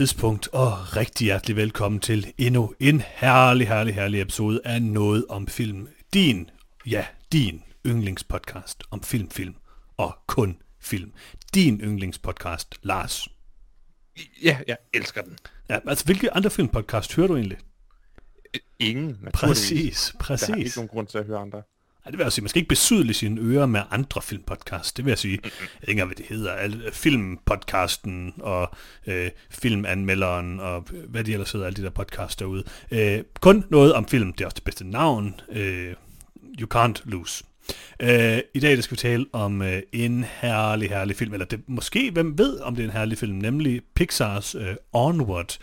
Tidspunkt og rigtig hjertelig velkommen til endnu en herlig, herlig, herlig episode af Noget om Film. Din, ja, din yndlingspodcast om film, film og kun film. Din yndlingspodcast, Lars. Ja, jeg elsker den. Ja, altså, hvilke andre filmpodcast hører du egentlig? Ingen, naturligvis. Præcis, Der er ikke præcis. nogen grund til at høre andre. Ja, det vil jeg sige, man skal ikke besydle sine ører med andre filmpodcasts. Det vil jeg sige. Jeg ved ikke hvad det hedder. Al- Filmpodcasten og øh, filmanmelderen og hvad de ellers hedder, alle de der podcasts derude. Øh, kun noget om film. Det er også det bedste navn. Øh, you can't lose. Øh, I dag der skal vi tale om øh, en herlig, herlig film. Eller det, måske, hvem ved, om det er en herlig film. Nemlig Pixars øh, Onward.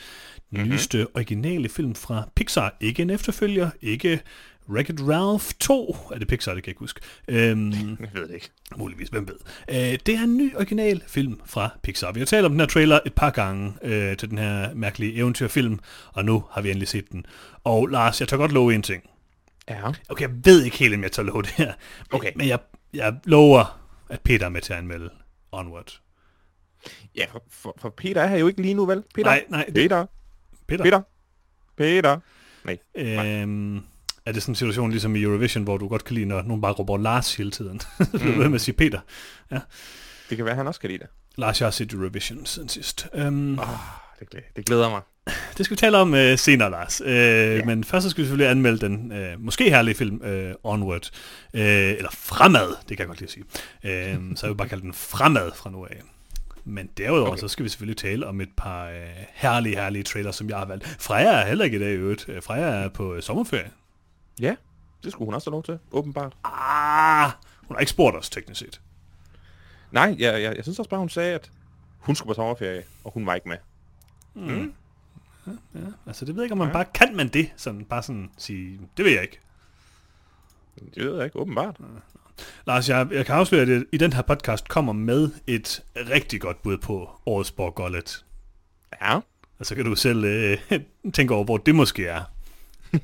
Den mm-hmm. nyeste originale film fra Pixar. Ikke en efterfølger, ikke Wreck-It Ralph 2. Er det Pixar, det kan jeg ikke huske. Øhm, Jeg ved det ikke. muligvis, hvem ved. Øh, det er en ny original film fra Pixar. Vi har talt om den her trailer et par gange øh, til den her mærkelige eventyrfilm, og nu har vi endelig set den. Og Lars, jeg tør godt love en ting. Ja. Okay, jeg ved ikke helt, om jeg tør love det her. Okay. Men jeg, jeg lover, at Peter er med til at anmelde Onward. Ja, for, for, for Peter er her jo ikke lige nu, vel? Peter? Nej, nej, Peter. Peter? Peter. Peter. Nej. Øhm, er det sådan en situation ligesom i Eurovision, hvor du godt kan lide, når nogen bare råber Lars hele tiden? Du ved med at sige Peter. Det kan være, at han også kan lide det. Lars, jeg har set Eurovision siden sidst. Um, Oh, det, glæder, det glæder mig. Det skal vi tale om uh, senere, Lars. Uh, yeah. Men først så skal vi selvfølgelig anmelde den uh, måske herlige film uh, Onward. Uh, eller Fremad, det kan jeg godt lide at sige. Uh, så jeg vil bare kalde den Fremad fra nu af. Men derudover okay. Så skal vi selvfølgelig tale om et par uh, herlige, herlige trailers, som jeg har valgt. Freja er heller ikke i dag i øvrigt. Freja er på uh, sommerferie. Ja, det skulle hun også have lov til, åbenbart. Ah, hun har ikke spurgt os teknisk set. Nej, jeg, jeg, jeg synes også bare, hun sagde, at hun skulle på sommerferie, og hun var ikke med. Altså det ved jeg ikke, om man Ja. bare kan man det, sådan bare sådan sige, det ved jeg ikke. Det ved jeg ikke, åbenbart. Lars, jeg, jeg kan afsløre, at jeg i den her podcast kommer med et rigtig godt bud på årets Borg Gullet. Ja. Og så kan du selv øh, tænke over, hvor det måske er.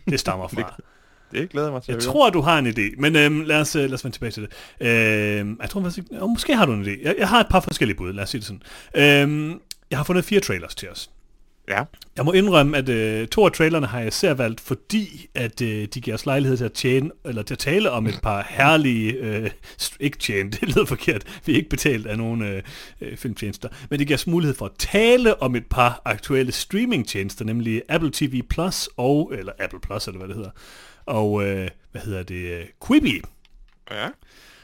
Det stammer fra. Det glæder jeg mig til Jeg tror, du har en idé, men øhm, lad, os, øh, lad os vende tilbage til det. Øhm, jeg tror ikke, oh, måske har du en idé. Jeg, jeg har et par forskellige bud, lad os sige det sådan. Øhm, jeg har fundet fire trailers til os. Ja. Jeg må indrømme, at øh, to af trailerne har jeg især valgt, fordi at øh, de giver os lejlighed til at tjene, eller til at tale om et par herlige, øh, ikke tjene, det lyder forkert, vi er ikke betalt af nogen øh, øh, filmtjenester, men det giver os mulighed for at tale om et par aktuelle streamingtjenester, nemlig Apple TV Plus og, eller Apple Plus, eller hvad det hedder, og øh, hvad hedder det, Quibi. Ja.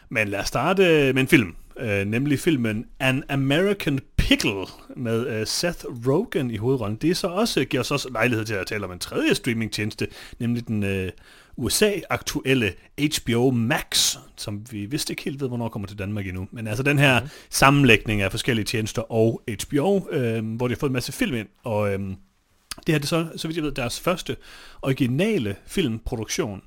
Men lad os starte med en film, øh, nemlig filmen An American Pickle med øh, Seth Rogen i hovedrollen. Det så også, giver os også lejlighed til at tale om en tredje streamingtjeneste, nemlig den øh, USA-aktuelle HBO Max, som vi vist ikke helt ved, hvornår kommer til Danmark endnu. Men altså den her mm. sammenlægning af forskellige tjenester og HBO, øh, hvor de har fået en masse film ind, og... Øh, det her det er så, så vidt jeg ved, deres første originale filmproduktion.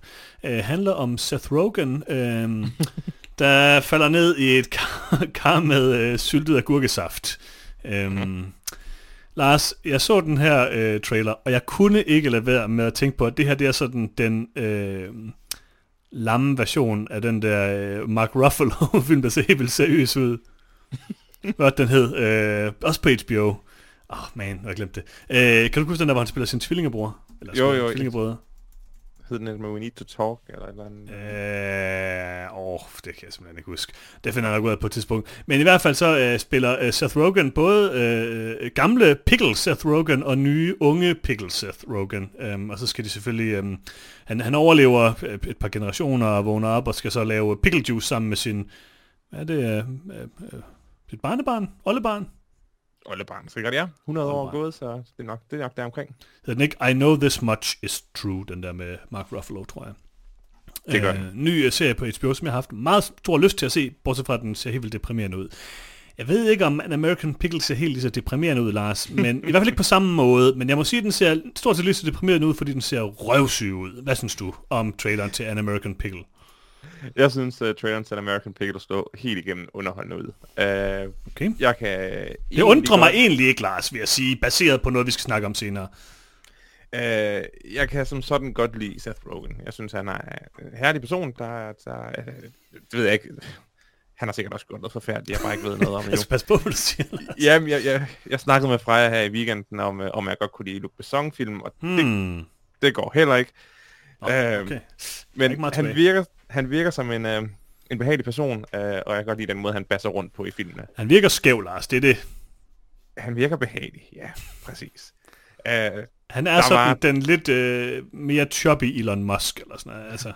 Øh, handler om Seth Rogen, øh, der falder ned i et kar, kar med øh, syltet agurkesaft. Øhm, Lars, jeg så den her øh, trailer, og jeg kunne ikke lade være med at tænke på, at det her det er sådan den øh, lamme version af den der øh, Mark Ruffalo-film, der ser helt seriøs ud. Hvad den hed? Øh, også på HBO. Åh, oh, man, jeg glemte det. Øh, kan du huske den der, hvor han spiller sin tvillingebror? Eller Jo, jo, Tvillingebrødre? Hed den med We Need to Talk, eller et eller andet? Øh, åh, det kan jeg simpelthen ikke huske. Det finder jeg nok ud af på et tidspunkt. Men i hvert fald så øh, spiller øh, Seth Rogen både øh, gamle Pickle Seth Rogen og nye unge Pickle Seth Rogen. Øhm, og så skal de selvfølgelig... Øhm, han, han overlever et par generationer og vågner op og skal så lave pickle juice sammen med sin... Hvad er det? Øh, øh, øh, sit barnebarn? Oldebarn? Ollebarn, sikkert ja. 100 år Ollebarn. gået, så det er nok, det er nok deromkring. Hedder den ikke I Know This Much Is True, den der med Mark Ruffalo, tror jeg. Det gør øh, ny øh, serie på HBO, som jeg har haft meget stor lyst til at se, bortset fra at den ser helt vildt deprimerende ud. Jeg ved ikke, om An American Pickle ser helt lige så deprimerende ud, Lars, men i hvert fald ikke på samme måde, men jeg må sige, at den ser stort set lige så deprimerende ud, fordi den ser røvsyg ud. Hvad synes du om traileren til An American Pickle? Jeg synes, uh, traileren til American Pickle står helt igennem underholdende ud. Uh, Okay. jeg kan... Det undrer mig egentlig ikke, Lars, vil jeg sige, baseret på noget, vi skal snakke om senere. Uh, jeg kan som sådan godt lide Seth Rogen. Jeg synes, han er en herlig person, der... der uh, det ved jeg ikke... Han har sikkert også gjort noget forfærdeligt, jeg bare ikke ved noget om Altså, endnu. pas på, hvad du siger. Lars. Jamen, jeg, jeg, jeg snakkede med Freja her i weekenden om, øh, om jeg godt kunne lide Luc Besson-film, og hmm. det, det går heller ikke. Nå, Øhm, okay. Men han tilbage. virker, han virker som en, øh, en behagelig person, øh, og jeg kan godt lide den måde, han basser rundt på i filmene. Han virker skæv, Lars. Det er det. Han virker behagelig, ja, præcis. Øh, Han er sådan var- den lidt øh, mere choppy Elon Musk, eller sådan noget. Altså,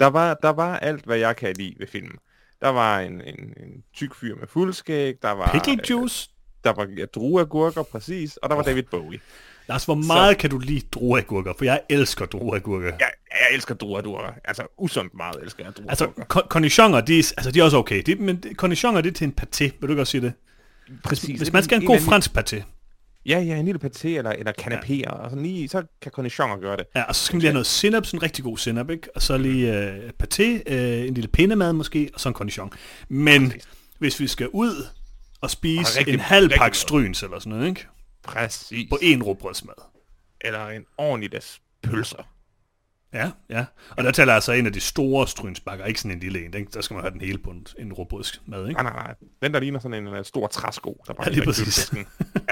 der, var, der var alt, hvad jeg kan lide ved filmen. Der var en, en, en tyk fyr med fuldskæg, der var, pickle øh, juice. der var ja, drueagurker, præcis, og der var Åh. David Bowie. Lars, hvor meget kan du lide drueagurker? For jeg elsker drueagurker. Jeg, jeg elsker drueagurker. Altså, usundt meget elsker jeg Altså, drueagurker. ko- cornichoner, de, er- altså, de er også okay. De, men cornichoner, det er til en paté. Vil du godt sige det? Præcis. hvis man skal have en god fransk paté, Ja, ja, en lille paté eller, eller canapéer, og sådan lige, så kan cornichoner gøre det. ja, og så skal man lige have noget sinap, sådan en rigtig god sinap, ikke? Og så lige øh, paté, øh, en lille pindemad måske, og så en cornichon. Men Præcis. hvis vi skal ud og spise Og rigtig- en halv pakke stryns eller sådan noget, ikke? Præcis. På en råbrødsmad. Eller en ordentlig des pølser. Ja, ja. Og der taler altså en af de store strynsbakker, ikke sådan en lille en. Den, der skal man have den hele på en, en råbrødsmad, ikke? Nej, nej, nej. Den der ligner sådan en uh, stor træsko, der bare Ja, lige præcis. køledisken.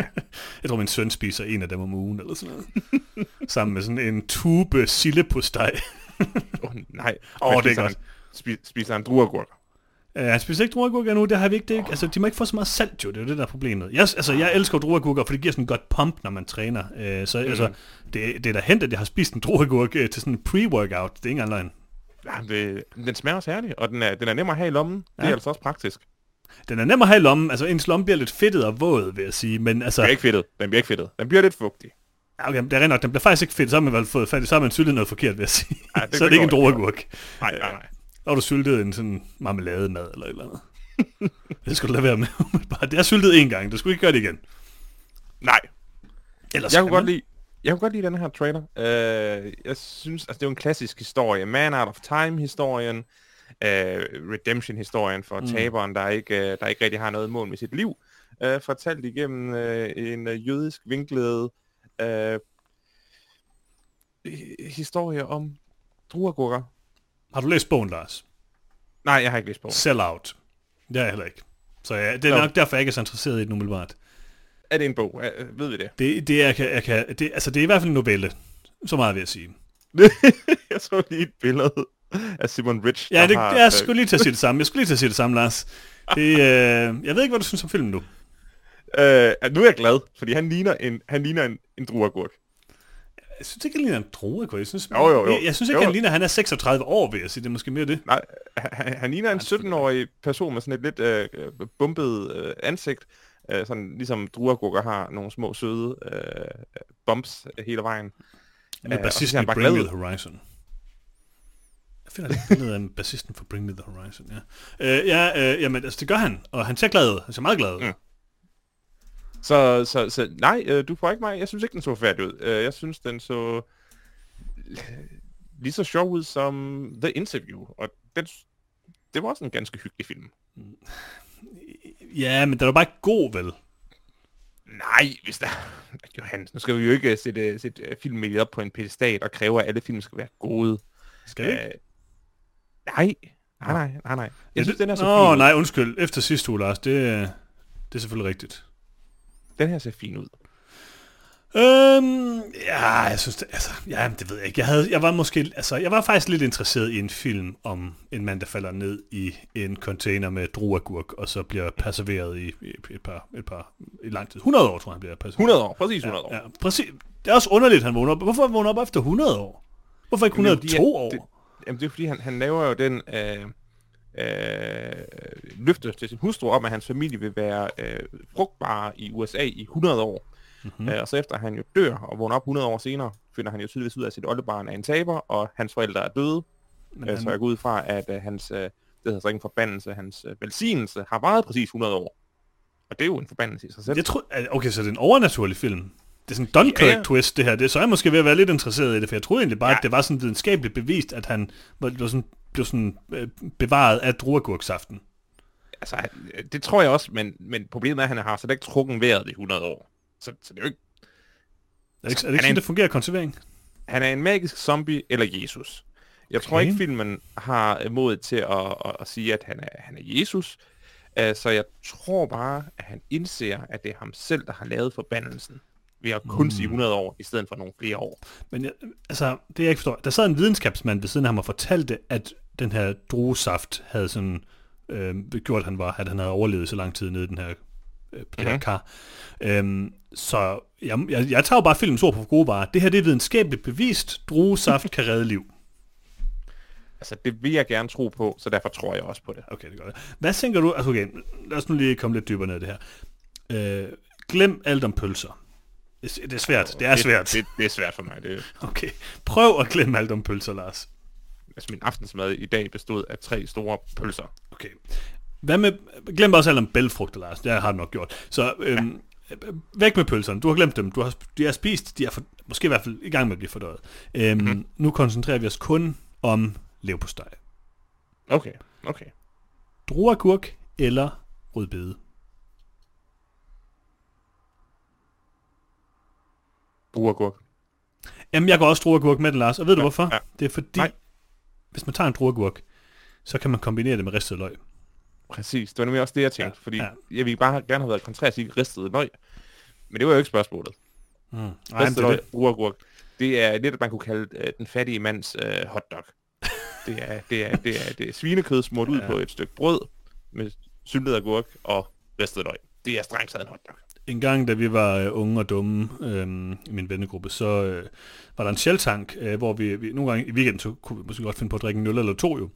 Jeg tror, min søn spiser en af dem om ugen, eller sådan noget. Sammen med sådan en tube sillepostej. Åh, oh, nej. Åh, Men det er spiser godt. Han, spi, spiser han drueagurker? Uh, han spiser ikke drueagurker nu, det har vi ikke. Det, ikke- altså, de må ikke få så meget salt, jo. Det er jo det, der er problemet. Jeg, altså, jeg elsker drueagurker, for det giver sådan en godt pump, når man træner. Uh, så altså, det, det er da hent, at jeg har spist en drueagurk uh, til sådan en pre-workout. Det er ikke engang løgn. Ja, det, den smager også herlig, og den er, den er nem at have i lommen. Det Ja. er altså også praktisk. Den er nem at have i lommen. Altså, ens lomme bliver lidt fedtet og våd, vil jeg sige. Men altså, Den bliver ikke fedtet. Den bliver ikke fedtet. Den bliver lidt fugtig. ja, okay, det er rent nok, den bliver faktisk ikke fedt. Så har man vel fået fat i, så har man syltet noget forkert, vil jeg sige. Ja, det så er det ikke en drueagurk. Nej, nej, nej. Har du syltet en sådan marmelademad eller et eller andet. det skal du lade være med. Bare, det er syltet en gang. Du skulle ikke gøre det igen. Nej, Ellers jeg kunne godt lide, jeg kunne godt lide den her trailer. Uh, jeg synes, altså det er jo en klassisk historie. Man Out of Time-historien. Uh, Redemption-historien for mm. taberen, der ikke, uh, der ikke rigtig har noget mål med sit liv. Uh, fortalt igennem uh, en uh, jødisk vinklet uh, historie om druergurker. Har du læst bogen, Lars? Nej, jeg har ikke læst på. Sell Out. Det er jeg heller ikke. Så ja, det er Nå. nok derfor, jeg ikke er så interesseret i den umiddelbart. Er det en bog? Uh, ved vi det? Det, det, er, jeg kan, jeg kan, det, altså, det er i hvert fald en novelle. Så meget vil jeg sige. jeg så lige et billede af Simon Rich, Ja, det, har, jeg øh, skulle lige til at sige det samme. Jeg skulle lige til at sige det samme, Lars. Det, øh, jeg ved ikke, hvad du synes om filmen nu. Øh, nu er jeg glad, fordi han ligner en, han ligner en, en druergurk. Jeg synes ikke, han ligner en drueagurk. Jeg synes, Jo, jo, jo. Jeg, jeg synes ikke, Jo. han ligner, han er 36 år, vil jeg sige. Det er måske mere det. Nej, han, han ligner en 17-årig person med sådan et lidt øh, bumpet øh, ansigt. Øh, sådan ligesom druergurker har nogle små søde øh, bumps hele vejen. Med Øh, bassisten i Bring Me The Horizon. Jeg finder et billede af bassisten for Bring Me The Horizon, ja. Øh, ja, øh, jamen, altså, det gør han, og han ser glad ud. Han ser meget glad ud. Mm. Så, så, så nej, øh, du får ikke mig. Jeg synes ikke, den så færdig ud. Øh, jeg synes, den så lige så sjov ud som The Interview. Og den, det var også en ganske hyggelig film. Ja, men den jo bare ikke god, vel? Nej, hvis der... Johannes, nu skal vi jo ikke sætte, sætte øh, filmmediet op på en pedestal og kræve, at alle film skal være gode. Skal det ikke? Øh, nej, nej, nej, nej, nej. Jeg synes, det, den er så Åh, fin ud. nej, undskyld. Efter sidste uge, Lars, det, øh, det er selvfølgelig rigtigt. Den her ser fin ud. Øhm, ja, jeg synes det, altså, ja, det ved jeg ikke. Jeg, havde, jeg var måske, altså, jeg var faktisk lidt interesseret i en film om en mand, der falder ned i en container med druagurk, og så bliver perserveret i, i et par, et par, i lang tid. 100 år, tror jeg, han bliver perserveret. 100 år, præcis 100 år. Ja, præcis. Det er også underligt, han vågner op. Hvorfor vågner op efter 100 år? Hvorfor ikke Jamen, det 102 år? Det, jamen, det er fordi, han, han laver jo den øh, øh, løfte til sin hustru om, at hans familie vil være øh, frugtbare i USA i 100 år. Mhm. Mm-hmm. Øh, og så efter han jo dør og vågner op 100 år senere, finder han jo tydeligvis ud af, at sit oldebarn er en taber, og hans forældre er døde. Men Øh, han- så jeg går ud fra, at øh, hans, øh, det hedder så ikke en forbandelse, hans øh, velsignelse har varet præcis 100 år. Og det er jo en forbandelse i sig selv. Jeg tror, okay, så det er en overnaturlig film. Det er sådan en Dunkirk-twist, det her. Det, så er jeg måske ved at være lidt interesseret i det, for jeg troede egentlig bare, ja. Ja. at det var sådan videnskabeligt bevist, at han var, var sådan, blev sådan øh, bevaret af druagurksaften. Altså, øh, det tror jeg også, men, men problemet er, at han har slet ikke trukken vejret i 100 år. Så, så det er jo ikke... Er det ikke, er det ikke sådan, en- det fungerer konservering? Han er en magisk zombie eller Jesus. Jeg tror Okay. ikke, filmen har mod til at, at, at sige, at han er, han er Jesus. Uh, så jeg tror bare, at han indser, at det er ham selv, der har lavet forbandelsen. Ved at kun sige 100 år, i stedet for nogle flere år. Men jeg, altså, det jeg ikke forstår, der sad en videnskabsmand ved siden af ham og fortalte, at den her druesaft havde sådan øh, gjort, at han, var, at han havde overlevet så lang tid nede i den her, øh, det her Mhm. kar. Øhm, så jeg, jeg, jeg tager jo bare filmens ord på gode varer. Det her det er videnskabeligt bevist. Druesaft kan redde liv. Altså, det vil jeg gerne tro på, så derfor tror jeg også på det. Okay, det er godt. Hvad tænker du? Altså, okay, lad os nu lige komme lidt dybere ned i det her. Øh, glem alt om pølser. Det, det er svært. Det er svært. Det, det er svært for mig. Det, Okay. Prøv at glemme alt om pølser, Lars. altså, min aftensmad i dag bestod af tre store pølser. Okay. Hvad med, glem også alt om bælfrugter, Lars. Det har du nok gjort. Så øhm, væk med pølserne. Du har glemt dem. Du har, de har spist. De er for, måske i hvert fald i gang med at blive fordøjet. Øhm, mm-hmm. Nu koncentrerer vi os kun om leverpostej. Okay, okay. Druerkurk eller rødbede. Burgurk. Jamen, jeg går også druerkurk med den, Lars. Og ved du Ja, hvorfor? ja. Det er fordi, Nej. hvis man tager en druerkurk, så kan man kombinere det med ristet løg. Præcis, det var nemlig også det, jeg tænkte. Ja, fordi ja. jeg ville bare gerne have været kontrær at sige ristet løg. Men det var jo ikke spørgsmålet. Mm. Ristet det er løg, det. burgurk. Det er lidt, man kunne kalde øh, den fattige mands øh, hotdog. Det er, det, er, det, er, det er svinekød smurt ud Ja. på et stykke brød med syltet agurk og ristet løg. Det er strengt taget en hotdog. En gang, da vi var øh, unge og dumme øh, i min vennegruppe, så øh, var der en shelltank, øh, hvor vi, vi nogle gange i weekenden, så kunne vi måske godt finde på at drikke en øl eller to jo.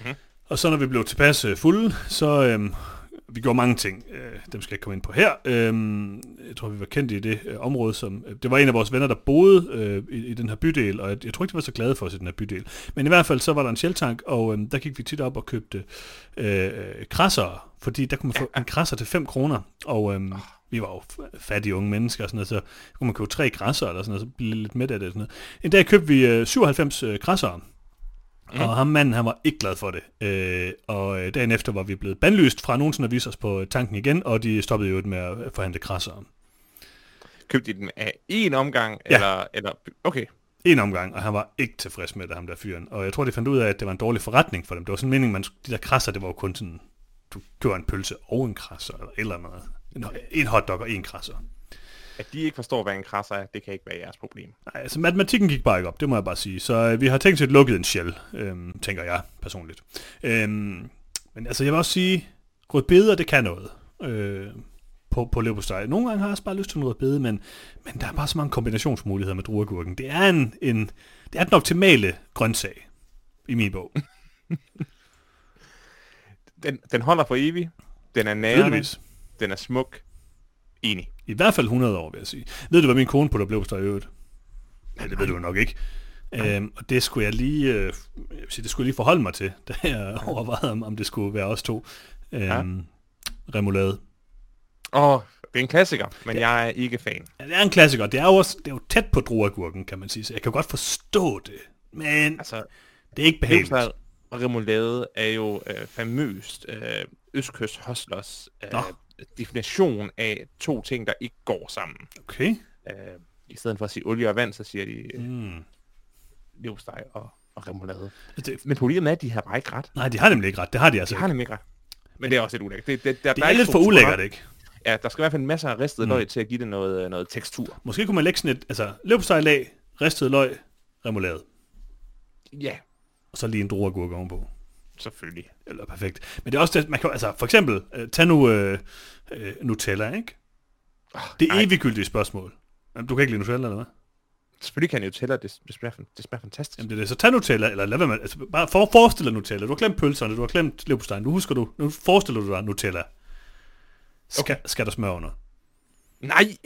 Mhm. Og så når vi blev tilpas øh, fulde, så øh, vi gjorde mange ting. Øh, dem skal jeg ikke komme ind på her. Øh, jeg tror, vi var kendt i det øh, område, som... Øh, det var en af vores venner, der boede øh, i, i den her bydel, og jeg, jeg tror ikke, de var så glade for os i den her bydel. Men i hvert fald, så var der en shelltank, og øh, der gik vi tit op og købte øh, krasser, fordi der kunne man få en krasser til 5 kroner, og øh, vi var jo fattige unge mennesker og sådan noget, så kunne man købe tre græsser eller sådan noget, så blive lidt midt af det og sådan noget. En dag købte vi øh, 97 øh, græsser, mm. og ham manden, han var ikke glad for det. Øh, og øh, dagen efter var vi blevet bandlyst fra nogensinde at vise os på tanken igen, og de stoppede jo med at forhandle krasser. Købte I den af én omgang? Ja. Eller, eller, okay, En omgang, og han var ikke tilfreds med det, ham der fyren. Og jeg tror, de fandt ud af, at det var en dårlig forretning for dem. Det var sådan meningen, man, skulle- de der krasser, det var jo kun sådan, du køber en pølse og en krasser, eller et eller andet. En, en hotdog og en krasser. at de ikke forstår, hvad en krasser er, det kan ikke være jeres problem. Nej, altså matematikken gik bare ikke op, det må jeg bare sige. Så øh, vi har tænkt set lukket en shell, øhm, tænker jeg personligt. Øhm, men altså, jeg vil også sige, rødbeder, det kan noget. Øh, på, på leverpostej. Nogle gange har jeg også bare lyst til en rødbede, men, men der er bare så mange kombinationsmuligheder med druergurken. Det er, en, en, det er den optimale grøntsag i min bog. Den, den holder for evigt. Den er nærende. Den er smuk. Enig. I hvert fald 100 år, vil jeg sige. Ved du, hvad min kone putter leverpostej i øvrigt? Nej, det ved du nok ikke. Øhm, og det skulle jeg lige, øh, jeg sige, det skulle jeg lige forholde mig til, da jeg overvejede, om, om det skulle være os to. Øhm, Ja. Remoulade. Åh, oh, det er en klassiker, men ja. jeg er ikke fan. Ja, det er en klassiker. Det er jo, også, det er jo tæt på druergurken, kan man sige. Så jeg kan godt forstå det. Men Altså, det er ikke behageligt. Remoulade er jo øh, famøst øh, Østkyst Hustlers øh, Nå. definition af to ting, der ikke går sammen. Okay. Øh, I stedet for at sige olie og vand, så siger de øh, Mm. leverpostej og, og remoulade. Det, Men problemet er, at de har bare ikke ret. nej, de har nemlig ikke ret. Det har de De altså har ikke. nemlig ikke ret. Men det er også lidt ulækkert. Det, det, der, Det der er lidt for ulækkert, ikke? Ja, der skal i hvert fald masser af ristet Mm. mm. løg til at give det noget, noget tekstur. Måske kunne man lægge sådan et, altså leverpostejlag, ristet løg, remoulade. Ja, Og så lige en druergurke ovenpå. selvfølgelig. Eller perfekt. Men det er også det, man kan, altså for eksempel, øh, tag nu øh, øh, Nutella, ikke? Oh, Det er eviggyldige spørgsmål. Jamen, Du kan ikke lide Nutella, eller hvad? Selvfølgelig kan Nutella, det, det, smager, det smager fantastisk. Jamen det er det. Så tag Nutella, eller lad være med, altså bare for, forestil dig Nutella. Du har glemt pølserne, du har glemt leverpostejen. Nu husker du, nu forestiller du dig Nutella. Skal. Okay. skal der smør under? Nej!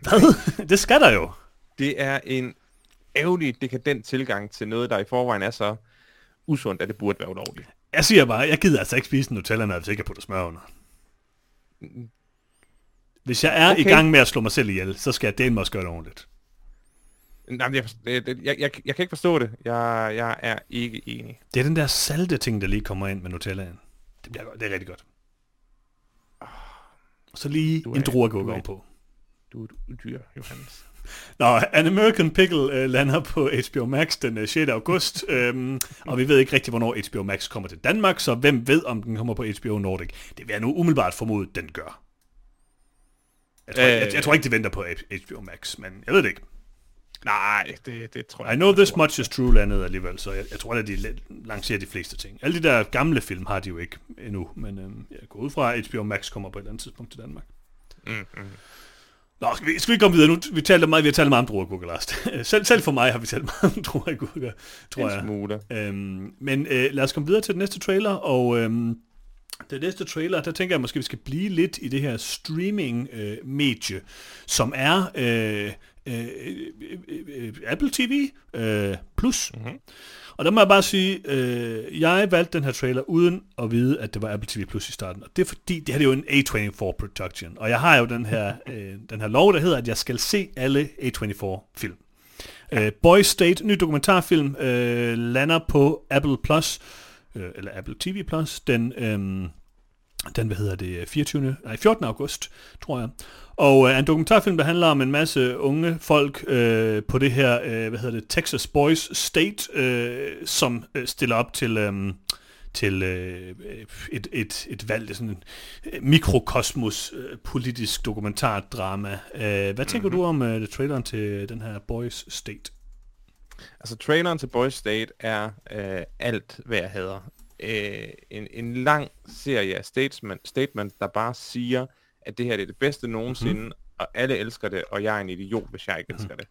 Hvad? det skal der jo. Det er en ærgerlig, dekadent tilgang til noget, der i forvejen er så usundt, at det burde være ulovligt. Jeg siger bare, jeg gider altså ikke spise en Nutella, når jeg ikke jeg putter smør under. Hvis jeg er okay. i gang med at slå mig selv ihjel, så skal jeg dele mig også gøre det ordentligt. Nej, jeg, det, jeg, jeg, jeg kan ikke forstå det. Jeg, jeg er ikke enig. Det er den der salte ting, der lige kommer ind med Nutellaen. Det bliver. Det er rigtig godt. Og så lige Du en er- er- ovenpå. Du er et udyr, Johannes. Nå, An American Pickle øh, lander på HBO Max den øh, 6. august, øhm, og vi ved ikke rigtig, hvornår HBO Max kommer til Danmark, så hvem ved, om den kommer på HBO Nordic? Det vil jeg nu umiddelbart formode, den gør. Jeg tror, øh, jeg, jeg tror ikke, de venter på HBO Max, men jeg ved det ikke. Nej, det, det tror jeg I know this much is true landet alligevel, så jeg, jeg tror, at de lancerer de fleste ting. Alle de der gamle film har de jo ikke endnu, men øhm, jeg går ud fra, at HBO Max kommer på et eller andet tidspunkt til Danmark. Mm, mm. Nå, skal vi, skal vi komme videre nu? Vi, talte meget, vi har talt meget om druergurker, Lars. selv, selv for mig har vi talt meget om druergurker, tror jeg. Smule. Øhm, men øh, lad os komme videre til den næste trailer, og øhm, den næste trailer, der tænker jeg måske, vi skal blive lidt i det her streaming-medie, øh, som er øh, øh, øh, øh, Apple TV øh, Plus. Mm-hmm. Og der må jeg bare sige, øh, jeg valgte den her trailer uden at vide, at det var Apple TV Plus i starten. Og det er fordi, det her er jo en A24 production. Og jeg har jo den her, øh, den her lov, der hedder, at jeg skal se alle A24 film. Øh, Boy State, ny dokumentarfilm, øh, lander på Apple Plus, øh, eller Apple TV Plus, den, øh, den, hvad hedder det, 24. Nej, 14. august, tror jeg. Og øh, en dokumentarfilm, der handler om en masse unge folk øh, på det her, øh, hvad hedder det, Texas Boys State, øh, som øh, stiller op til... Øh, til øh, et, et, et valg, det er sådan en øh, mikrokosmos øh, politisk dokumentardrama. Øh, hvad tænker mm-hmm. du om øh, traileren til den her Boys State? Altså traileren til Boys State er øh, alt, hvad jeg hader. Øh, en, en lang serie af statement, statement, der bare siger, at det her det er det bedste nogensinde, mm-hmm. og alle elsker det, og jeg er en idiot, hvis jeg ikke elsker mm-hmm.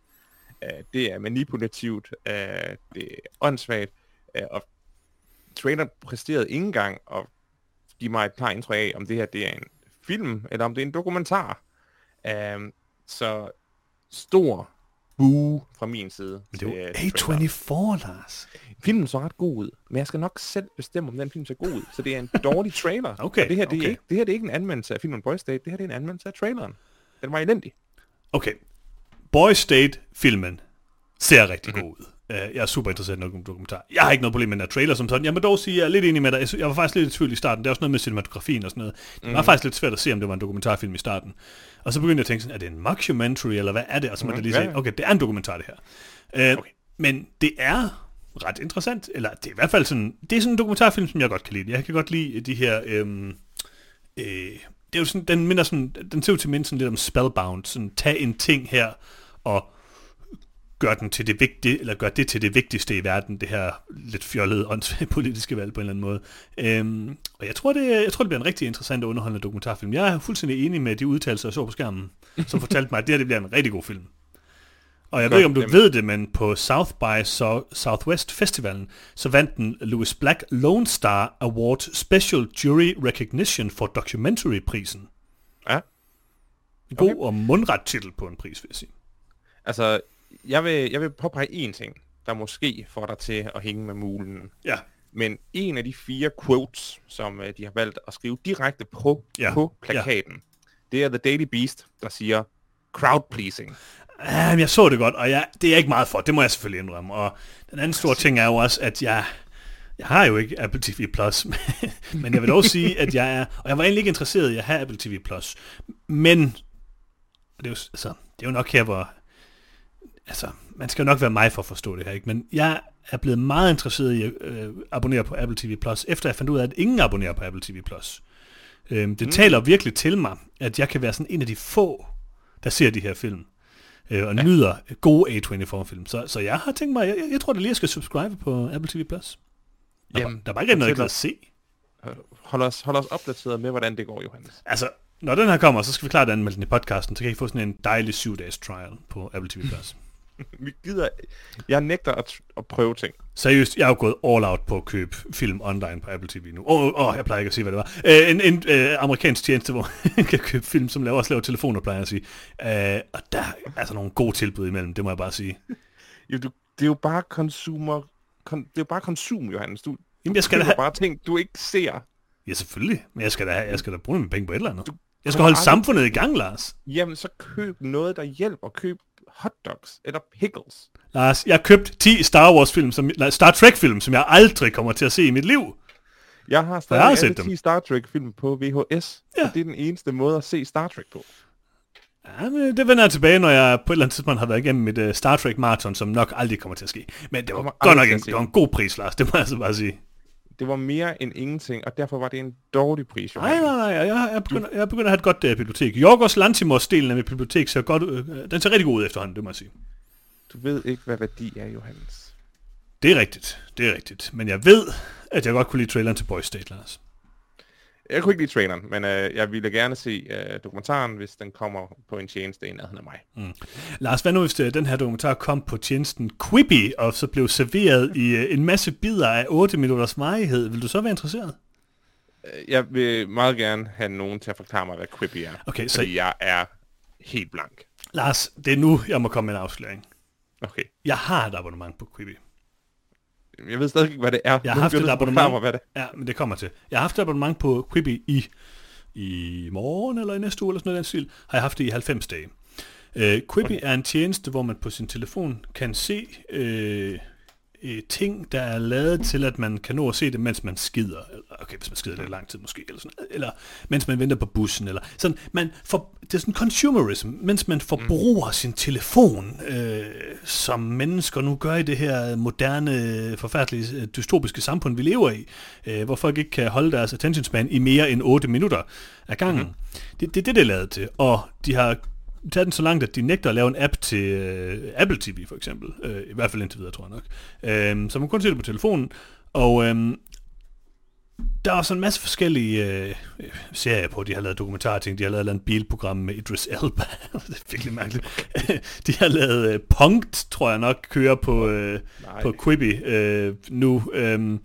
det. Uh, det er manipulativt, uh, det er åndssvagt, uh, og trainer præsterede ikke engang at give mig et par indtryk af, om det her det er en film, eller om det er en dokumentar. Uh, så stor boo fra min side. Men det er jo A24, Lars. Filmen så ret god ud, men jeg skal nok selv bestemme, om den film ser god ud. Så det er en dårlig trailer. okay, og det her, det, okay. er ikke, det her det er ikke en anmeldelse af filmen Boy State, det her det er en anmeldelse af traileren. Den var elendig. Okay. Boy State-filmen ser rigtig mm-hmm. god ud. Uh, jeg er super interesseret i noget dokumentar. Jeg har ikke noget problem med den her trailer som sådan. Jeg må dog sige, at jeg er lidt enig med dig. Jeg var faktisk lidt i tvivl i starten. Det er også noget med cinematografien og sådan noget. Det var mm. faktisk lidt svært at se, om det var en dokumentarfilm i starten. Og så begyndte jeg at tænke sådan, er det en mockumentary, eller hvad er det? Og så måtte mm, jeg lige sige, okay, det er en dokumentar det her. Uh, okay. Men det er ret interessant, eller det er i hvert fald sådan, det er sådan en dokumentarfilm, som jeg godt kan lide. Jeg kan godt lide de her, øhm, øh, det er jo sådan, den minder sådan, den ser ud til mindst sådan lidt om Spellbound, sådan tag en ting her, og gør den til det vigtige, eller gør det til det vigtigste i verden, det her lidt fjollede politiske valg på en eller anden måde. Øhm, og jeg tror, det, jeg tror, det bliver en rigtig interessant og underholdende dokumentarfilm. Jeg er fuldstændig enig med de udtalelser, jeg så på skærmen, som fortalte mig, at det her det bliver en rigtig god film. Og jeg Godt, ved ikke, om du jamen. ved det, men på South by so- Southwest Festivalen, så vandt den Louis Black Lone Star Award Special Jury Recognition for Documentary-prisen. Ja. En god okay. og mundret titel på en pris, vil jeg sige. Altså, jeg vil, jeg vil påpege én ting, der måske får dig til at hænge med mulen. Ja. Men en af de fire quotes, som uh, de har valgt at skrive direkte på, ja. på plakaten, ja. det er The Daily Beast, der siger, crowd pleasing. Uh, jeg så det godt, og jeg, det er ikke meget for, det må jeg selvfølgelig indrømme. Og den anden store ting er jo også, at jeg, jeg har jo ikke Apple TV+, Plus, men jeg vil dog sige, at jeg er, og jeg var egentlig ikke interesseret i at have Apple TV+, Plus, men det er jo, altså, det er jo nok her, hvor, altså, man skal jo nok være mig for at forstå det her, ikke? men jeg er blevet meget interesseret i at øh, abonnere på Apple TV+, Plus, efter jeg fandt ud af, at ingen abonnerer på Apple TV+. Plus. Øhm, det mm. taler virkelig til mig, at jeg kan være sådan en af de få, der ser de her film øh, og ja. nyder gode A24-film. Så, så jeg har tænkt mig, jeg, jeg tror da lige, jeg skal subscribe på Apple TV+. Plus. Der, Jamen, der var ikke noget, jeg at se. Hold os, hold os opdateret med, hvordan det går, Johannes. Altså, når den her kommer, så skal vi klart anmelde den i podcasten, så kan I få sådan en dejlig 7-dages trial på Apple TV+. Plus. vi gider... Jeg nægter at, at prøve ting. Seriøst, jeg er jo gået all out på at købe film online på Apple TV nu. Åh, oh, oh, jeg plejer ikke at sige, hvad det var. Uh, en en uh, amerikansk tjeneste, hvor man kan købe film, som laver, også laver telefoner, plejer jeg at sige. Uh, og der er altså nogle gode tilbud imellem, det må jeg bare sige. jo, du, det er jo bare consumer... Kon, det er jo bare konsum, Johannes. Du, Jamen, jeg skal da have... bare ting, du ikke ser. Ja, selvfølgelig. Men jeg skal da, jeg skal da bruge mine penge på et eller andet. Du, jeg skal holde aldrig... samfundet i gang, Lars. Jamen, så køb noget, der hjælper. Køb hotdogs eller pickles. Lars, jeg har købt 10 Star Wars film, som, nej, Star Trek film, som jeg aldrig kommer til at se i mit liv. Jeg har stadig jeg har alle 10 dem. Star Trek film på VHS, ja. og det er den eneste måde at se Star Trek på. Ja, men det vender jeg tilbage, når jeg på et eller andet tidspunkt har været igennem et uh, Star Trek marathon, som nok aldrig kommer til at ske. Men det var godt nok en, det var en god pris, Lars. Det må jeg altså bare sige. Det var mere end ingenting, og derfor var det en dårlig pris, Nej, Johan. nej, nej. Jeg, jeg, begynder, jeg begynder at have et godt uh, bibliotek. Jorgos Lantimos-delen af mit bibliotek ser godt. Uh, den ser rigtig god ud efterhånden, det må jeg sige. Du ved ikke, hvad værdi er, Johannes. Det er rigtigt. Det er rigtigt. Men jeg ved, at jeg godt kunne lide traileren til Boys State, Lars. Jeg kunne ikke lide traileren, men øh, jeg ville gerne se øh, dokumentaren, hvis den kommer på en tjeneste i nærheden af mig. Lars, hvad nu hvis øh, den her dokumentar kom på tjenesten Quibi, og så blev serveret i øh, en masse bidder af 8 minutters varighed? Vil du så være interesseret? Øh, Jeg vil meget gerne have nogen til at forklare mig, hvad Quibi er. Okay, så- fordi jeg er helt blank. Lars, det er nu, jeg må komme med en afsløring. Okay. Jeg har et abonnement på Quibi. Jeg ved stadig ikke, hvad det er. Jeg har haft et abonnement. mig, hvad det Ja, men det kommer til. Jeg har haft et abonnement på Quibi i, i morgen eller i næste uge eller sådan noget den stil. Har jeg haft det i 90 dage. Uh, Quibi okay. er en tjeneste, hvor man på sin telefon kan se øh, øh, ting, der er lavet til, at man kan nå at se det, mens man skider. Eller, Okay, hvis man skider lidt lang tid måske, eller sådan. Eller mens man venter på bussen. Eller sådan, man for, det er sådan consumerism, mens man forbruger mm. sin telefon, øh, som mennesker nu gør i det her moderne, forfærdelige, øh, dystopiske samfund, vi lever i, øh, hvor folk ikke kan holde deres attention span i mere end 8 minutter af gangen. Mm. Det, det er det, det er lavet til. Og de har taget den så langt, at de nægter at lave en app til øh, Apple TV for eksempel. Øh, I hvert fald indtil videre, tror jeg nok. Øh, så man kun se det på telefonen. Og øh, der er sådan en masse forskellige øh, serier på. De har lavet dokumentarting, de har lavet et bilprogram med Idris Elba. det er virkelig mærkeligt. de har lavet øh, Punkt, tror jeg nok, kører på, øh, Nej. på Quibi øh, nu. Øh,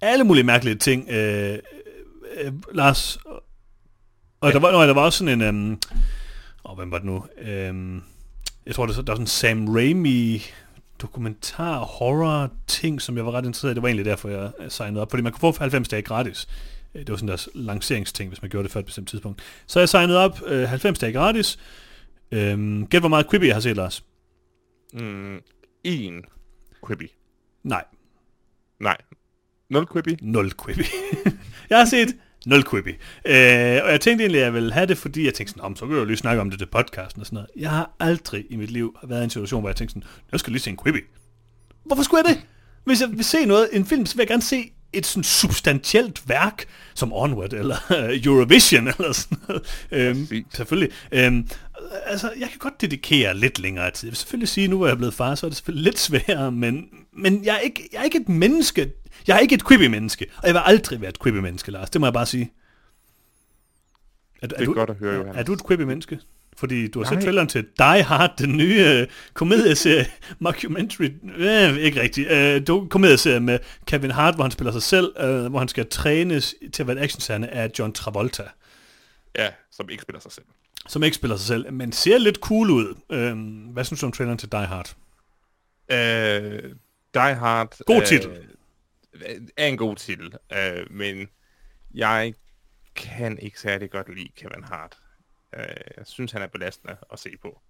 alle mulige mærkelige ting. Øh, øh, Lars, og der var, nøj, der var også sådan en... Øh, og hvem var det nu? Øhm, jeg tror, der, der var sådan en Sam Raimi dokumentar, horror ting, som jeg var ret interesseret i. Det var egentlig derfor, jeg signede op. Fordi man kunne få 90 dage gratis. Øh, Det var sådan deres lanceringsting, hvis man gjorde det før et bestemt tidspunkt. Så jeg signede op øh, 90 dage gratis. Øhm, gæt, hvor meget Quibi jeg har set, Lars? Mm, en Quibi. Nej, Nej. Nul Quibi. nul Quibi. jeg har set nul Quibi. Øh, og jeg tænkte egentlig, at jeg ville have det, fordi jeg tænkte sådan, om så kan jeg jo lige snakke om det til podcasten og sådan noget. Jeg har aldrig i mit liv været i en situation, hvor jeg tænkte sådan, jeg skal lige se en Quibi. Hvorfor skulle jeg det? Hvis jeg vil se noget, en film, så vil jeg gerne se et sådan substantielt værk, som Onward, eller Eurovision, eller sådan noget. Øhm, selvfølgelig. Øhm, altså, jeg kan godt dedikere lidt længere tid. Jeg vil selvfølgelig sige, nu hvor jeg er blevet far, så er det selvfølgelig lidt sværere, men, men jeg, er ikke, jeg er ikke et menneske. Jeg er ikke et Quibi-menneske, og jeg vil aldrig være et Quibi-menneske, Lars. Det må jeg bare sige. Er, Det er godt at høre, Johannes. Er du et Quibi-menneske? Fordi du har set traileren til Die Hard, den nye øh, komedieserie, mockumentary, øh, ikke rigtigt, øh, du, komedieserie med Kevin Hart, hvor han spiller sig selv, øh, hvor han skal trænes til at være en actionstjerne af John Travolta, Ja, som ikke spiller sig selv. som ikke spiller sig selv, men ser lidt cool ud. Øh, hvad synes du om traileren til Die Hard? Øh, Die Hard... God øh, titel. Er en god titel, øh, men jeg kan ikke særlig godt lide Kevin Hart. Øh, jeg synes, han er belastende at se på.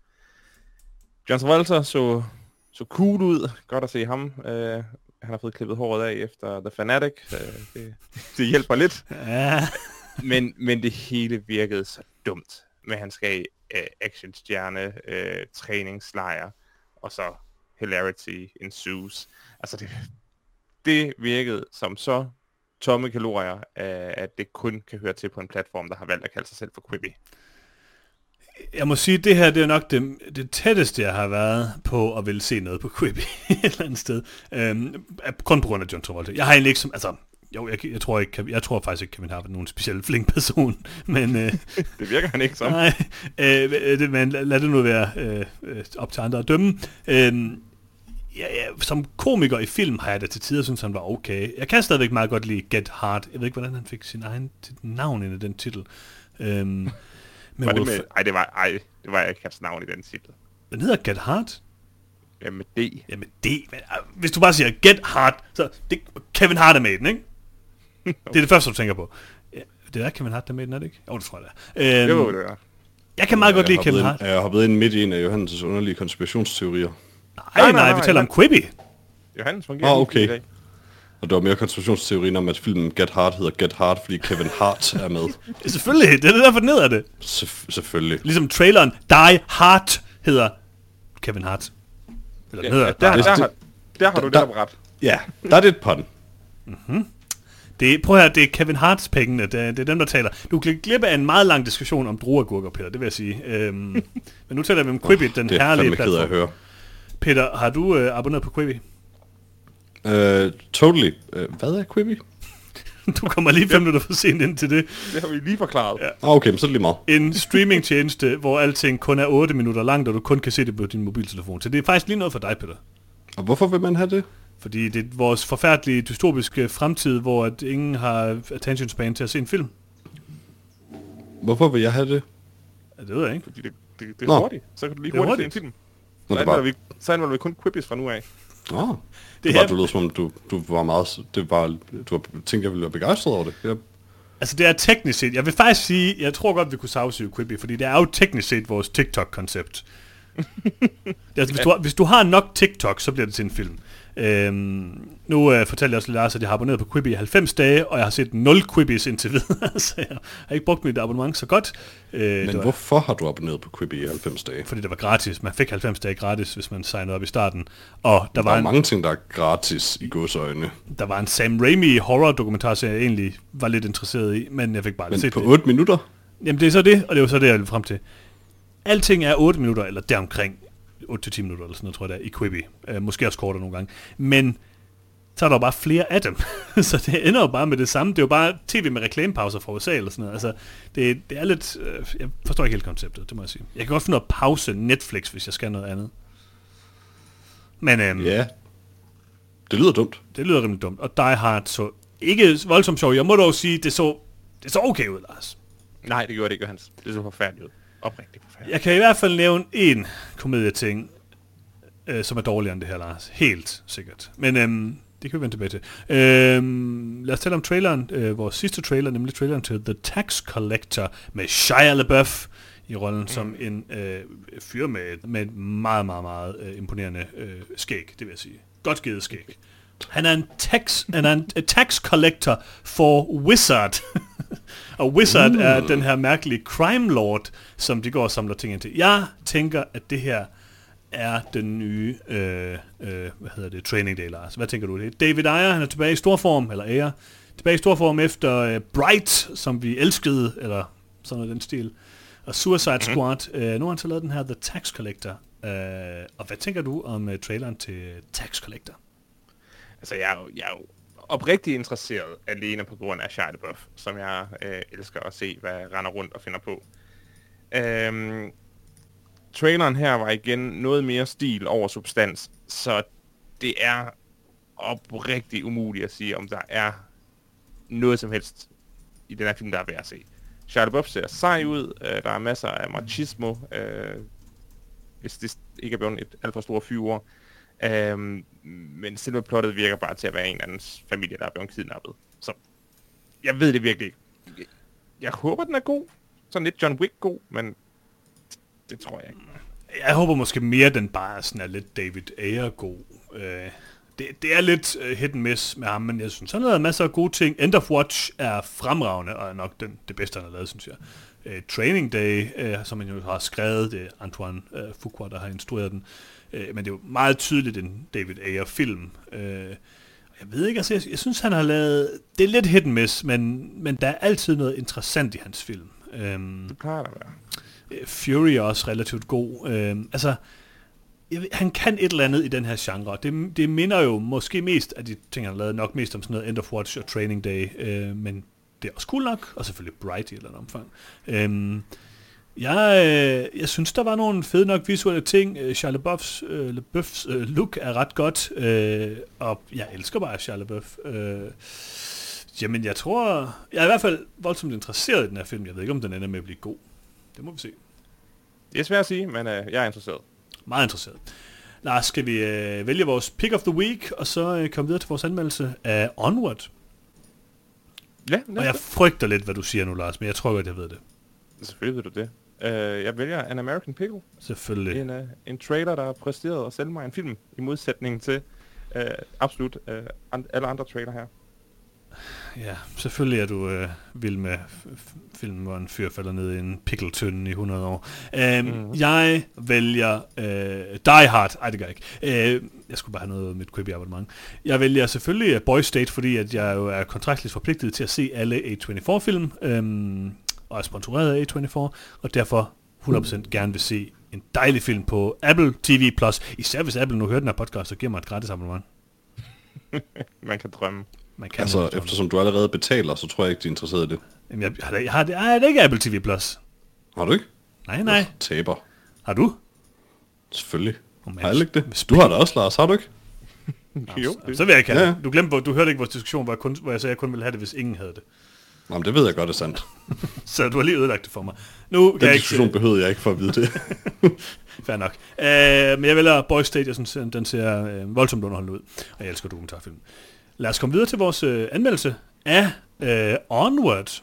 John Travolta så, så cool ud. Godt at se ham. Øh, han har fået klippet håret af efter The Fanatic. Øh, det, det hjælper lidt. Ja, men, men det hele virkede så dumt. Men han skal i uh, actionstjerne, uh, træningslejr, og så hilarity ensues. Altså det, det virkede som så tomme kalorier, uh, at det kun kan høre til på en platform, der har valgt at kalde sig selv for Quibi. jeg må sige, det her det er nok det, det tætteste, jeg har været på at ville se noget på Quibi et eller andet sted. Øhm, kun på grund af John Travolta. Jeg har egentlig ikke som, altså, jo, jeg, jeg, tror ikke, jeg tror faktisk ikke, Kevin Hart er nogen specielt flink person, men... Øh, Det virker han ikke som. Nej, øh, det- men lad, lad det nu være øh, øh, op til andre at dømme. Øh, ja, ja, som komiker i film har jeg da til tider synes han var okay. Jeg kan stadigvæk meget godt lide Get Hard. Jeg ved ikke, hvordan han fik sin egen navn ind i den titel. Øh, men Var det med, ej, det var, ej, det var ikke hans navn i den titel. den hedder Get Hard? Ja, med D. Jamen det, men, øh, hvis du bare siger Get Hard, så det, Kevin Hart er med den, ikke? Det er det første, du tænker på. Ja, det er Kevin Hart, der er med den, er det ikke? Jo, det tror jeg, det er. Øhm, Jo, det var. jeg kan meget godt lide jeg Kevin har Hart. ind- Jeg har været inde midt i en af Johannes' underlige konspirationsteorier. Nej, nej, nej, vi nej, taler om nej. Quibi. Johannes fungerer Ah, okay. i dag. Og det var mere konspirationsteorien om, at filmen Get Hard hedder Get Hard, fordi Kevin Hart er med. Selvfølgelig, det er derfor ned af det. Selvf- selvfølgelig. Ligesom traileren Die Hard hedder Kevin Hart. Eller den Ja, hedder der, Die der, Hard. har, der har du Der- det ret. Ja, der er det et pun. Det, er- prøv at høre, det er Kevin Harts pengene, det, er- det er dem, der taler. Du kan glip af en meget lang diskussion om druergurker, Peter, det vil jeg sige. Øhm, men nu taler vi om Quibi, den Det er herlige fandme ked af at platform. høre. Peter, har du øh, abonneret på Quibi? Uh, totally. Uh, hvad er Quibi? Du kommer lige fem minutter for sent ind til det. Det har vi lige forklaret. Ja. Ah, okay, men så er det lige meget. En streamingtjeneste, hvor alting kun er 8 minutter langt, og du kun kan se det på din mobiltelefon. Så det er faktisk lige noget for dig, Peter. Og hvorfor vil man have det? Fordi det er vores forfærdelige dystopiske fremtid, hvor at ingen har attention span til at se en film. Hvorfor vil jeg have det? Ja, det ved jeg ikke. Fordi det, det, det er Nå. hurtigt. Så kan du lige Det er hurtigt se en hurtigt. film. Nå, Så anmelder, vi, så anmelder vi kun Quibis fra nu af. Åh, oh, Det det, her- var, du lød som om, du, du var meget... Det var, du var, tænkte, jeg ville være begejstret over det. Jeg, Altså det er teknisk set, jeg vil faktisk sige, jeg tror godt, vi kunne sagsøge Quibi, fordi det er jo teknisk set vores TikTok-koncept. altså, hvis, du, har- hvis du har nok TikTok, så bliver det til en film. Øhm, nu øh, fortalte jeg også Lars, at jeg har abonneret på Quibi i 90 dage, og jeg har set 0 Quibis indtil videre, så jeg har ikke brugt mit abonnement så godt. Øh, men var, hvorfor har du abonneret på Quibi i 90 dage? Fordi det var gratis. Man fik 90 dage gratis, hvis man signede op i starten. Og der Der var, er en, mange ting, der er gratis i godsøjne. der var en Sam Raimi horror dokumentar, som jeg egentlig var lidt interesseret i, men jeg fik bare Men set på det. 8 minutter? Jamen det er så det, og det er jo så det, jeg vil frem til. Alting er 8 minutter, eller deromkring 8-10 minutter, eller sådan noget, tror jeg det er, i Quibi. Øh, måske også kortere nogle gange. Men så er der jo bare flere af dem. så det ender jo bare med det samme. Det er jo bare tv med reklamepauser fra USA eller sådan noget. Altså, det, det er lidt... Øh, jeg forstår ikke helt konceptet, det må jeg sige. Jeg kan godt finde noget at pause Netflix, hvis jeg skal noget andet. Men øhm, Ja. Det lyder dumt. det lyder rimelig dumt. Og Die Hard så ikke voldsomt sjov. Jeg må dog sige, det så, det så okay ud, Lars. Nej, det gjorde det ikke, Hans. Det så forfærdeligt ud. Oprigtigt forfærdeligt. Jeg kan i hvert fald nævne en komedieting, øh, som er dårligere end det her, Lars. Helt sikkert. Men øhm, det kan vi vende tilbage til. Øhm, lad os tale om traileren. Øh, vores sidste trailer, nemlig traileren til The Tax Collector med Shia LaBeouf i rollen mm. som en øh, fyr med, med et meget, meget, meget øh, imponerende øh, skæg, det vil jeg sige. Godt givet skæg. Han er en tax, han er en tax collector for Wizard. og Wizard mm. er den her mærkelige crime lord, som de går og samler ting ind til. Jeg tænker, at det her er den nye, øh, øh, hvad hedder det, Training Day, Lars. Hvad tænker du det? David Ayer, han er tilbage i stor form, eller Ayer, tilbage i stor form efter øh, Bright, som vi elskede, eller sådan noget den stil, og Suicide Squad. Øh, nu har han så lavet den her The Tax Collector. Øh, og hvad tænker du om øh, traileren til Tax Collector? Altså, jeg er, jo, jeg er jo oprigtigt interesseret alene på grund af Shia LaBeouf, som jeg øh, elsker at se, hvad jeg render rundt og finder på. Øhm, traileren her var igen noget mere stil over substans, så det er oprigtigt umuligt at sige, om der er noget som helst i den her film, der er værd at se. Shia LaBeouf ser sej ud, øh, der er masser af machismo, øh, hvis det ikke er blevet et alt for stort fyre. Øhm, men selve plottet virker bare til at være en eller andens familie, der er blevet kidnappet. Så jeg ved det virkelig ikke. Jeg, jeg håber, den er god. Sådan lidt John Wick god, men det tror jeg ikke. Jeg håber måske mere, den bare sådan er lidt David Ayer god. Øh, det, det er lidt øh, hit and miss med ham, men jeg synes, han har lavet masser af gode ting. End of Watch er fremragende, og er nok den, det bedste, han har lavet, synes jeg. Øh, Training Day, øh, som han jo har skrevet, det er Antoine uh, Fuqua, der har instrueret den. Uh, men det er jo meget tydeligt en David Ayer-film. Uh, jeg ved ikke, altså jeg, jeg synes, han har lavet... Det er lidt hit and miss, men, men der er altid noget interessant i hans film. Um, Det plejer der at være. Øh, Fury er også relativt god. Øh, altså, jeg ved, han kan et eller andet i den her genre. Det, det minder jo måske mest af de ting, han har lavet, nok mest om sådan noget End of Watch og Training Day, øh, men det er også cool nok, og selvfølgelig Bright i et eller andet omfang. Øh, jeg, øh, jeg synes, der var nogle fede nok visuelle ting. Øh, Shia LaBeoufs, øh, LaBeoufs øh, look er ret godt, øh, og jeg elsker bare Shia LaBeouf. Øh, jamen, jeg tror... Jeg er i hvert fald voldsomt interesseret i den her film. Jeg ved ikke, om den ender med at blive god. Det må vi se. Det er svært at sige, men øh, jeg er interesseret. Meget interesseret. Lars, skal vi øh, vælge vores pick of the week, og så øh, komme videre til vores anmeldelse af Onward? Ja, Og jeg frygter lidt, hvad du siger nu, Lars, men jeg tror godt, jeg ved det. selvfølgelig ved du det. Uh, jeg vælger An American Pickle. Selvfølgelig. En, uh, en trailer, der har præsteret at sælge mig en film, i modsætning til øh, absolut øh, an, alle andre trailer her. Ja, selvfølgelig er du øh, vild med filmen, hvor en fyr falder ned i en pikkeltønde i 100 år. Um, mm. Jeg vælger øh, Die Hard. Ej, det gør jeg ikke. Uh, jeg skulle bare have noget med et Quibi abonnement. Jeg vælger selvfølgelig Boy State, fordi at jeg jo er kontraktligt forpligtet til at se alle A24-film, um, og er sponsoreret af A24, og derfor 100% gerne vil se en dejlig film på Apple TV+. Især hvis Apple nu hører den her podcast, så giver mig et gratis abonnement. Man kan drømme. Man kan altså, eftersom du allerede betaler, så tror jeg ikke, du er interesseret i det. Jamen, jeg, jeg, har, jeg, har, jeg har ikke Apple TV+. Plus. Har du ikke? Nej, nej. Jeg taber. Har du? Selvfølgelig. Oh, har jeg ikke det? Du har det også, Lars. Har du ikke? jo. Så, så vil jeg ikke have ja. det. Du, glemte, du hørte ikke vores diskussion, hvor jeg, kun, hvor jeg sagde, at jeg kun ville have det, hvis ingen havde det. Jamen, det ved jeg godt er sandt. så du har lige ødelagt det for mig. Nu kan Den jeg diskussion ikke, behøvede jeg ikke for at vide det. Fair nok. Uh, men jeg vælger Boys State, jeg synes, den ser uh, voldsomt underholdende ud. Og jeg elsker dokumentarfilm. Lad os komme videre til vores uh, anmeldelse af uh, Onward.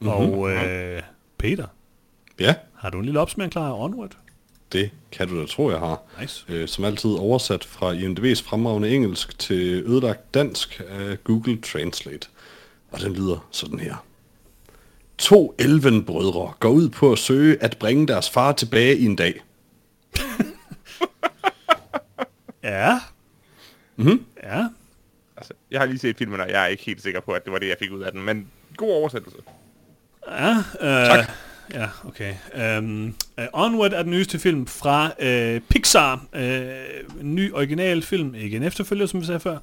Mm-hmm. Og uh, Peter. Ja? Har du en lille opsmæring klar af Onward? Det kan du da tro, jeg har. Nice. Øh, som altid oversat fra IMDb's fremragende engelsk til ødelagt dansk af Google Translate. Og den lyder sådan her. To elvenbrødre går ud på at søge at bringe deres far tilbage i en dag. ja. Mm-hmm. Ja. Altså, jeg har lige set filmen, og jeg er ikke helt sikker på, at det var det, jeg fik ud af den, men god oversættelse. Ja, øh, tak. Ja, okay. Um, uh, Onward er den nyeste film fra uh, Pixar. Uh, en ny original film, ikke en efterfølger, som vi sagde før.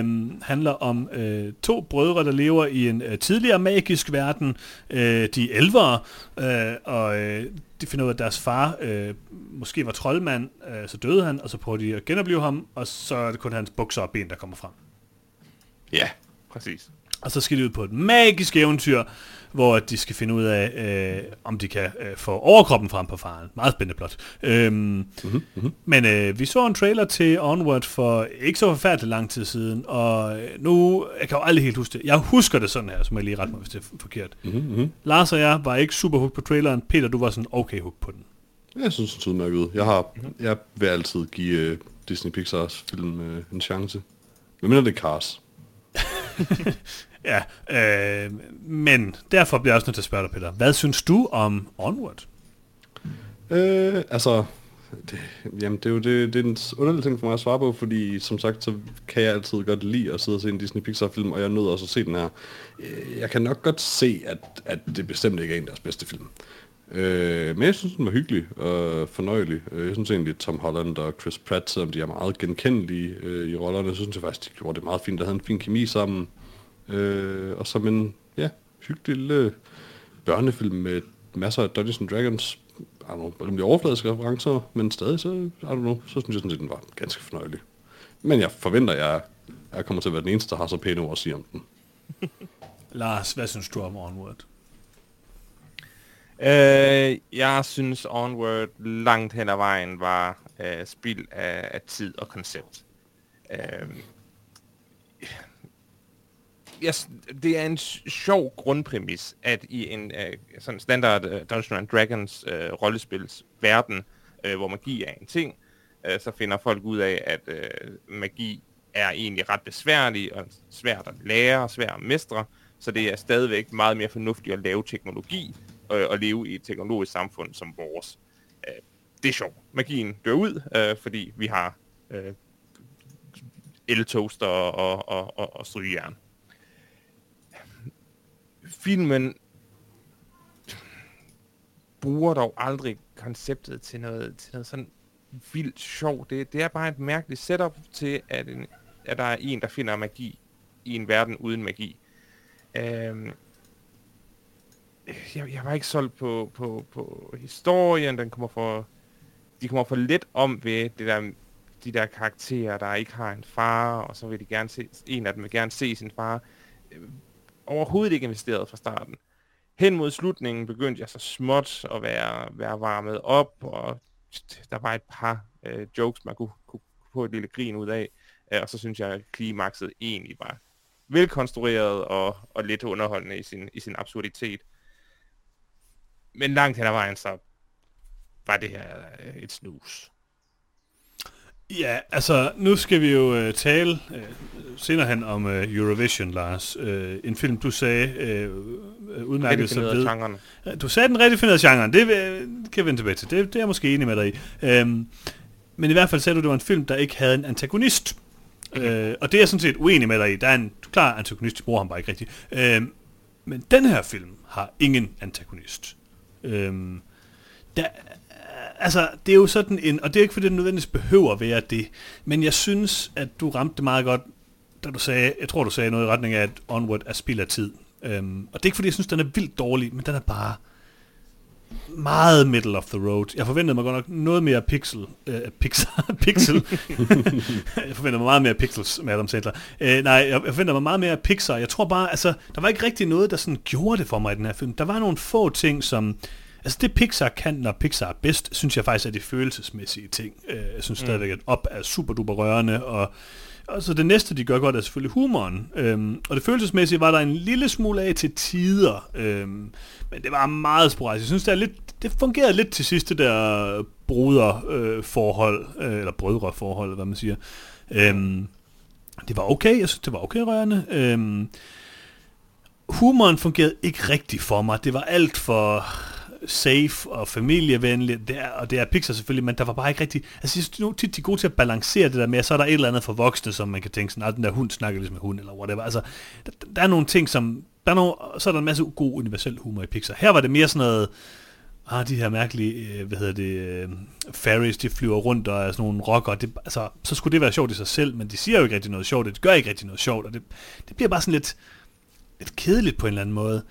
Um, handler om uh, to brødre, der lever i en uh, tidligere magisk verden. Uh, de er elvere, uh, og uh, de finder ud af, at deres far uh, måske var troldmand, uh, så døde han, og så prøver de at genopleve ham, og så er det kun hans bukser og ben, der kommer frem. Ja, præcis. Og så skal de ud på et magisk eventyr, hvor de skal finde ud af, øh, om de kan øh, få overkroppen frem på faren. Meget spændende plot. Øhm, mm-hmm, mm-hmm. Men øh, vi så en trailer til Onward for ikke så forfærdeligt lang tid siden, og øh, nu, jeg kan jo aldrig helt huske det. Jeg husker det sådan her, som jeg lige ret mig, hvis det er forkert. Mm-hmm. Lars og jeg var ikke super hooked på traileren. Peter, du var sådan okay hooked på den. Jeg synes, det er udmærket ud. Jeg, har, mm-hmm. jeg vil altid give uh, Disney Pixars film uh, en chance. Hvad mener det Cars? Ja, øh, men derfor bliver jeg også nødt til at spørge dig, Peter. Hvad synes du om Onward? Øh, altså, det, jamen det er jo det, det er en underlig ting for mig at svare på, fordi som sagt, så kan jeg altid godt lide at sidde og se en Disney Pixar film, og jeg nødt også at se den her. Øh, jeg kan nok godt se, at, at det bestemt ikke er en af deres bedste film. Øh, men jeg synes, den var hyggelig og fornøjelig. Øh, jeg synes egentlig, at Tom Holland og Chris Pratt, selvom de er meget genkendelige øh, i rollerne, så synes jeg faktisk, de gjorde det meget fint. Der havde en fin kemi sammen. Øh, og som en ja, hyggelig lille børnefilm med masser af Dungeons and Dragons, I don't know, rimelig overfladiske referencer, men stadig så, I don't know, så synes jeg sådan, at den var ganske fornøjelig. Men jeg forventer, at jeg, jeg kommer til at være den eneste, der har så pæne ord at sige om den. Lars, hvad synes du om Onward? Øh, jeg synes Onward langt hen ad vejen var øh, spild af, af tid og koncept. Øh, yes, det er en sjov grundpræmis, at i en uh, sådan standard uh, Dungeons and Dragons uh, rollespils verden, uh, hvor magi er en ting, uh, så finder folk ud af, at uh, magi er egentlig ret besværlig og svært at lære og svært at mestre, så det er stadigvæk meget mere fornuftigt at lave teknologi uh, og leve i et teknologisk samfund som vores. Uh, det er sjovt. Magien dør ud, uh, fordi vi har uh, eltoaster og, og, og, og strygejern filmen bruger dog aldrig konceptet til noget, til noget sådan vildt sjov. Det, det er bare et mærkeligt setup til, at, en, at der er en, der finder magi i en verden uden magi. Øhm, jeg, jeg var ikke solgt på, på, på historien. Den kommer for, de kommer for lidt om ved det der, de der karakterer, der ikke har en far, og så vil de gerne se, en af dem vil gerne se sin far overhovedet ikke investeret fra starten. Hen mod slutningen begyndte jeg så småt at være, være varmet op, og der var et par øh, jokes, man kunne, kunne få et lille grin ud af, øh, og så synes jeg, at klimakset egentlig var velkonstrueret og, og lidt underholdende i sin, i sin absurditet. Men langt hen ad vejen, så var det her øh, et snus. Ja, altså, nu skal vi jo øh, tale øh, senere hen om øh, Eurovision, Lars. Øh, en film, du sagde øh, udmærket sig ved. genren. Du sagde den rigtig definerede genren, det, det kan jeg vende tilbage til. Det, det er jeg måske enig med dig i. Øhm, men i hvert fald sagde du, det var en film, der ikke havde en antagonist. Øh, og det er jeg sådan set uenig med dig i. Der er en klar antagonist, de bruger ham bare ikke rigtigt. Øhm, men den her film har ingen antagonist. Øhm, der, altså, det er jo sådan en, og det er ikke fordi, det nødvendigvis behøver at være det, men jeg synes, at du ramte det meget godt, da du sagde, jeg tror, du sagde noget i retning af, at Onward er spild af tid. Øhm, og det er ikke fordi, jeg synes, den er vildt dårlig, men den er bare meget middle of the road. Jeg forventede mig godt nok noget mere pixel. Øh, pixel. pixel. jeg forventede mig meget mere pixels med Adam Sandler. Øh, nej, jeg, jeg forventede mig meget mere Pixar. Jeg tror bare, altså, der var ikke rigtig noget, der sådan gjorde det for mig i den her film. Der var nogle få ting, som... Altså det Pixar kan, når Pixar er bedst, synes jeg faktisk er de følelsesmæssige ting. Øh, jeg synes mm. stadigvæk, at op er super duper rørende, og og så det næste, de gør godt, er selvfølgelig humoren. Øhm, og det følelsesmæssige var der en lille smule af til tider. Øhm, men det var meget sporadisk. Jeg synes, det, er lidt, det fungerede lidt til sidst, det der bruderforhold, øh, forhold, øh, eller brødreforhold, hvad man siger. Øhm, det var okay, jeg synes, det var okay rørende. Øhm, humoren fungerede ikke rigtigt for mig. Det var alt for safe og familievenligt, det er, og det er Pixar selvfølgelig, men der var bare ikke rigtig, altså jeg synes tit, de er gode til at balancere det der med, at så er der et eller andet for voksne, som man kan tænke sådan, at den der hund snakker ligesom med hund, eller whatever, altså der, der er nogle ting, som, der er nogle, så er der en masse god universel humor i Pixar. Her var det mere sådan noget, ah, de her mærkelige, øh, hvad hedder det, øh, fairies, de flyver rundt og er sådan nogle rocker, det, altså, så skulle det være sjovt i sig selv, men de siger jo ikke rigtig noget sjovt, det gør ikke rigtig noget sjovt, og det, det bliver bare sådan lidt, lidt kedeligt på en eller anden måde.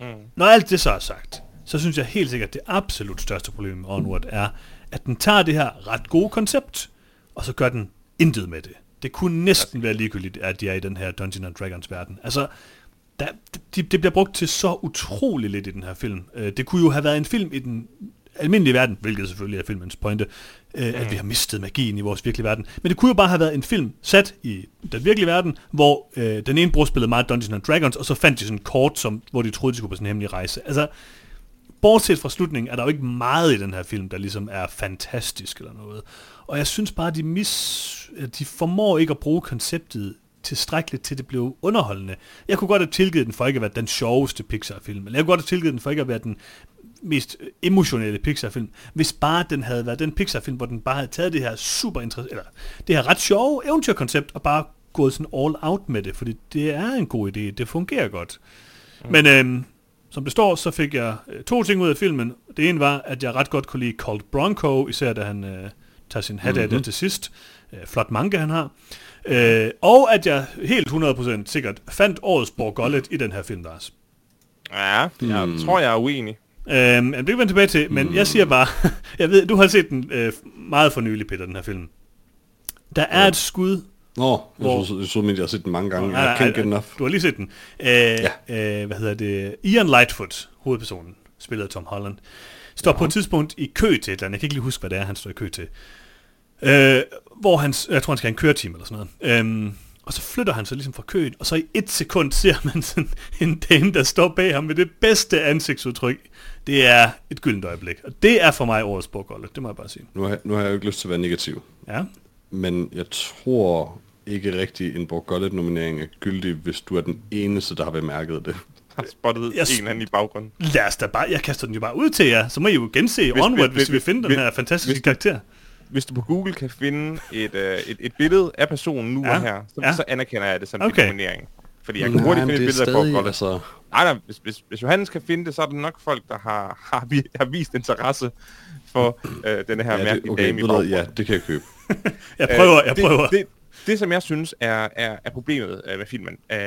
Mm. Når alt det så er sagt, så synes jeg helt sikkert, at det absolut største problem med Onward er, at den tager det her ret gode koncept, og så gør den intet med det. Det kunne næsten være ligegyldigt, at de er i den her Dungeons and Dragons verden. Altså, der, det, det bliver brugt til så utrolig lidt i den her film. Øh, Det kunne jo have været en film i den almindelige verden, hvilket selvfølgelig er filmens pointe, øh, at vi har mistet magien i vores virkelige verden. Men det kunne jo bare have været en film sat i den virkelige verden, hvor øh, den ene bror spillede meget Dungeons and Dragons, og så fandt de sådan et kort, som, hvor de troede, de skulle på sådan en hemmelig rejse. Altså, bortset fra slutningen, er der jo ikke meget i den her film, der ligesom er fantastisk eller noget. Og jeg synes bare, de, mis, de formår ikke at bruge konceptet tilstrækkeligt til, det blev underholdende. Jeg kunne godt have tilgivet den for ikke at være den sjoveste Pixar-film, eller jeg kunne godt have tilgivet den for ikke at være den mest emotionelle Pixar-film, hvis bare den havde været den Pixar-film, hvor den bare havde taget det her super eller det her ret sjove eventyrkoncept, og bare gået sådan all out med det, fordi det er en god idé, det fungerer godt. Mm. Men øhm, som det står, så fik jeg øh, to ting ud af filmen. Det ene var, at jeg ret godt kunne lide Colt Bronco, især da han øh, tager sin hat af det til sidst. Øh, flot manke han har. Øh, og at jeg helt 100% sikkert fandt årets Borgollet i den her film, Lars. Ja, jeg Hmm. tror, jeg er uenig. Øhm, det kan vi vende tilbage til, men jeg siger bare, jeg ved, du har set den øh, meget for nylig, Peter, den her film. Der er Ja. et skud Nå, jeg Hvor- synes, jeg synes, jeg har set den mange gange. Jeg can't nej, get enough. Du har lige set den. Øh, ja. øh, hvad hedder det? Ian Lightfoot, hovedpersonen, spillet af Tom Holland, står ja. på et tidspunkt i kø til et eller andet. Jeg kan ikke lige huske, hvad det er, han står i kø til. Øh, hvor han, jeg tror, han skal have en køretime eller sådan noget. Øhm, og så flytter han sig ligesom fra køen, og så i et sekund ser man sådan en dame, der står bag ham med det bedste ansigtsudtryk. Det er et gyldent øjeblik. Og det er for mig årets bogholdet, det må jeg bare sige. Nu har, nu har jeg jo ikke lyst til at være negativ, Ja. men jeg tror ikke rigtig en Borgollet-nominering er gyldig, hvis du er den eneste, der har bemærket det. Har spottet Jeg en eller anden i baggrunden. Lad os da bare, jeg kaster den jo bare ud til jer, så må I jo gense Hvis- Onward, hvis- hvis, vi hvis- finder den hvis- her fantastiske hvis- karakter. Hvis du på Google kan finde et, øh, et, et billede af personen nu Ja, og her, så, ja. så anerkender jeg det som Okay. en nominering. Fordi jeg kan hurtigt finde et billede af Borgollet. altså... Nej, nej, hvis, hvis, hvis Johannes kan finde det, så er det nok folk, der har, har, vi, har vist interesse for øh, denne her Ja, mærkelige det, okay, dame i baggrunden. ja, det kan jeg købe. Jeg prøver, jeg det, prøver. Det, det, som jeg synes er, er, er problemet øh, med filmen, øh,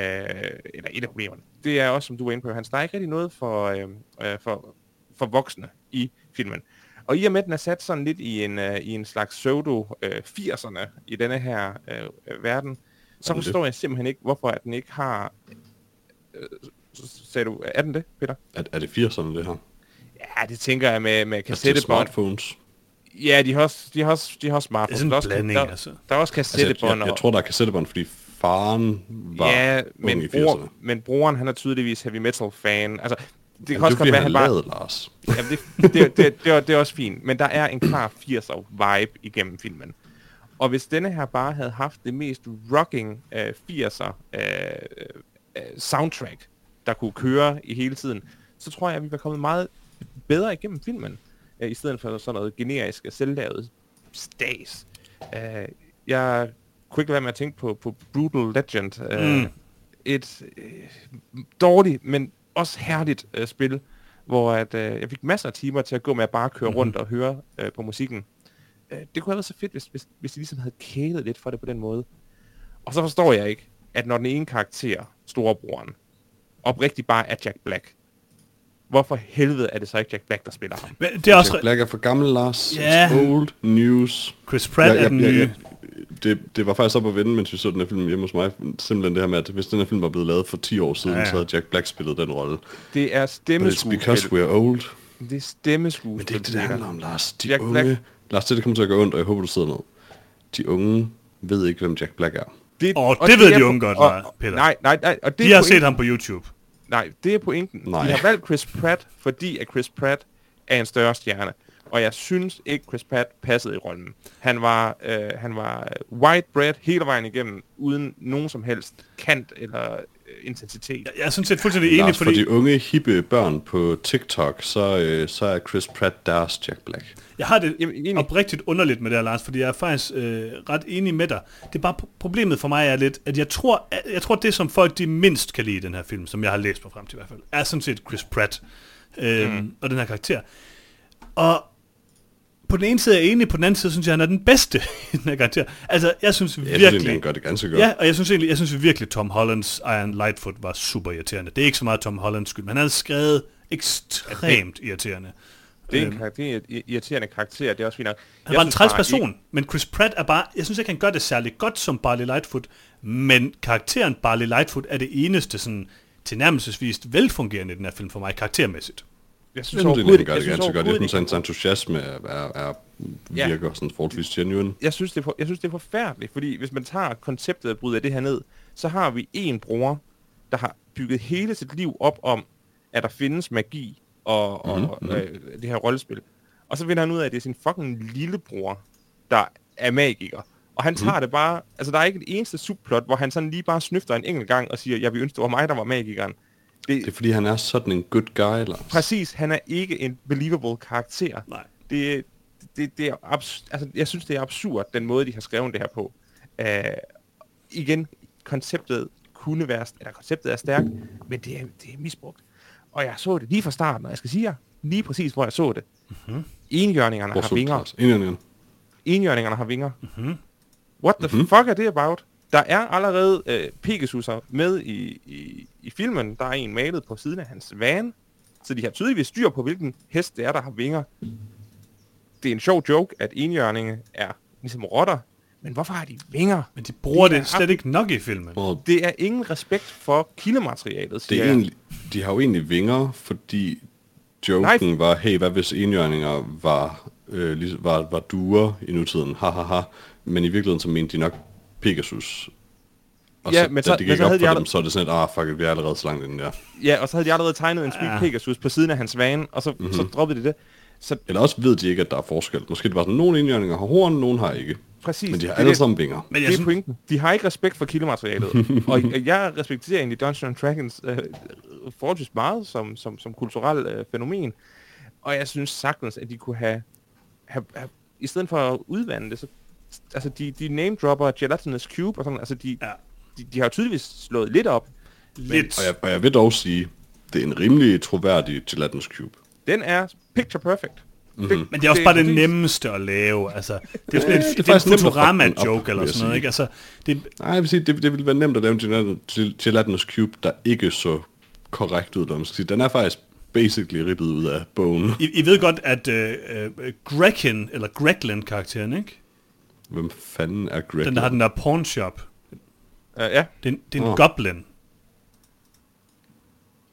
eller et af problemerne, det er også, som du var inde på, Hans, der er ikke rigtig noget for, øh, øh, for, for voksne i filmen. Og i og med, at den er sat sådan lidt i en, øh, i en slags pseudo-80'erne i denne her øh, øh, verden, så forstår jeg simpelthen ikke, hvorfor at den ikke har... Øh, sagde du, er den det, Peter? Er, er det 80'erne, det her? Ja, det tænker jeg med, med kassettebånd. smartphones? Ja, de har også, de har også, de har også Det er sådan Der en også, blanding, der, altså. der er også Altså, jeg, kassettebånd. jeg, jeg tror, der er kassettebånd, fordi faren var ja, ung men, bror, 80'erne. men broren, han er tydeligvis heavy metal fan. Altså, det kan Jamen, også det er godt være, han bare... Lars. Jamen, det, det, det, det, det, er, det er også fint. Men der er en klar 80'er vibe igennem filmen. Og hvis denne her bare havde haft det mest rocking øh, 80'er øh, øh, soundtrack, der kunne køre i hele tiden, så tror jeg, at vi var kommet meget bedre igennem filmen, øh, i stedet for sådan noget generisk selvlavet stas. Øh, jeg kunne ikke lade være med at tænke på, på Brutal Legend. Øh, Mm. Et øh, dårligt, men også herligt øh, spil, hvor at, øh, jeg fik masser af timer til at gå med at bare køre Mhm. rundt og høre øh, på musikken. Øh, det kunne have været så fedt, hvis, hvis, hvis de ligesom havde kælet lidt for det på den måde. Og så forstår jeg ikke, at når den ene karakter, storebroren, oprigtigt bare er Jack Black, hvorfor helvede er det så ikke Jack Black, der spiller ham? Men det er også... Jack Black er for gammel, Lars. Ja. It's old news. Chris Pratt er den nye. det, det var faktisk op at vende, mens vi så den her film hjemme hos mig. Simpelthen det her med, at hvis den her film var blevet lavet for 10 år siden, Ja, så havde Jack Black spillet den rolle. Det er But it's stemmeskuespil. because we're old. Det er stemmeskuespil. Men det er ikke det, det handler om, Lars. De Jack unge... Black- Lars, det, det kommer til at gøre ondt, og jeg håber, du sidder ned. De unge ved ikke, hvem Jack Black er. Det, Åh, og det ved er de unge godt, og- nej, Peter. Nej, nej, nej. Og det De har set ham på YouTube. Nej, det er pointen. Nej. De har valgt Chris Pratt, fordi at Chris Pratt er en større stjerne. Og jeg synes ikke, Chris Pratt passede i rollen. Han var, øh, han var white bread hele vejen igennem, uden nogen som helst kant eller intensitet. Jeg, jeg er sådan set fuldstændig enig, Lars, for fordi... de unge, hippe børn på TikTok, så, øh, så er Chris Pratt deres Jack Black. Jeg har det Jamen, oprigtigt underligt med det her, Lars, fordi jeg er faktisk øh, ret enig med dig. Det er bare pro- problemet for mig er lidt, at jeg tror, at, jeg tror, det som folk de mindst kan lide i den her film, som jeg har læst på frem til i hvert fald, er sådan set Chris Pratt øh, mm. og den her karakter. Og på den ene side er jeg enig, på den anden side synes jeg, han er den bedste i den her karakter. Altså, jeg synes Jeg synes virkelig... egentlig, han gør det ganske godt. Ja, og jeg synes egentlig, jeg synes virkelig, Tom Hollands Iron Lightfoot var super irriterende. Det er ikke så meget Tom Hollands skyld, men han havde skrevet ekstremt irriterende. Det er en, Øhm, karakter, er irriterende karakter, det er også fint nok. Han var en træls person, men Chris Pratt er bare... Jeg synes ikke, han gør det særlig godt som Barley Lightfoot, men karakteren Barley Lightfoot er det eneste sådan tilnærmelsesvist velfungerende i den her film for mig, karaktermæssigt. Jeg Jeg synes synes, overhovedet han gør det synes ganske godt. Jeg synes, hans entusiasme er, er, er Ja. virker sådan forholdsvis genuine. jeg synes, det er for, jeg synes, det er forfærdeligt, fordi hvis man tager konceptet og bryder det her ned, så har vi en bror, der har bygget hele sit liv op om, at der findes magi og, og Mhm, øh, det her rollespil. Og så finder han ud af, at det er sin fucking lillebror, der er magiker. Og han tager det bare, altså der er ikke et eneste subplot, hvor han sådan lige bare snøfter en enkelt gang og siger, jeg vil ønske, det var mig, der var magikeren. Det, Det er fordi, han er sådan en good guy, Lars. Præcis, han er ikke en believable karakter. Nej. Det, det, det er abs- altså, jeg synes, det er absurd, den måde, de har skrevet det her på. Uh, igen, konceptet kunne være, eller konceptet er stærkt, men det er, det er misbrugt. Og jeg så det lige fra starten, og jeg skal sige jer, lige præcis, hvor jeg så det. Mm-hmm. Enhjørningerne har vinger. enig. Enhjørningerne har vinger. Mhm. What the mm-hmm. fuck er det about? Der er allerede øh, Pegasus'er med i, i, i filmen. Der er en malet på siden af hans van. Så de har tydeligvis styr på, hvilken hest det er, der har vinger. Det er en sjov joke, at enhjørninge er ligesom rotter. Men hvorfor har de vinger? Men de bruger Det er det slet ikke nok i filmen. Og Det er ingen respekt for kildematerialet, det siger er jeg. egentlig, de har jo egentlig vinger, fordi joken Nej. var, hey, hvad hvis enhjørninger var, øh, var, var duer i nutiden? Ha, ha, ha. Men i virkeligheden, så mente de nok Pegasus. Og Ja, så, men da så- det men gik så op havde for de dem, så er det sådan et, ah, fuck it, vi er allerede så langt inden der. Ja, og så havde de allerede tegnet en Sweet Ja. Pegasus på siden af hans van, og så, Mhm. mm-hmm. så droppede de det. Så Eller også ved de ikke, at der er forskel. Måske det var sådan, nogle enhjørninger har horn, nogle har ikke. præcis. Men de har det er alle det. sammen vinger. Men jeg det er pointen. De har ikke respekt for kildematerialet. og jeg respekterer egentlig Dungeons and Dragons øh, forholdsvis meget som, som, som kulturel øh, fænomen. Og jeg synes sagtens, at de kunne have, have, have i stedet for at udvande det, så, altså de, de name-dropper Gelatinous Cube og sådan, altså de, Ja. de, de har jo tydeligvis slået lidt op. lidt... Og jeg, og jeg vil dog sige, det er en rimelig troværdig Gelatinous Cube. Den er picture perfect. Mm-hmm. Men det er også bare det nemmeste at lave. Altså, det er, sådan en, det er er en Futurama-joke eller sådan noget, ikke? Altså, det, Nej, jeg vil sige, det, det ville være nemt at lave en gelatin- gel- gelatinous cube, der ikke så korrekt ud, man skal sige. Den er faktisk basically rippet ud af bogen. I, I ved godt, at øh, øh, Gregkin, eller Gregland-karakteren, ikke? Hvem fanden er Greg? Den, der har den der pawn shop. Uh, ja, Det er, en- det er en Åh. goblin.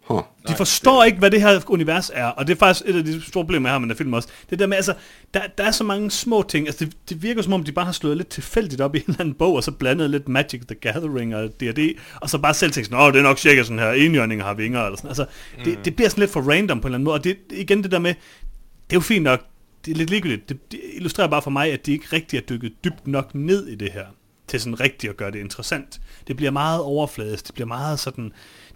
Huh. De forstår ikke, hvad det her univers er, og det er faktisk et af de store problemer, jeg har med den film også. Det der med, altså, der, der er så mange små ting. Altså, det, det virker som om, de bare har slået lidt tilfældigt op i en eller anden bog, og så blandet lidt Magic the Gathering og D&D, og så bare selv tænkt sådan, åh, det er nok cirka sådan her, enhjørninger har vinger, eller sådan. Altså, det, det bliver sådan lidt for random på en eller anden måde, og det igen det der med, det er jo fint nok, det er lidt ligegyldigt. Det, det illustrerer bare for mig, at de ikke rigtig er dykket dybt nok ned i det her, til sådan rigtigt at gøre det interessant. Det bliver meget overfladisk, det bliver meget sådan...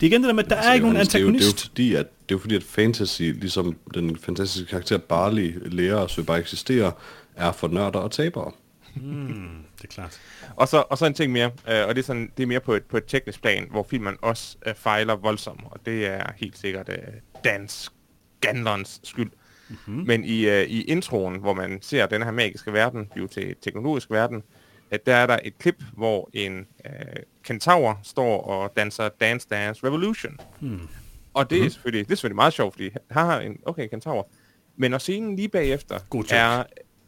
Det er igen det der med, at der er ikke nogen Altså, det er jo- antagonist. Det er, jo fordi, at, det er jo fordi, at fantasy, ligesom den fantastiske karakter Barley lærer at søge bare eksistere, er for nørder og tabere. Det er klart. Og så, og så en ting mere, øh, og det er, sådan, det er mere på et, på et teknisk plan, hvor filmen også øh, fejler voldsomt, og det er helt sikkert øh, dans Ganlons skyld. Mm-hmm. Men i, øh, i introen, hvor man ser den her magiske verden blive til teknologisk verden, at der er der et klip, hvor en øh, kentaur står og danser Dance Dance Revolution. Hmm. Og det, mm-hmm. er selvfølgelig, det er selvfølgelig meget sjovt, fordi her har en, okay, kentaur. Men når scenen lige bagefter God er,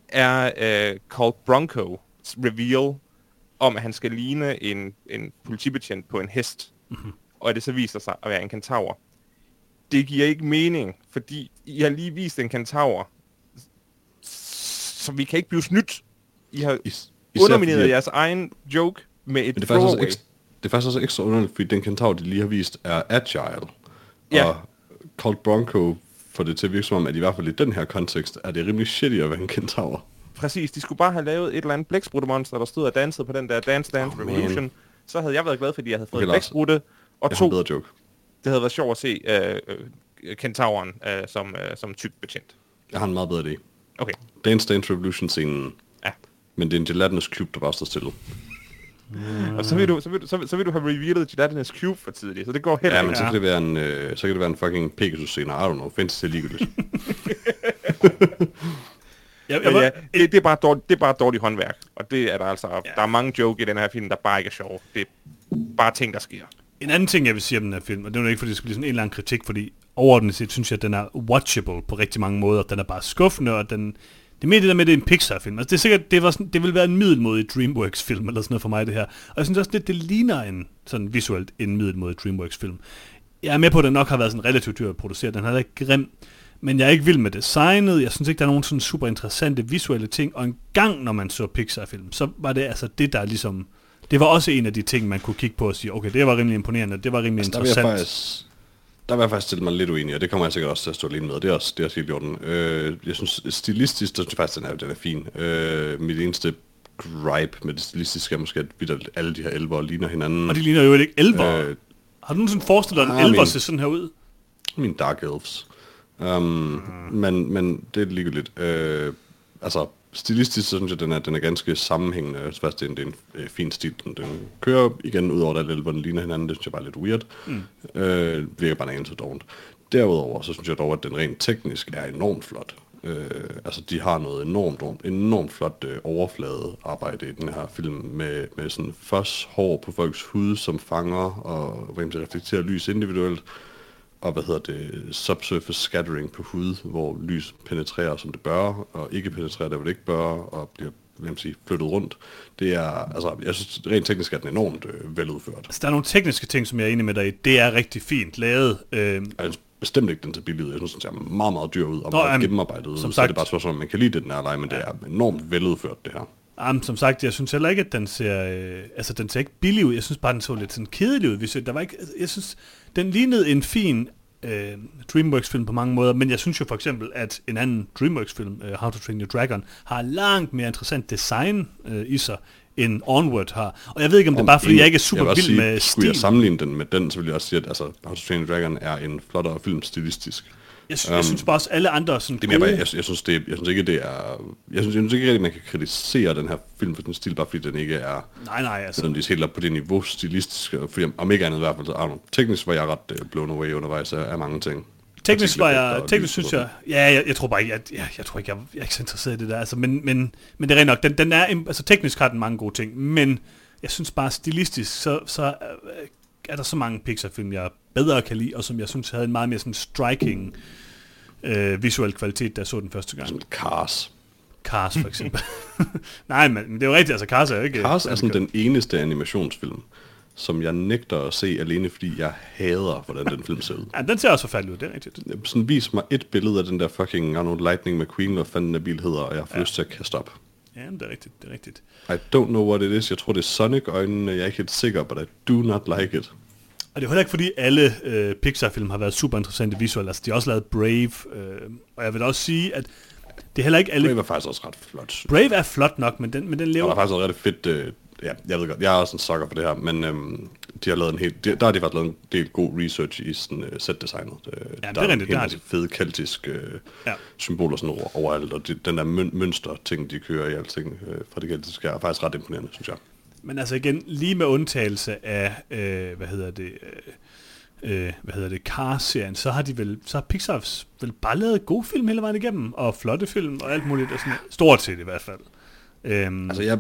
er øh, Colt Bronco reveal om, at han skal ligne en, en politibetjent på en hest, mm-hmm. og det så viser sig at være en kentaur. Det giver ikke mening, fordi I har lige vist en kentaur, så vi kan ikke blive snydt. I har Is, undermineret fordi, jeres egen joke med et Men det er, også det er faktisk også ekstra underligt, fordi den kentaur, de lige har vist, er agile. Ja. Og Colt Bronco får det til at virke som om, at i hvert fald i den her kontekst, er det rimelig shitty at være en kentaur. Præcis, de skulle bare have lavet et eller andet blæksprutte-monster, der stod og dansede på den der Dance Dance Oh, man. Revolution. Så havde jeg været glad, fordi jeg havde fået Okay, Lars. blæksprutte. Og Jeg har to, en bedre joke. Det havde været sjovt at se øh, øh, kentauren øh, som, øh, som tyk betjent. Jeg har en meget bedre idé. Okay, Dance Dance Revolution-scenen, ja. men det er en gelatinous cube, der bare står stille. Og så vil, du, så, vil du, så, vil, så vil du have revealet Gelatinous Cube for tidligt, så det går heller Ja, men så kan det være en, øh, så kan det være en fucking Pegasus-scene. I don't know. Fantasy er ligegyldigt. Jeg, jeg, ja, det, det, er bare dårligt, det er bare dårligt håndværk, og det er der altså, ja. der er mange joke i den her film, der bare ikke er sjove. Det er bare ting, der sker. En anden ting, jeg vil sige om den her film, og det er jo ikke, fordi det skal blive sådan en lang kritik, fordi overordnet set synes jeg, at den er watchable på rigtig mange måder. Den er bare skuffende, og den... Det er mere det der med, at det er en Pixar-film. Altså, det er sikkert, det, var sådan, det vil være en middelmodig DreamWorks-film, eller sådan noget for mig, det her. Og jeg synes også, det, det ligner en, sådan visuelt, en middelmodig DreamWorks-film. Jeg er med på, at den nok har været sådan relativt dyr at producere. Den har ikke grim, men jeg er ikke vild med designet. Jeg synes ikke, der er nogen sådan super interessante visuelle ting. Og en gang, når man så Pixar-film, så var det altså det, der ligesom... Det var også en af de ting, man kunne kigge på og sige, okay, det var rimelig imponerende, det var rimelig Altså, der vil jeg interessant. faktisk... Der vil jeg faktisk stille mig lidt uenig, og det kommer jeg sikkert også til at stå alene med. Det er også, det er også helt i orden. Øh, jeg synes, stilistisk, der synes jeg faktisk, den er, den er fin. Øh, mit eneste gripe med det stilistiske er måske, at alle de her elver ligner hinanden. Og de ligner jo ikke elver. Øh, har du nogensinde forestillet dig, ah, en elver men- ser sådan her ud? Mine Dark Elves. Um, mm. men, men det er ligegyldigt. Øh, altså, stilistisk, så synes jeg, den er, den er ganske sammenhængende. Jeg synes det er en, det er en øh, fin stil. Den, den kører igen ud over, at alle elverne ligner hinanden. Det synes jeg bare er lidt weird. Mm. Øh, virker bare en anelse dårligt. Derudover, så synes jeg dog, at den rent teknisk er enormt flot. Øh, altså, de har noget enormt, enormt, flot øh, overflade arbejde i den her film, med, med sådan først hår på folks hud, som fanger og det reflekterer lys individuelt, og hvad hedder det, subsurface scattering på hud, hvor lys penetrerer, som det bør, og ikke penetrerer der, hvor det ikke bør, og bliver man sige, flyttet rundt. Det er, altså, jeg synes, rent teknisk er den enormt øh, veludført. Altså, der er nogle tekniske ting, som jeg er enig med dig i. Det er rigtig fint lavet. Øh, synes bestemt ikke, den ser billig ud. Jeg synes, den ser meget, meget dyr ud, og Nå, meget jamen, gennemarbejdet ud. som Så er sagt- det bare spørgsmål, om man kan lide det, den er, eller ej, men det er enormt veludført, det her. Jamen, som sagt, jeg synes heller ikke, at den ser, øh, altså, den ser ikke billig ud. Jeg synes bare, den så lidt sådan kedelig ud. Hvis der var ikke, altså, jeg synes, den lignede en fin øh, DreamWorks-film på mange måder, men jeg synes jo for eksempel, at en anden DreamWorks-film, øh, How to Train Your Dragon, har langt mere interessant design øh, i sig, end Onward har. Og jeg ved ikke, om det er bare, fordi jeg ikke er super vild sige, med Skulle jeg stil. sammenligne den med den, så vil jeg også sige, at altså, How to Train Your Dragon er en flottere film stilistisk. Jeg, jeg synes bare også, alle andre sådan Det er mere, gode... bare, jeg, jeg, synes, det, jeg synes ikke, det er... Jeg synes, jeg synes ikke rigtig, man kan kritisere den her film for den stil, bare fordi den ikke er Nej, nej, altså. sådan, de er helt op på det niveau stilistisk. og Fordi, om ikke andet i hvert fald, så know, teknisk var jeg ret uh, blown away undervejs af, af mange ting. Teknisk var jeg, teknisk synes jeg, ja, jeg, jeg tror bare ikke, jeg, jeg, jeg tror ikke, jeg, jeg er ikke så interesseret i det der, altså, men, men, men det er rent nok, den, den er, altså teknisk har den mange gode ting, men jeg synes bare stilistisk, så, så øh, er der så mange Pixar-film, jeg bedre kan lide, og som jeg synes havde en meget mere sådan striking øh, visuel kvalitet, da jeg så den første gang. Sådan Cars. Cars for eksempel. Nej, men men det er jo rigtigt, altså Cars er jo ikke... Cars er sådan den eneste animationsfilm, som jeg nægter at se alene, fordi jeg hader, hvordan den film ser ud. Ja, den ser også forfærdelig ud, det er rigtigt. Sådan vis mig et billede af den der fucking, know, Lightning McQueen, hvad fanden den bil hedder, og jeg har ja. lyst til at kaste op. Ja, det er rigtigt, det er rigtigt. I don't know what it is. Jeg tror, det er Sonic-øjnene. Jeg er ikke helt sikker, but I do not like it. Og det er heller ikke, fordi alle øh, Pixar-film har været super interessante visuelt. Altså, de har også lavet Brave. Øh, og jeg vil også sige, at Det er heller ikke alle... Brave er faktisk også ret flot. Brave er flot nok, men den, men den Og der lever... er faktisk noget rigtig fedt, øh, ja, jeg ved godt, jeg er også en sucker for det her, men øhm, de har lavet en helt, de, der har de faktisk lavet en del god research i sådan, øh, set-designet. Øh, det er der rigtigt, en det har masse fede keltiske øh, Ja. ja. symboler sådan over, overalt, og de, den der møn, mønster-ting, de kører i alting øh, fra det keltiske, er faktisk ret imponerende, synes jeg. Men altså igen, lige med undtagelse af, øh, hvad hedder det, øh, øh, hvad hedder det, Cars-serien, så har de vel, så har Pixar vel bare lavet gode film hele vejen igennem, og flotte film, og alt muligt, og sådan, stort set i hvert fald. Øhm, Altså, jeg,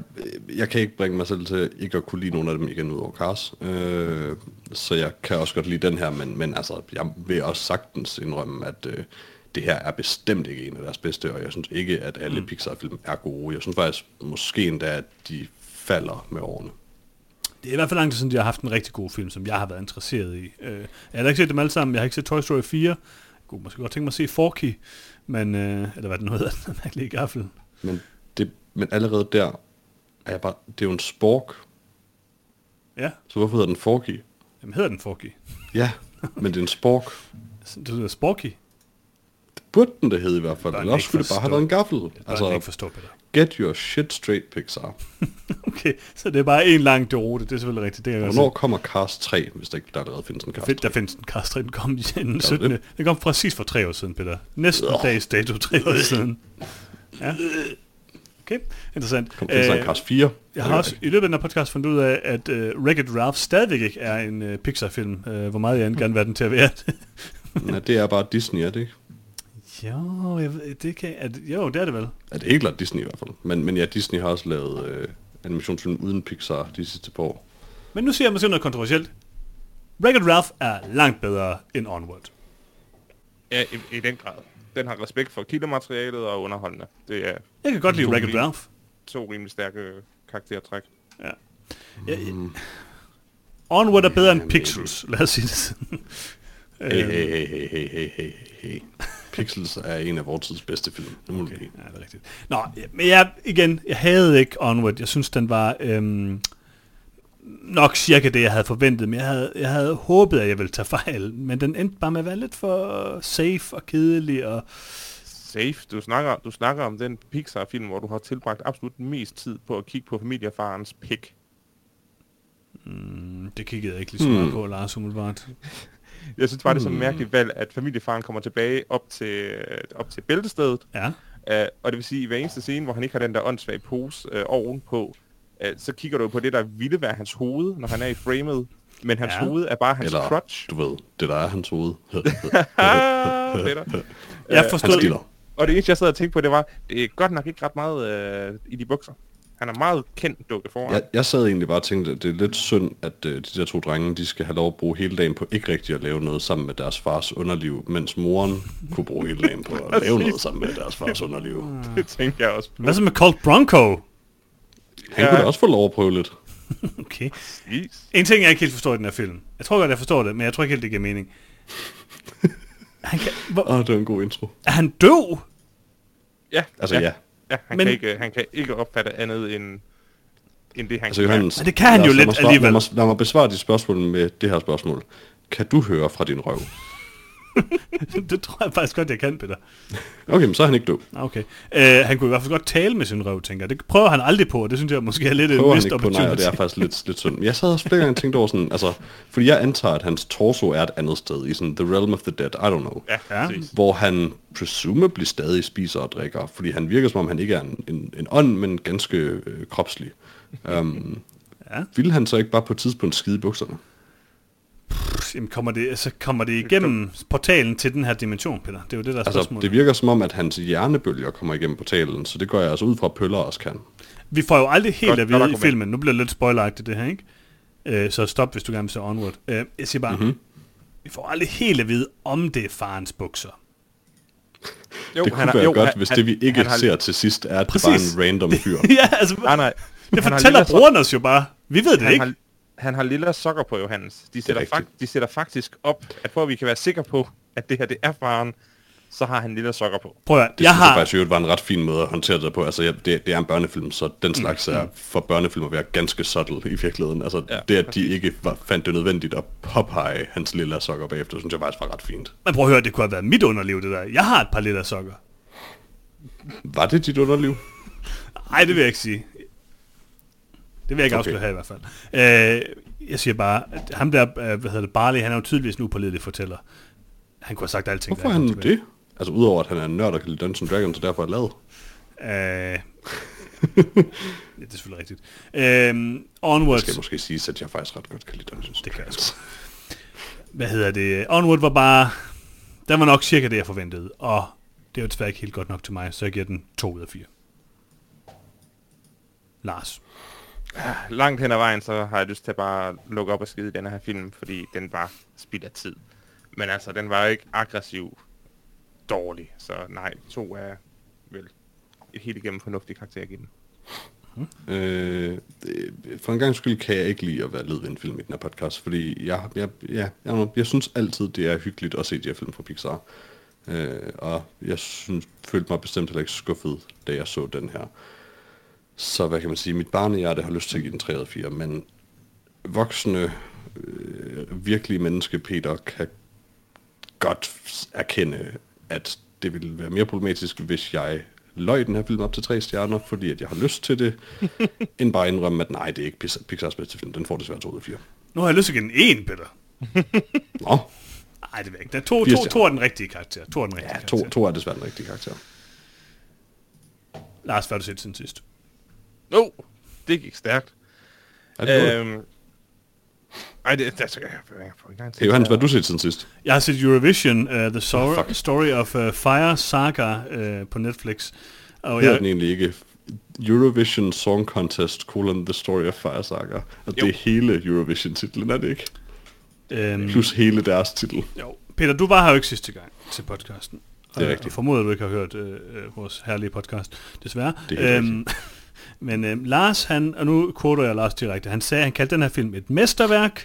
jeg kan ikke bringe mig selv til ikke at kunne lide nogen af dem igen ud over Cars. Øh, så jeg kan også godt lide den her, men, men altså, jeg vil også sagtens indrømme, at øh, det her er bestemt ikke en af deres bedste, og jeg synes ikke, at alle mm. Pixar-film er gode. Jeg synes faktisk måske endda, at de falder med årene. Det er i hvert fald lang tid siden, de har haft en rigtig god film, som jeg har været interesseret i. Øh, jeg har ikke set dem alle sammen. Jeg har ikke set Toy Story 4. Jeg kunne måske godt tænke mig at se Forky, men, øh, eller hvad den nu hedder, den mærkelige gaffel. Men, men allerede der er jeg bare, det er jo en spork, Ja, så hvorfor hedder den Forky? jamen hedder den Forky. Ja, men det er en spork. Det hedder Sporky. Det burde den det hedde i hvert fald. Eller også skulle det bare have været en gaffel. Det altså, jeg Altså, ikke forstå, Peter. get your shit straight, Pixar. Okay, så det er bare en lang deroute, det er selvfølgelig rigtigt. Det godt Hvornår se. kommer Cars 3, hvis der ikke der allerede findes en Cars find, 3? der findes en Cars 3, den kom i den det? 17. Den kom præcis for tre år siden, Peter. Næsten dags dato, tre år siden. Ja. Okay, interessant. Der en Øh, Cars 4? Jeg har også i løbet af den her podcast fundet ud af, at uh, Wreck-It Ralph stadigvæk ikke er en uh, Pixar-film. Uh, hvor meget jeg end gerne vil den til at være det. Ja, det er bare Disney, er det ikke? jo, jeg ved, det kan, at, jo, det er det vel. Ja, det er helt klart Disney i hvert fald. Men, men ja, Disney har også lavet øh, animationsfilm uden Pixar de sidste par år. Men nu siger jeg måske noget kontroversielt. Wreck-It Ralph er langt bedre end Onward. Ja, i, i den grad. Den har respekt for kildematerialet og underholdende. Det er Jeg kan godt lide To Wreck-It. Ralph. to rimelig stærke karaktertræk. Ja. Ja, ja. Onward er bedre end Pixels, lad os sige det sådan. Hey, Øhm, hey, hey, hey, hey, hey, hey, hey. Pixels er en af vores tids bedste film. Det må Okay, ja, det er rigtigt. Nå, men jeg, igen, jeg havde ikke Onward. Jeg synes, den var øhm, nok cirka det, jeg havde forventet. Men jeg havde, jeg havde håbet, at jeg ville tage fejl. Men den endte bare med at være lidt for safe og kedelig. Og, Safe. Du snakker, du snakker om den Pixar-film, hvor du har tilbragt absolut mest tid på at kigge på familiefarens pik. mm, det kiggede jeg ikke lige så meget på, Lars, umiddelbart. Jeg synes bare, det er sådan et mærkeligt valg, at familiefaren kommer tilbage op til, øh, op til bæltestedet. Ja. Uh, og det vil sige, at i hver eneste scene, hvor han ikke har den der åndssvage pose uh, ovenpå, uh, så kigger du på det, der ville være hans hoved, når han er i framet. Men hans Ja. hoved er bare hans Eller, crutch. du ved, det der er hans hoved. Peter. Jeg Øh, forstod, stiller. Og det eneste, jeg sad og tænkte på, det var, det er godt nok ikke ret meget uh, i de bukser. Han er meget kendt dukke foran. Jeg, jeg sad egentlig bare og tænkte, at det er lidt synd, at uh, de der to drenge, de skal have lov at bruge hele dagen på ikke rigtig at lave noget sammen med deres fars underliv, mens moren kunne bruge hele dagen på at lave noget sammen med deres fars underliv. Det tænkte jeg også på. hvad så med Colt Bronco? Han kunne da også få lov at prøve lidt. Okay. En ting, jeg ikke helt forstår i den her film. Jeg tror godt, jeg forstår det, men jeg tror ikke helt, det giver mening. Han kan, hvor, Åh, det var en god intro. er han død? Ja, Altså ja. ja han, Men- kan ikke, han kan ikke opfatte andet end, end det, han Altså kan. Johannes, Men det kan han jo lidt alligevel. Lad mig, lad mig besvare dit spørgsmål med det her spørgsmål. Kan du høre fra din røv? det tror jeg faktisk godt, jeg kan, Peter. Okay, men så er han ikke død. Okay. Uh, han kunne i hvert fald godt tale med sin røv, tænker jeg. Det prøver han aldrig på, og det synes jeg måske er lidt en Prøver han missed ikke på, nej, det er opportunity. faktisk lidt, lidt synd. Jeg sad også flere gange og tænkte over sådan, altså, fordi jeg antager, at hans torso er et andet sted, i sådan The Realm of the Dead, I don't know. Ja, Ja. Hvor han presumably stadig spiser og drikker, fordi han virker som om, han ikke er en, en, en ånd, men ganske øh, kropslig. Um, Ja. Ville han så ikke bare på et tidspunkt skide i bukserne? Jamen, kommer det, altså, kommer det igennem portalen til den her dimension, Peter? Det er jo det, der er Altså, spørgsmålet. det virker som om, at hans hjernebølger kommer igennem portalen, så det går jeg altså ud fra, at pøller også kan. Vi får jo aldrig helt Godt- at godt vide i filmen. Nu bliver det lidt spoileragtigt, det her, ikke? Øh, så stop, hvis du gerne vil se Onward. Øh, jeg siger bare, Mhm. mm-hmm. vi får aldrig helt at vide, om det er farens bukser. Jo, det kunne han har- være jo, godt, han- hvis han- det vi ikke han har- ser til sidst, er, at det Præcis. bare er en random fyr. ja, altså, Nej, nej. det Han fortæller brugeren os jo bare. Vi ved det han ikke. Har, han har lilla sokker på, Johannes. De sætter, rigtigt. fak- de sætter faktisk op, at for at vi kan være sikre på, at det her det er faren, så har han lilla sokker på. Prøv at, Det jeg synes jeg har... faktisk i øvrigt var en ret fin måde at håndtere det på. Altså, ja, det, det er en børnefilm, så den slags Mm, er for børnefilm at være ganske subtle i virkeligheden. Altså, Ja, det, at de ikke var, fandt det nødvendigt at påpege hans lille sokker bagefter, synes jeg faktisk var ret fint. Men prøv at høre, det kunne have været mit underliv, det der. Jeg har et par lille sokker. Var det dit underliv? Nej, det vil jeg ikke sige. Det vil jeg ikke Okay. afsløre her i hvert fald. Øh, jeg siger bare, at ham der, øh, hvad hedder det, Barley, han er jo tydeligvis en upålidelig fortæller. Han kunne have sagt alting. Hvorfor er han det? Altså udover at han er en nørd og kan lide Dungeons Dragons, og derfor er lavet. Øh, ja, det er selvfølgelig rigtigt. Øh, Onwards. skal måske sige, at jeg faktisk ret godt kan lide Dungeons Det kan jeg Dragons. Hvad hedder det? Onward var bare... Der var nok cirka det, jeg forventede. Og det er jo desværre ikke helt godt nok til mig, så jeg giver den 2 ud af 4. Lars. Langt hen ad vejen, så har jeg lyst til at bare lukke op og skide i den her film, fordi den var spild af tid. Men altså, den var jo ikke aggressiv dårlig, så nej, to er vel et helt igennem fornuftig karakter at give den. Mm-hmm. Øh, for en gang skyld kan jeg ikke lide at være led ved en film i den her podcast, fordi jeg, jeg, ja, jeg, jeg synes altid, det er hyggeligt at se de her film fra Pixar. Øh, og jeg synes, følte mig bestemt heller ikke skuffet, da jeg så den her. Så hvad kan man sige, mit barnehjerte har lyst til at give den 3 ud af 4, men voksne, øh, virkelige menneske Peter kan godt erkende, at det ville være mere problematisk, hvis jeg løg den her film op til tre stjerner, fordi at jeg har lyst til det, end bare indrømme, at nej, det er ikke Pixar- Pixars bedste film. Den får desværre 2 ud af 4. Nu har jeg lyst til at give den 1, Peter. Nå, Nej, det ved jeg ikke. Der er to, to, to er den rigtige karakter. To er den rigtige ja, karakter. to, to er desværre den rigtige karakter. Lars, hvad har du set siden sidst? Nå, oh, det gik stærkt. Er det, øh, Øhm, ej, det, det, jeg, jeg, jeg får ikke hey, Johannes, hvad har du set siden sidst? Jeg har set Eurovision, uh, The Sor- Oh. Story of uh, Fire Saga uh, på Netflix. Og Hedder jeg, den egentlig ikke Eurovision Song Contest, colon The Story of Fire Saga? Og det er hele Eurovision-titlen, er det ikke? øhm, Plus hele deres titel. jo. Peter, du var her jo ikke sidste gang til podcasten. Det er Og- rigtigt. Og formoder, du ikke har hørt øh, øh, vores herlige podcast, desværre. Det er helt Øhm, men øh, Lars, han, og nu quoter jeg Lars direkte, han sagde, han kaldte den her film et mesterværk.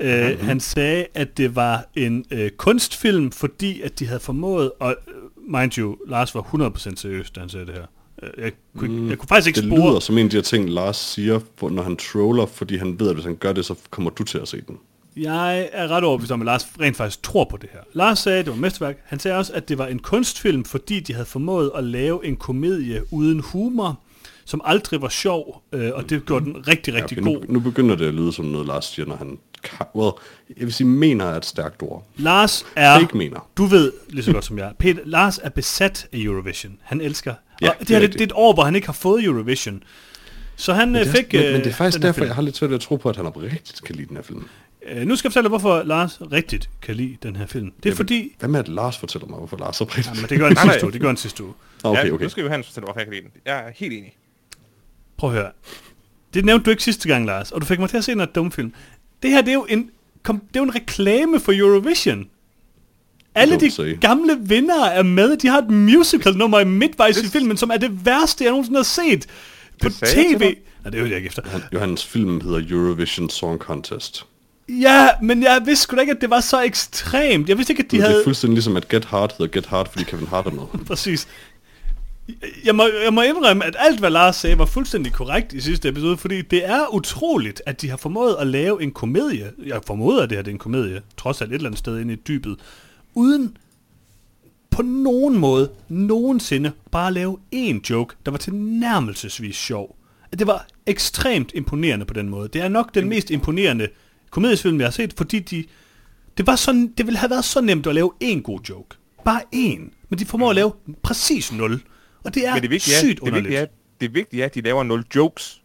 Øh, Mhm. Han sagde, at det var en øh, kunstfilm, fordi at de havde formået, og øh, mind you, Lars var 100% seriøs, da han sagde det her. Øh, Jeg kunne, mm, jeg kunne faktisk ikke Det spore... lyder som en af de her ting, Lars siger, når han troller, fordi han ved, at hvis han gør det, så kommer du til at se den. Jeg er ret overbevist om, at Lars rent faktisk tror på det her. Lars sagde, at det var mesterværk. Han sagde også, at det var en kunstfilm, fordi de havde formået at lave en komedie uden humor, som aldrig var sjov, øh, og det gjorde den rigtig, rigtig okay, god. nu, nu begynder det at lyde som noget, Lars siger, når han... Well, jeg vil sige, mener er et stærkt ord. Lars er... Fake mener. Du ved lige så godt som jeg. Peter, Lars er besat af Eurovision. Han elsker... Ja, og det, det er her, det, rigtigt. det er et år, hvor han ikke har fået Eurovision. Så han Men øh, det, fik... er, men, øh, men det er faktisk derfor, film. jeg har lidt svært ved at tro på, at han oprigtigt kan lide den her film. Øh, nu skal jeg fortælle hvorfor Lars rigtigt kan lide den her film. Det er fordi... Hvad med, at Lars fortæller mig, hvorfor Lars oprigtigt? Jamen, det gør han sidste uge. Det gør han sidste uge. okay, ja, okay. Nu skal Johannes fortælle, hvorfor jeg kan lide den. Jeg er helt enig. Prøv at høre. Det nævnte du ikke sidste gang, Lars, og du fik mig til at se en dum film. Det her, det er jo en, kom, det er jo en reklame for Eurovision. Alle de say. gamle vindere er med. De har et musical nummer i midtvejs i filmen, som er det værste, jeg nogensinde har set på Det tv. Nej, det er jo jeg ikke efter. Han, Johannes film hedder Eurovision Song Contest. Ja, men jeg vidste sgu da ikke, at det var så ekstremt. Jeg vidste ikke, at de De det havde... er fuldstændig ligesom, at Get Hard hedder Get Hard, fordi Kevin Hart er med. Præcis. Jeg må, jeg må indrømme, at alt, hvad Lars sagde, var fuldstændig korrekt i sidste episode, fordi det er utroligt, at de har formået at lave en komedie. Jeg formoder, at det her det er en komedie, trods alt et eller andet sted inde i dybet, uden på nogen måde, nogensinde, bare at lave én joke, der var tilnærmelsesvis sjov. At det var ekstremt imponerende på den måde. Det er nok den mest imponerende komediefilm, jeg har set, fordi de, det, var sådan, det ville have været så nemt at lave én god joke. Bare én. Men de formår at lave præcis nul. Og det er, Men det er, sygt det underligt. vigtige er, det vigtige er, at de laver nul jokes.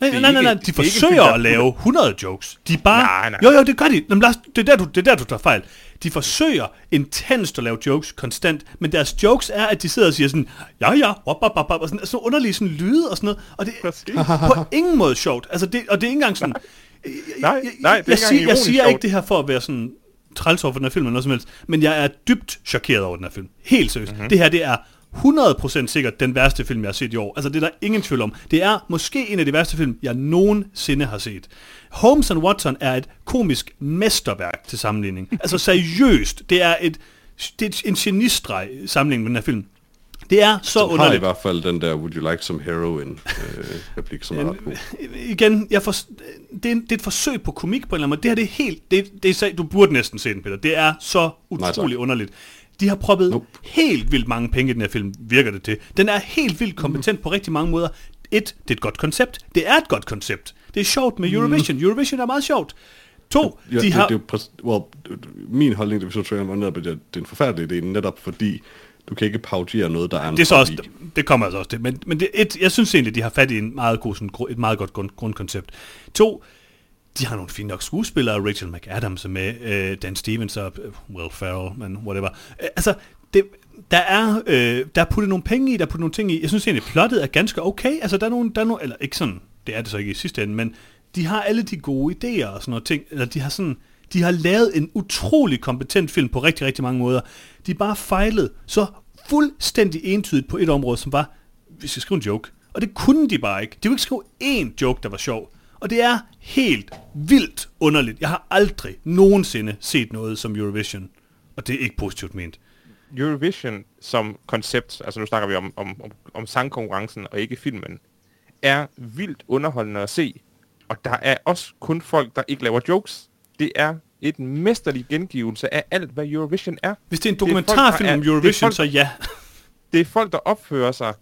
Nej, er nej, nej, ikke- nej, det de er ikke forsøger der- at lave 100 jokes. De er bare... Nej, nej. Jo, jo, det gør de. Jamen, Lars, det, er der, du, det er der, du tager fejl. De forsøger intenst at lave jokes konstant, men deres jokes er, at de sidder og siger sådan, ja, ja, wop, wop, wop, wop, og sådan, så underlige sådan lyde og sådan noget, og det er på ingen måde sjovt. Altså, det, og det er ikke engang sådan... Nej, jeg, nej, det er jeg, ikke engang jeg siger sjovt. ikke det her for at være sådan træls over for den her film eller noget som helst, men jeg er dybt chokeret over den her film. Helt seriøst. Mhm. Mm-hmm. Det her, det er 100% sikkert den værste film, jeg har set i år. Altså, det er der ingen tvivl om. Det er måske en af de værste film, jeg nogensinde har set. Holmes and Watson er et komisk mesterværk til sammenligning. Altså seriøst, det er et det er en genistreg sammenligning med den her film. Det er så Som har i underligt. hvert fald den der, would you like some heroin, øh, replik, som er ret god. igen, jeg for, det, er, det er et forsøg på komik på en eller anden måde. Det her det er helt, det, det er, du burde næsten se den, Peter. Det er så Nej, utrolig tak. underligt. De har proppet Nope. helt vildt mange penge i den her film, virker det til. Den er helt vildt kompetent mm. på rigtig mange måder. Et, det er et godt koncept. Det er et godt koncept. Det er sjovt med Eurovision. Eurovision er meget sjovt. To, Ja, de det, har... det, er jo præs- well, min holdning til visual var netop, at det det er en forfærdelig idé, netop fordi du kan ikke paudiere noget, der er en det er så også, det kommer altså også til, men, men det, et, jeg synes egentlig, de har fat i en meget god, sådan, et meget godt grund, grundkoncept. To, de har nogle fine nok skuespillere, Rachel McAdams er med, øh, Dan Stevens og øh, Will Ferrell, men whatever. Øh, altså, det, der er, øh, der er puttet nogle penge i, der er puttet nogle ting i. Jeg synes egentlig, plottet er ganske okay. Altså, der er nogle, der er nogle eller ikke sådan, det er det så ikke i sidste ende, men de har alle de gode idéer og sådan noget ting, eller de har sådan, de har lavet en utrolig kompetent film på rigtig, rigtig mange måder. De er bare fejlet så fuldstændig entydigt på et område, som var, vi skal skrive en joke. Og det kunne de bare ikke. De kunne ikke skrive én joke, der var sjov. Og det er helt vildt underligt. Jeg har aldrig nogensinde set noget som Eurovision. Og det er ikke positivt ment. Eurovision som koncept, altså nu snakker vi om, om, om, om sangkonkurrencen og ikke filmen, er vildt underholdende at se. Og der er også kun folk, der ikke laver jokes. Det er et mesterlig gengivelse af alt, hvad Eurovision er. Hvis det er en dokumentarfilm om Eurovision, folk, så ja. Det er folk, der opfører sig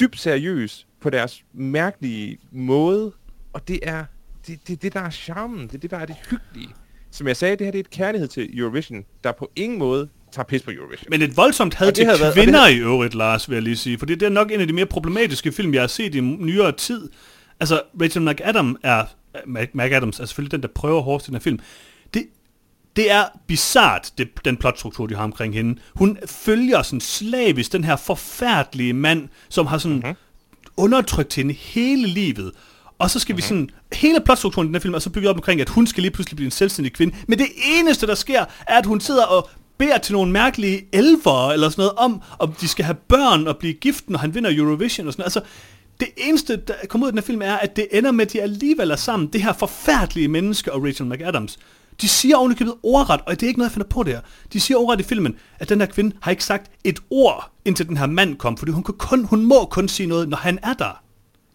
dybt seriøst på deres mærkelige måde, og det er det, det, det der er charmen, det er det, der er det hyggelige. Som jeg sagde, det her det er et kærlighed til Eurovision, der på ingen måde tager pis på Eurovision. Men et voldsomt had til havde været- kvinder havde- i øvrigt, Lars, vil jeg lige sige. Fordi det er nok en af de mere problematiske film, jeg har set i nyere tid. Altså, Rachel McAdams er, McAdams er selvfølgelig den, der prøver hårdest i den her film. Det, det er bizart, det, den plotstruktur, de har omkring hende. Hun følger sådan slavisk den her forfærdelige mand, som har sådan mm-hmm. undertrykt hende hele livet. Og så skal mm-hmm. vi sådan, hele plotstrukturen i den her film er så bygget op omkring, at hun skal lige pludselig blive en selvstændig kvinde. Men det eneste, der sker, er, at hun sidder og beder til nogle mærkelige elver eller sådan noget om, om de skal have børn og blive gift, når han vinder Eurovision og sådan noget. Altså, det eneste, der kommer ud af den her film, er, at det ender med, at de alligevel er sammen. Det her forfærdelige menneske og Rachel McAdams. De siger ovenikøbet ordret, og det er ikke noget, jeg finder på der. De siger ordret i filmen, at den her kvinde har ikke sagt et ord, indtil den her mand kom, fordi hun, kan kun, hun må kun sige noget, når han er der.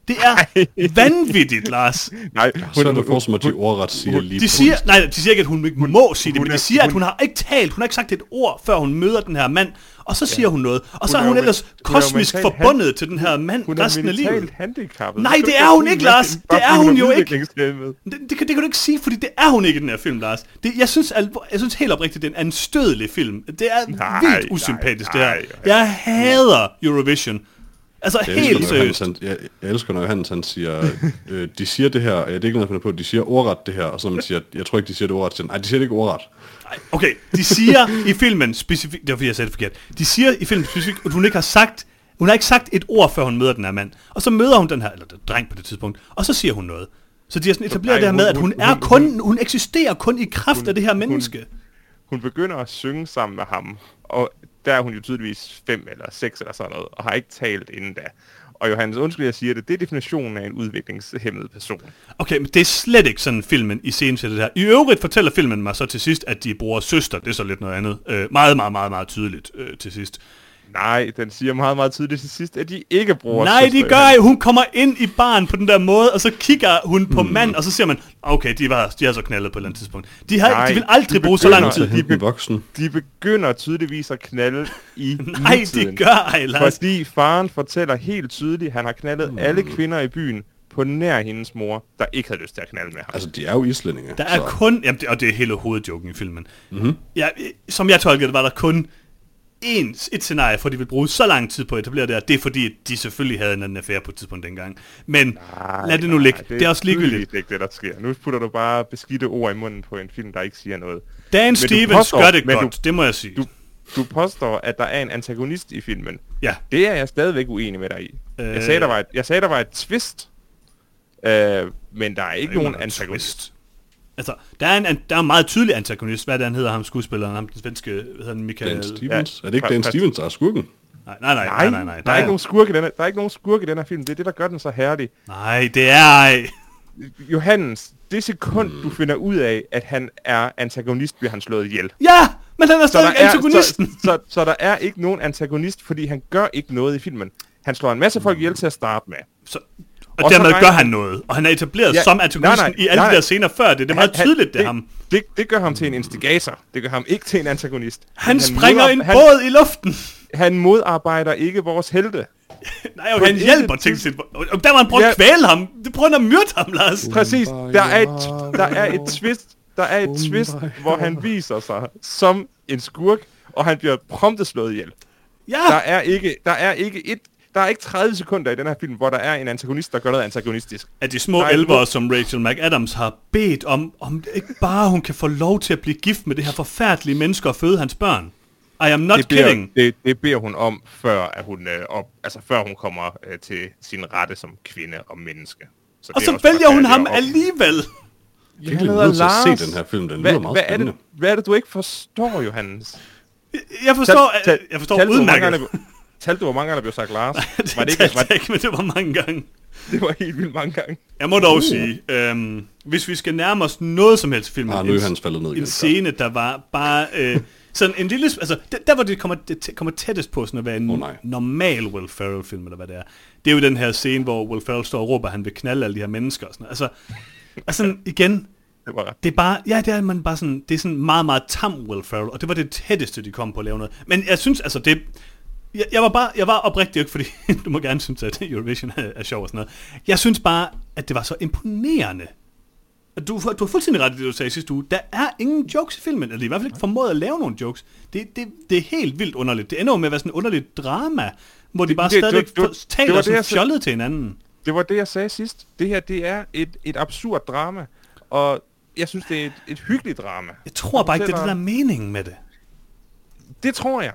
Det er vanvittigt, Lars. Nej, Så er de ordret siger lige De siger, nej, de siger ikke, at hun ikke må sige det, hun men de er- siger, at hun- hun har ikke talt, hun har ikke sagt et ord, før hun møder den her mand, og så siger hun noget. Og så Hun er er hun jo ellers hun er kosmisk mentalt forbundet til den her mand hun er resten af livet. mentalt handicappet. Nej, det er hun ikke, Lars. Det er hun er jo ikke. Det, det, kan, det kan du ikke sige, fordi det er hun ikke i den her film, Lars. Det, jeg, synes, alvor, jeg synes helt oprigtigt, det er en anstødelig film. Det er Nej, vildt nej, usympatisk, nej, det her. Jeg hader Eurovision. Altså, Jeg helt seriøst. han, jeg, jeg elsker, når Johannes han siger, øh, de siger det her, og det er ikke noget, jeg på, de siger ordret det her, og så man siger, jeg tror ikke, de siger det ordret, siger, nej, de siger det ikke ordret. Ej, Okay, de siger i filmen specifikt, det var fordi jeg sagde det forkert, de siger i filmen specifikt, at hun ikke har sagt, hun har ikke sagt et ord, før hun møder den her mand. Og så møder hun den her, eller den dreng på det tidspunkt, og så siger hun noget. Så de har sådan etableret Nej, det her med, hun- at hun, hun- er hun- kun, hun eksisterer kun i kraft hun- af det her hun- menneske. Hun begynder at synge sammen med ham, og der er hun jo tydeligvis fem eller seks eller sådan noget, og har ikke talt inden da. Og Johannes, undskyld, jeg siger det, det er definitionen af en udviklingshemmet person. Okay, men det er slet ikke sådan filmen i scenen det her. I øvrigt fortæller filmen mig så til sidst, at de bruger søster. Det er så lidt noget andet. Øh, meget, meget, meget, meget tydeligt øh, til sidst. Nej, den siger meget, meget tydeligt til sidst, at de ikke bruger Nej, de gør ikke. Hun kommer ind i baren på den der måde, og så kigger hun på mm. mand, og så siger man, okay, de, var, de har så knaldet på et eller andet tidspunkt. De, har, Nej, de vil aldrig de bruge så lang tid. Hente en voksen. De begynder tydeligvis at knalde i Nej, nutiden. de gør ej, Lars. Fordi faren fortæller helt tydeligt, at han har knaldet mm. alle kvinder i byen på nær hendes mor, der ikke havde lyst til at knalde med ham. Altså, de er jo islændinge. Der er så. kun, jamen, det, og det er hele hovedjoken i filmen. Mm-hmm. Ja, som jeg tolkede det, var der kun en, et scenarie, for de vil bruge så lang tid på at etablere det her. Det er fordi, de selvfølgelig havde en anden affære på et tidspunkt dengang. Men Nej, lad det nu nej, ligge. Det, det er også ligegyldigt. tydeligvis ikke det, der sker. Nu putter du bare beskidte ord i munden på en film, der ikke siger noget. Dan du Stevens påstår- gør det men godt, du- det må jeg sige. Du, du påstår, at der er en antagonist i filmen. ja. Det er jeg stadigvæk uenig med dig i. Øh... Jeg, sagde, der var et, jeg sagde, der var et twist, øh, men der er ikke nogen noget antagonist. twist. Altså, der er, en, der er en meget tydelig antagonist. Hvad er det, han hedder, ham skuespilleren, ham den svenske, hvad hedder han, Michael... Dan Stevens. Ja. Er det ikke Dan Stevens, der er skurken? Nej, nej, nej, nej, nej, nej. der, er ikke nogen skurk i den her, der er ikke nogen skurk i den her film. Det er det, der gør den så herlig. Nej, det er ej. Johannes, det sekund, du finder ud af, at han er antagonist, bliver han slået ihjel. Ja, men han er stadig er, antagonisten. så, så, så der er ikke nogen antagonist, fordi han gør ikke noget i filmen. Han slår en masse folk ihjel til at starte med. Så, Og, Og dermed gør han- han noget. Og han er etableret Ja, som nej, antagonisten nej, i alle nej, de der nej. scener før det. Det er meget Han- tydeligt, det det, ham. Det, det gør ham til en instigator. Det gør ham ikke til en antagonist. Han Men springer modar- en han, båd i luften. Han modarbejder ikke vores helte. Nej, okay, han hjælper til sit... Og der var han prøvet Ja. at kvæle ham. Det prøver han at myrde ham, Lars. Præcis. Der er et, der er et twist, der er et twist, hvor han viser sig som en skurk, og han bliver prompte slået ihjel. Der Ja, er ikke, der er ikke et, der er ikke 30 sekunder i den her film, hvor der er en antagonist, der gør noget antagonistisk. at de små elvere, som Rachel McAdams har bedt om, om ikke bare hun kan få lov til at blive gift med det her forfærdelige menneske og føde hans børn. I am not Det beder, kidding. det, det beder hun om, før, at hun, øh, op, altså før hun kommer øh, til sin rette som kvinde og menneske. Så Og det er så vælger hun ham og- alligevel. Jeg er nødt til at se den her film. Den hvad, lyder meget hvad, er spændende. det, hvad er det, du ikke forstår, Johannes? Jeg forstår, Tal- jeg forstår udmærket. Talte du, hvor mange gange der blev sagt Lars? Det var det ikke, var, ikke, men det var mange gange. det var helt vildt mange gange. Jeg må dog sige, øhm, hvis vi skal nærme os noget som helst film, Ah, nu er han faldet ned en igen. scene, der var bare øh, sådan en lille... Altså, der, der hvor det kommer, det kommer tættest på sådan at være en nej. normal Will Ferrell-film, eller hvad det er. Det er jo den her scene, hvor Will Ferrell står og råber, at han vil knalde alle de her mennesker og sådan noget. Altså, altså igen, Det var det er bare, ja, det er man bare sådan, det er sådan meget, meget tam Will Ferrell, og det var det tætteste, de kom på at lave noget. Men jeg synes, altså det, jeg, jeg var bare, jeg var oprigtig ikke, fordi du må gerne synes, at Eurovision er, er sjov og sådan noget. Jeg synes bare, at det var så imponerende. At Du, du har fuldstændig ret i det, du sagde sidste uge. Der er ingen jokes i filmen, eller i hvert fald ikke formået at lave nogle jokes. Det, det, det er helt vildt underligt. Det ender jo med at være sådan et underligt drama, hvor de bare det- stadigvæk det- det- det, taler det sagde. fjollet til hinanden. Det var det, jeg sagde sidst. Det her, det er et, et absurd drama. Og jeg synes, det er et, et hyggeligt drama. Jeg tror bare ikke, det er det, der er meningen med det. Det tror jeg.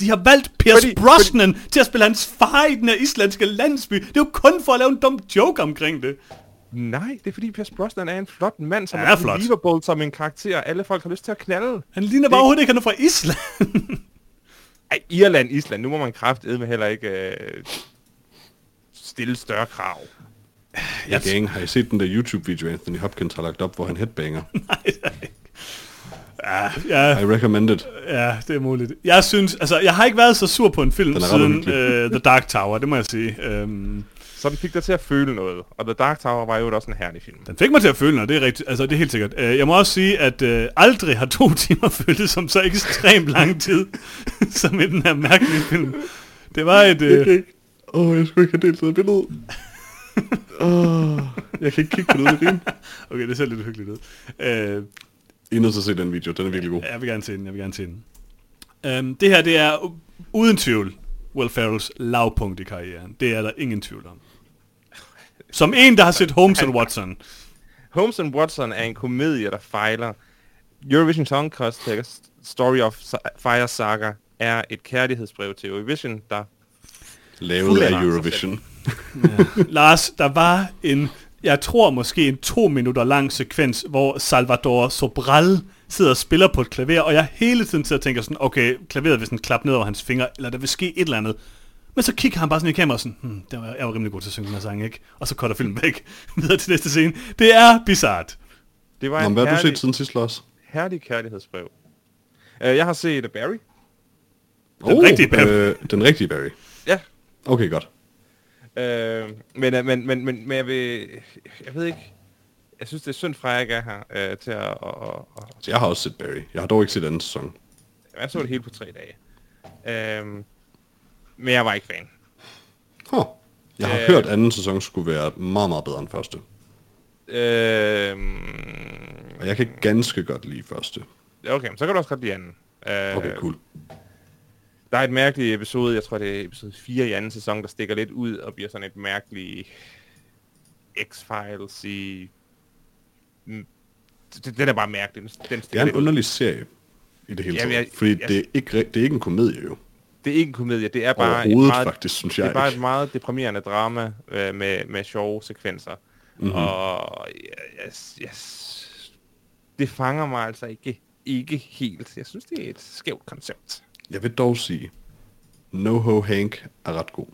De har valgt Pierce Fordi- Brosnan til at spille hans far i den her islandske landsby. Det er jo kun for at lave en dum joke omkring det. Nej, det er fordi Pierce Brosnan er en flot mand, som Han er flot. believable som en karakter. Alle folk har lyst til at knalde. Han ligner bare Det- overhovedet ikke, han er fra Island. Ej, Irland, Island. Nu må man kraftedeme heller ikke øh, stille større krav. Ja, gang, har I set den der YouTube-video, Anthony Hopkins har lagt op, hvor han headbanger? ja, ja, I recommend it. ja, det er muligt. Jeg synes, altså, jeg har ikke været så sur på en film siden uh, The Dark Tower, det må jeg sige. Um, Så den fik dig til at føle noget. Og The Dark Tower var jo også en herlig film. den fik mig til at føle noget, det er rigtigt. Altså, det er helt sikkert. Uh, jeg må også sige, at uh, aldrig har to timer føltes som så ekstremt lang tid, som i den her mærkelige film. Det var et... Uh, Åh, oh, jeg skulle ikke have delt det billede. Åh, jeg kan ikke kigge på det grine. okay, det ser lidt hyggeligt ud. Uh, I er nødt til at se den video, den er virkelig god. Ja, Jeg vil gerne se den, jeg vil gerne se den. Um, det her, det er uden tvivl Will Ferrells lavpunkt i karrieren. Det er der ingen tvivl om. Som en, der har set Holmes and Watson. Holmes and Watson er en komedie, der fejler. Eurovision Song Contest Story of Fire Saga er et kærlighedsbrev til Eurovision, der Lavet af Eurovision. Lars, der var en, jeg tror måske en to minutter lang sekvens, hvor Salvador Sobral sidder og spiller på et klaver, og jeg hele tiden sidder og tænker sådan, okay, klaveret vil sådan klappe ned over hans fingre, eller der vil ske et eller andet. Men så kigger han bare sådan i kameraet sådan, hmm, det var, jeg var rimelig god til at synge den her sang, ikke? Og så cutter filmen væk videre til næste scene. Det er bizart. det var Nå, en hvad har du herlig, set siden sidst, Lars? herlig kærlighedsbrev. Uh, jeg har set Barry. Den rigtige Barry. Øh, den rigtige Barry. Ja. Okay, godt. Uh, men, øh, men, men, men, men jeg vil... Jeg ved ikke... Jeg synes, det er synd jeg ikke er her uh, til at... Og, og, og, jeg har også set Barry. Jeg har dog ikke set anden sæson. jeg så det hele på tre dage. Uh, men jeg var ikke fan. Huh. Jeg har Øh. hørt, at anden sæson skulle være meget, meget bedre end første. Uh, Og jeg kan ganske godt lide første. okay, så kan du også godt lide anden. Uh, Okay, cool. Der er et mærkeligt episode, jeg tror det er episode 4 i anden sæson, der stikker lidt ud og bliver sådan et mærkeligt X-Files i... Det, den er bare mærkelig. Den Det stikker er en ud. underlig serie i det hele Jamen, taget. Fordi jeg- det, er ikke, det er ikke en komedie jo. Det er ikke en komedie, det er bare et meget, faktisk, synes det jeg er bare ikke. et meget deprimerende drama øh, med, med sjove sekvenser. Mhm. Mm-hmm. Og yes, yes, det fanger mig altså ikke, ikke helt. Jeg synes, det er et skævt koncept. Jeg vil dog sige, NoHo Hank er ret god.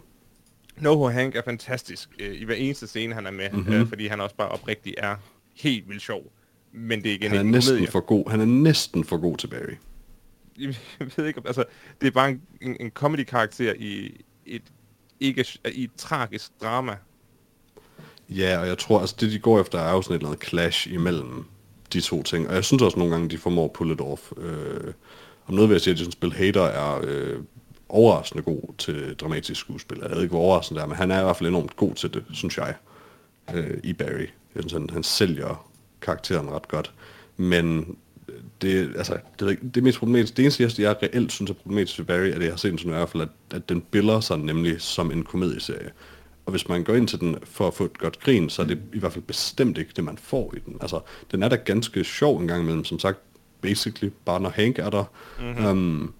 Noho Hank er fantastisk øh, i hver eneste scene, han er med, Mhm. mm-hmm. øh, fordi han også bare oprigtigt er helt vildt sjov. Men det er igen Han er næsten komedie. for god. Han er næsten for god til Barry. Jeg ved ikke, om- altså, det er bare en, en, en comedy-karakter i et, ikke, i et tragisk drama. Ja, og jeg tror, altså det de går efter er jo sådan et eller andet clash imellem de to ting. Og jeg synes også nogle gange, de formår at pull it off. Øh, om noget vil jeg sige, at Jason Spil Hater er øh, overraskende god til dramatisk skuespil. Jeg ved ikke, hvor overraskende det er, men han er i hvert fald enormt god til det, synes jeg, øh, i Barry. Jeg synes, han, han sælger karakteren ret godt. Men øh, det, altså, det, det mest problematiske, det eneste, jeg, jeg reelt synes er problematisk ved Barry, er det, jeg har set sådan i hvert fald, at, at den biller sig nemlig som en komedieserie. Og hvis man går ind til den for at få et godt grin, så er det i hvert fald bestemt ikke det, man får i den. Altså, den er da ganske sjov en gang imellem, som sagt, basically, bare når Hank er der. Mm-hmm. Um,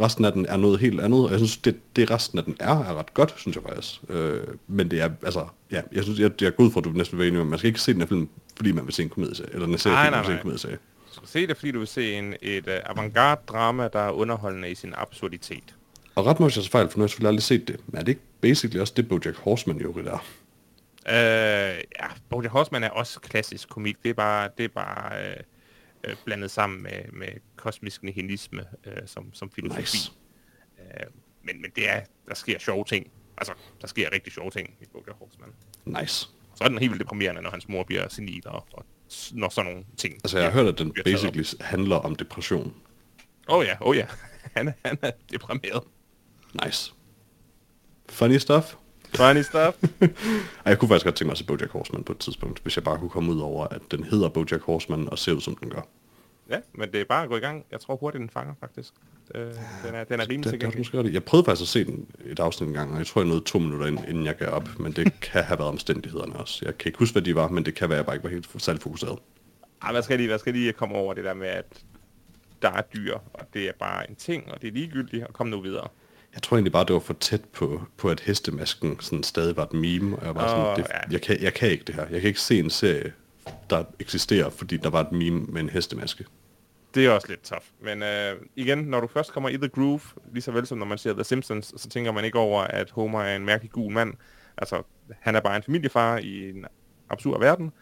resten af den er noget helt andet, og jeg synes, det, det resten af den er, er ret godt, synes jeg faktisk. Øh, men det er, altså, ja, jeg synes, jeg, jeg er god for, at du næsten vil enig man skal ikke se den her film, fordi man vil se en komedieserie, eller en serie, Nej, nej, se en nej. komedieserie. Du skal se det, fordi du vil se en, et uh, avantgarde drama, der er underholdende i sin absurditet. Og ret måske så fejl, for nu har jeg selvfølgelig aldrig set det, men er det ikke basically også det, Bojack Horseman jo det der? Øh, ja, Bojack Horseman er også klassisk komik. Det er bare, det er bare øh, øh, blandet sammen med, med kosmisk nihilisme øh, som, som filosofi. Nice. Øh, men, men det er, der sker sjove ting. Altså, der sker rigtig sjove ting i Bojack Horseman. Nice. Så er den helt vildt deprimerende, når hans mor bliver senil, og, og når sådan nogle ting... Altså, jeg har hørt, at den basically handler om depression. Oh, ja, oh, ja. han, han er deprimeret. Nice. Funny stuff. Funny stuff. Ej, jeg kunne faktisk godt tænke mig at se Bojack Horseman på et tidspunkt, hvis jeg bare kunne komme ud over, at den hedder Bojack Horseman og ser ud, som den gør. ja, men det er bare at gå i gang. Jeg tror hurtigt, den fanger, faktisk. Øh, den er, den er rimelig Det, tilgængelig. Jeg prøvede faktisk at se den et afsnit en gang, og jeg tror, jeg nåede to minutter, ind, inden jeg gav op. Men det kan have været omstændighederne også. Jeg kan ikke huske, hvad de var, men det kan være, at jeg bare ikke var helt særlig fokuseret. Ej, man skal, lige, man skal lige komme over det der med, at der er dyr, og det er bare en ting, og det er ligegyldigt, og kom nu videre. Jeg tror egentlig bare, det var for tæt på, på at hestemasken sådan stadig var et meme, og jeg var Åh, sådan, det, ja. jeg, kan, jeg kan ikke det her. Jeg kan ikke se en serie, der eksisterer, fordi der var et meme med en hestemaske. Det er også lidt tough. Men øh, igen, når du først kommer i The Groove, lige så vel som når man ser The Simpsons, så tænker man ikke over, at Homer er en mærkelig gul mand. Altså, han er bare en familiefar i en absurd verden.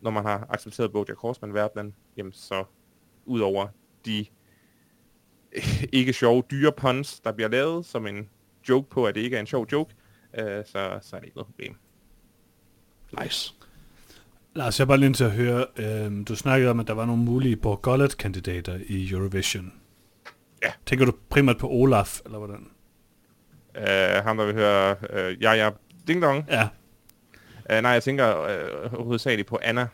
Når man har accepteret Bojack Horseman-verdenen, jamen så ud over de ikke sjove dyre puns, der bliver lavet som en joke på, at det ikke er en sjov joke, øh, så, så er det ikke noget problem. Nice. Lars, jeg er bare lige nødt til at høre, øh, du snakkede om, at der var nogle mulige Borgollet-kandidater i Eurovision. Ja. Tænker du primært på Olaf, eller hvordan? Øh, ham, der vil høre, øh, ja, ja, ding dong. Ja, Uh, nej, jeg tænker øh, hovedsageligt på Anna.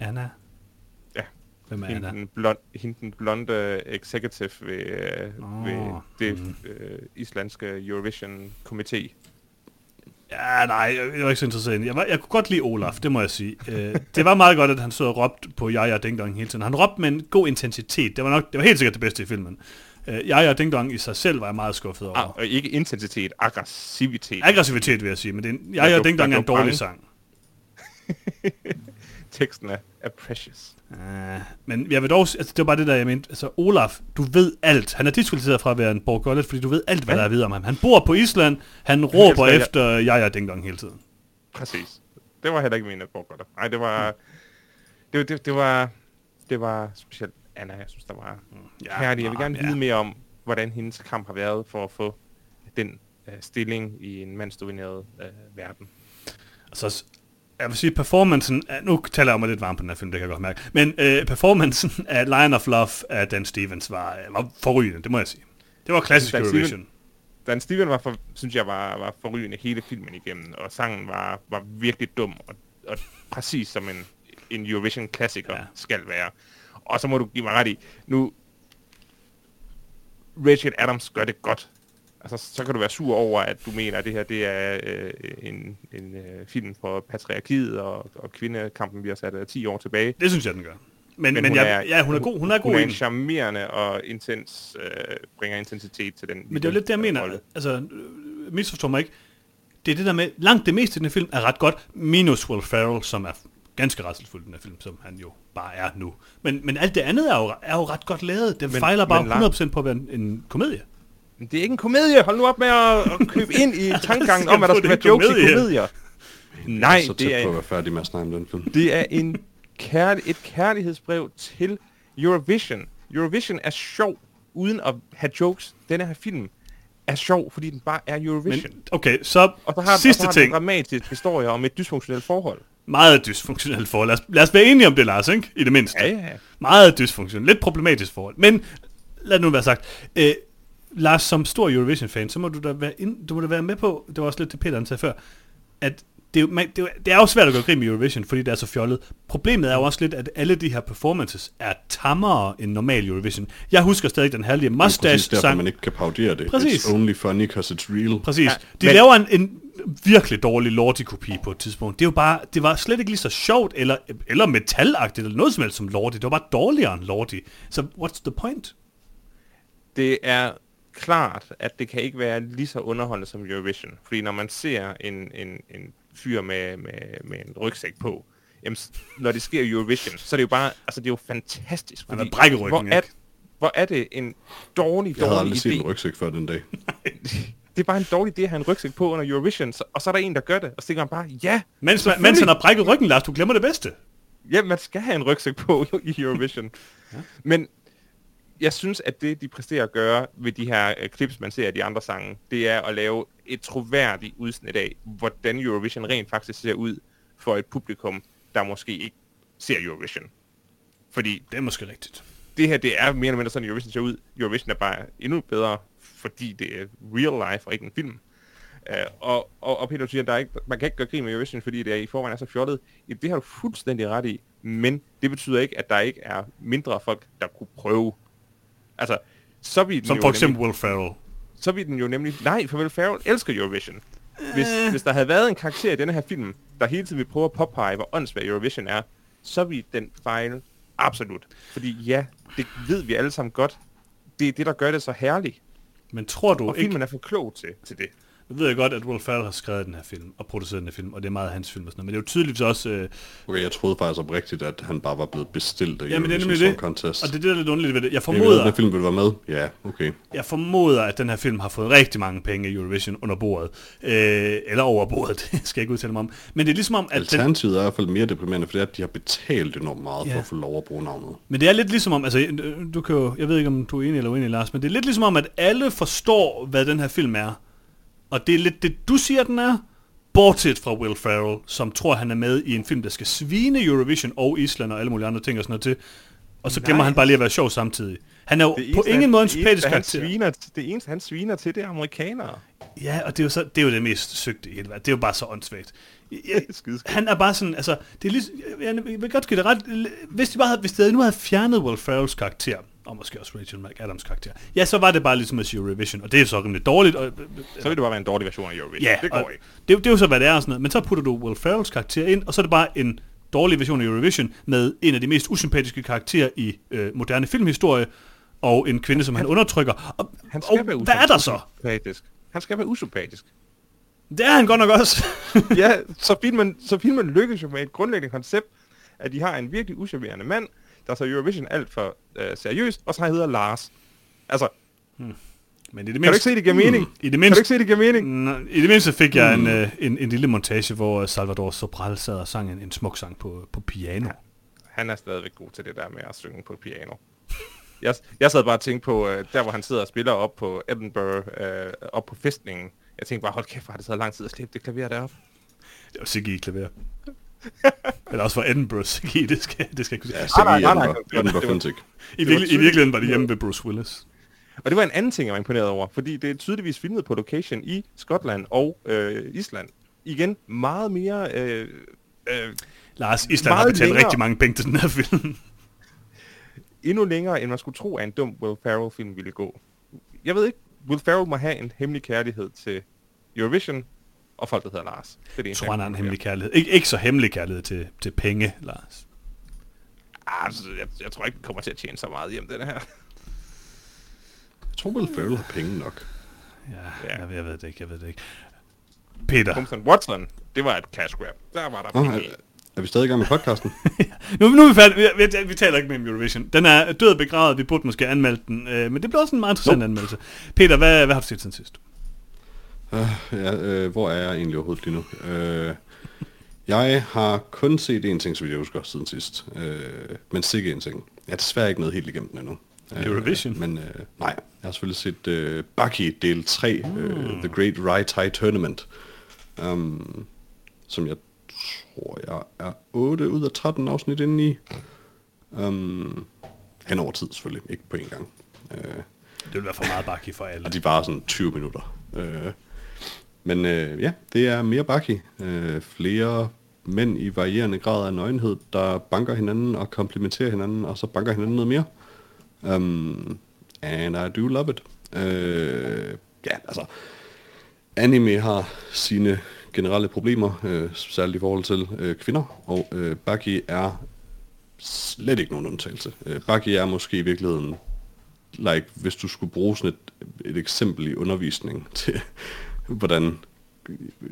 Anna. Hvem er Hende den, blond, hende den blonde executive ved, Nå, ved det mhm. øh, islandske Eurovision Komité. Ja, nej, jeg, jeg var ikke så interesseret jeg, var, jeg kunne godt lide Olaf, det må jeg sige. Øh, det var meget godt, at han stod og råbte på Jaja og Ding Dong hele tiden. Han råbte med en god intensitet. Det var, nok, det var helt sikkert det bedste i filmen. Øh, Jaja og Ding Dong i sig selv var jeg meget skuffet over. Ah, og ikke intensitet, aggressivitet. Aggressivitet, vil jeg sige, men det er en, og Ding Dong er en dårlig sang. Teksten er, er precious. Uh, men jeg vil dog, altså, det var bare det der, jeg mente. Altså, Olaf, du ved alt. Han er diskvalificeret fra at være en Borgollet, fordi du ved alt, hvad Ja. der er at vide om ham. Han bor på Island, han råber spille- efter Jaja og Ding Dong hele tiden. Præcis. Det var heller ikke min godt. Nej, det var... Det, var- det, det, var... Det var specielt Anna, jeg synes, der var Ja, herlig. Jeg vil gerne ja. vide mere om, hvordan hendes kamp har været for at få den øh, stilling i en mandsdomineret øh, verden. Altså, s- jeg vil sige, performancen, er- nu taler jeg mig lidt varmt på den her film, det kan jeg godt mærke, men øh, performancen af Lion of Love af Dan Stevens var, øh, var forrygende, det må jeg sige. Det var klassisk Dan Steven- Eurovision. Dan Steven var, for, synes jeg, var, var forrygende hele filmen igennem, og sangen var, var virkelig dum, og, og præcis som en, en Eurovision-klassiker ja. skal være. Og så må du give mig ret i, nu, Rachel Adams gør det godt. Altså, så kan du være sur over, at du mener, at det her det er øh, en, en øh, film for patriarkiet, og, og kvindekampen bliver sat øh, 10 år tilbage. Det synes jeg, den gør. Men, men, Men jeg, er- ja, hun er god, hun er god Hun er en charmerende og intens, øh, bringer intensitet til den Men det er jo lidt det, jeg øh, mener. rolle. Altså, øh, misforstår mig ikke. Det er det der med, langt det meste i den her film er ret godt, minus Will Ferrell, som er ganske rædselsfuld i den her film, som han jo bare er nu. Men, men alt det andet er jo, er jo ret godt lavet. Den Men- fejler bare men langt- 100% på at være en, en komedie. Det er ikke en komedie. Hold nu op med at, at købe ind i tankegangen om, at der Skal være jokes i komedie? komedier. Nej, så tæt det på at er, være færdig med at snakke om den film. det er en kærl- et kærlighedsbrev til Eurovision. Eurovision er sjov, uden at have jokes. Denne her film er sjov, fordi den bare er Eurovision. Men, okay, så, og så har, sidste og så har ting. en dramatisk historie om et dysfunktionelt forhold. Meget dysfunktionelt forhold. Lad os, lad os være enige om det, Lars, ikke? I det mindste. Ja, ja. Meget dysfunktionelt. Lidt problematisk forhold. Men lad nu være sagt. Øh, Lars, som stor Eurovision-fan, så må du da være, ind, du må da være med på, det var også lidt det Peter han sagde før, at det er, jo, man, det, er det er jo svært at gå grin med Eurovision, fordi det er så fjollet. Problemet er jo også lidt, at alle de her performances er tammere end normal Eurovision. Jeg husker stadig den herlige Det er mustache-sang. man ikke kan paudere det. Præcis. It's only funny because it's real. Præcis. Ja, Ja, de men- laver en, en virkelig dårlig Lordi-kopi på et tidspunkt. Det er jo bare, det var slet ikke lige så sjovt, eller, eller metalagtigt, eller noget som helst som Lordi. Det var bare dårligere end Lordi. Så what's the point? det er klart, at det kan ikke være lige så underholdende som Eurovision. Fordi når man ser en, en, en fyr med, med, med en rygsæk på, jamen, når det sker i Eurovision, så er det jo bare, altså det er jo fantastisk. Fordi har brækket ryggen, hvor er, ikke? hvor er det en dårlig, Jeg havde dårlig aldrig set en idé. rygsæk før den dag. Det er bare en dårlig idé at have en rygsæk på under Eurovision, så, og så er der en, der gør det, og så tænker man bare, ja, Mens, man, mens han har brækket ryggen, Lars, du glemmer det bedste. Ja, man skal have en rygsæk på i Eurovision. ja. Men jeg synes, at det, de præsterer at gøre ved de her uh, clips, man ser af de andre sange, det er at lave et troværdigt udsnit af, hvordan Eurovision rent faktisk ser ud for et publikum, der måske ikke ser Eurovision. Fordi Det er måske rigtigt. det her, det er mere eller mindre sådan, Eurovision ser ud. Eurovision er bare endnu bedre, fordi det er real life og ikke en film. Uh, og, og, og Peter siger, at der er ikke, man kan ikke gøre grin med Eurovision, fordi det er i forvejen er så fjollet. Ja, det har du fuldstændig ret i, men det betyder ikke, at der ikke er mindre folk, der kunne prøve. Altså, så vil den Som jo for eksempel nemlig, Will Ferrell. så vil den jo nemlig, nej, for Will Ferrell elsker Eurovision. Hvis, hvis der havde været en karakter i denne her film, der hele tiden vil prøve at påpege, hvor åndssvær Eurovision er, så vil den fejle absolut. Fordi ja, det ved vi alle sammen godt. Det er det, der gør det så herligt. Men tror du Og ikke... filmen er for klog til, til det. Nu ved jeg godt, at Will Ferrell har skrevet den her film, og produceret den her film, og det er meget hans film og sådan noget. Men det er jo tydeligvis også... Øh, Okay, jeg troede faktisk oprigtigt, at han bare var blevet bestilt af jamen, det er det. Contest. Og det er det, der er lidt underligt ved det. Jeg Jeg ved, at formoder, den film ville være med. Ja, okay. jeg formoder, at den her film har fået rigtig mange penge i Eurovision under bordet. Øh, eller over bordet, det skal jeg ikke udtale mig om. Men det er ligesom om, at den, Alternativet er i hvert fald mere deprimerende, for det er, at de har betalt enormt meget Ja. for at få lov at bruge navnet. Men det er lidt ligesom om, altså, øh, du kan jo, jeg ved ikke, om du er enig eller uenig, Lars, men det er lidt ligesom om, at alle forstår, hvad den her film er. Og det er lidt det, du siger, den er, bortset fra Will Ferrell, som tror, han er med i en film, der skal svine Eurovision og Island og alle mulige andre ting og sådan noget til. Og så glemmer Nej. han bare lige at være sjov samtidig. Han er jo Det på eneste, ingen måde en sympatisk karakter. sviner, det eneste, han sviner til, det er amerikanere. Ja, og det er jo, så, det, er jo det mest søgte i hele verden. Det er jo bare så åndssvagt. Han er bare sådan, altså, det er lige, jeg, jeg vil godt give det ret, hvis de bare havde, hvis de nu havde fjernet Will Ferrells karakter, og måske også Rachel McAdams karakter, ja, så var det bare ligesom at sige Eurovision, og det er så rimelig dårligt, og, Så vil det bare være en dårlig version af Eurovision. ja, det går ikke. det, er jo- det er jo så, hvad det er og sådan noget, men så putter du Will Ferrells karakter ind, og så er det bare en dårlig version af Eurovision, med en af de mest usympatiske karakterer i øh, moderne filmhistorie, og en kvinde, som han, undertrykker. Og, Han skal og være hvad er der så? usympatisk. Han skal være usympatisk. Det er han godt nok også. ja, så filmen, så filmen lykkes jo med et grundlæggende koncept, at de har en virkelig uschammerende mand, der tager Eurovision alt for øh, seriøst, og så han hedder Lars. Altså, Men i det kan du ikke se, det giver mening? I det Kan du mindste, ikke se, det giver mening? Nå, I det mindste fik jeg en, øh, en, en lille montage, hvor øh, Salvador Sobral sad og sang en, en smuk sang på, på piano. Han er stadigvæk god til det der med at synge på piano. Jeg, jeg sad bare og tænkte på, øh, der hvor han sidder og spiller op på Edinburgh, øh, op på festningen. Jeg tænkte bare, hold kæft, hvor har det taget lang tid at slippe det klaver derop. Det var Sigge i klaver. Eller også var Edinburgh Sigge i, det skal, det skal jeg ikke Ja, huske. så nej, nej, nej, Fentic. I, virkelig, I virkeligheden var det hjemme ved Bruce Willis. Og det var en anden ting, jeg var imponeret over, fordi det er tydeligvis filmet på location i Skotland og øh, Island. Igen, meget mere... Øh, øh, Lars Island har betalt længere. rigtig mange penge til den her film. endnu længere, end man skulle tro, at en dum Will Ferrell-film ville gå. Jeg ved ikke, Will Ferrell må have en hemmelig kærlighed til Eurovision, og folk, der hedder Lars. Det er det Jeg tror, han har en hemmelig kærlighed. Ik- ikke så hemmelig kærlighed til, til penge, Lars. konkludere. Altså, jeg, jeg tror ikke, den kommer til at tjene så meget hjem, den her. Jeg tror, Will Ferrell har penge nok. Ja, Ja. Jeg, jeg ved det ikke, jeg ved det ikke. Peter, Thompson Watson, det var et cash grab. Der var der Nå, penge er, er vi stadig i gang med podcasten? nu, nu er vi færdige. Vi, vi, vi taler ikke mere om Eurovision. Den er død og begravet. Vi burde måske anmelde den. Øh, men det bliver også en meget interessant Nope. anmeldelse. Peter, hvad, hvad har du set siden sidst? Uh, ja, øh, hvor er jeg egentlig overhovedet lige nu? Uh, jeg har kun set én ting, vidt jeg husker, siden sidst. Uh, men sikke en ting. Jeg har desværre ikke noget helt igennem den endnu. Eurovision? Øh, men øh, nej, jeg har selvfølgelig set øh, Bucky del 3, mm. øh, The Great Rai Tai Tournament, um, som jeg tror, jeg er 8 ud af 13 afsnit inde i. Um, hen over tid selvfølgelig, ikke på en gang. Uh, Det vil være for meget bakke for alle. og de varer sådan 20 minutter. Uh, men øh, ja, det er mere Bucky. Øh, flere mænd i varierende grad af nøgenhed, der banker hinanden og komplementerer hinanden, og så banker hinanden noget mere. Um, and I do love it. Øh, ja, altså, anime har sine generelle problemer, øh, særligt i forhold til øh, kvinder, og øh, Bucky er slet ikke nogen undtagelse. Øh, Bucky er måske i virkeligheden, like, hvis du skulle bruge sådan et, et eksempel i undervisning til, hvordan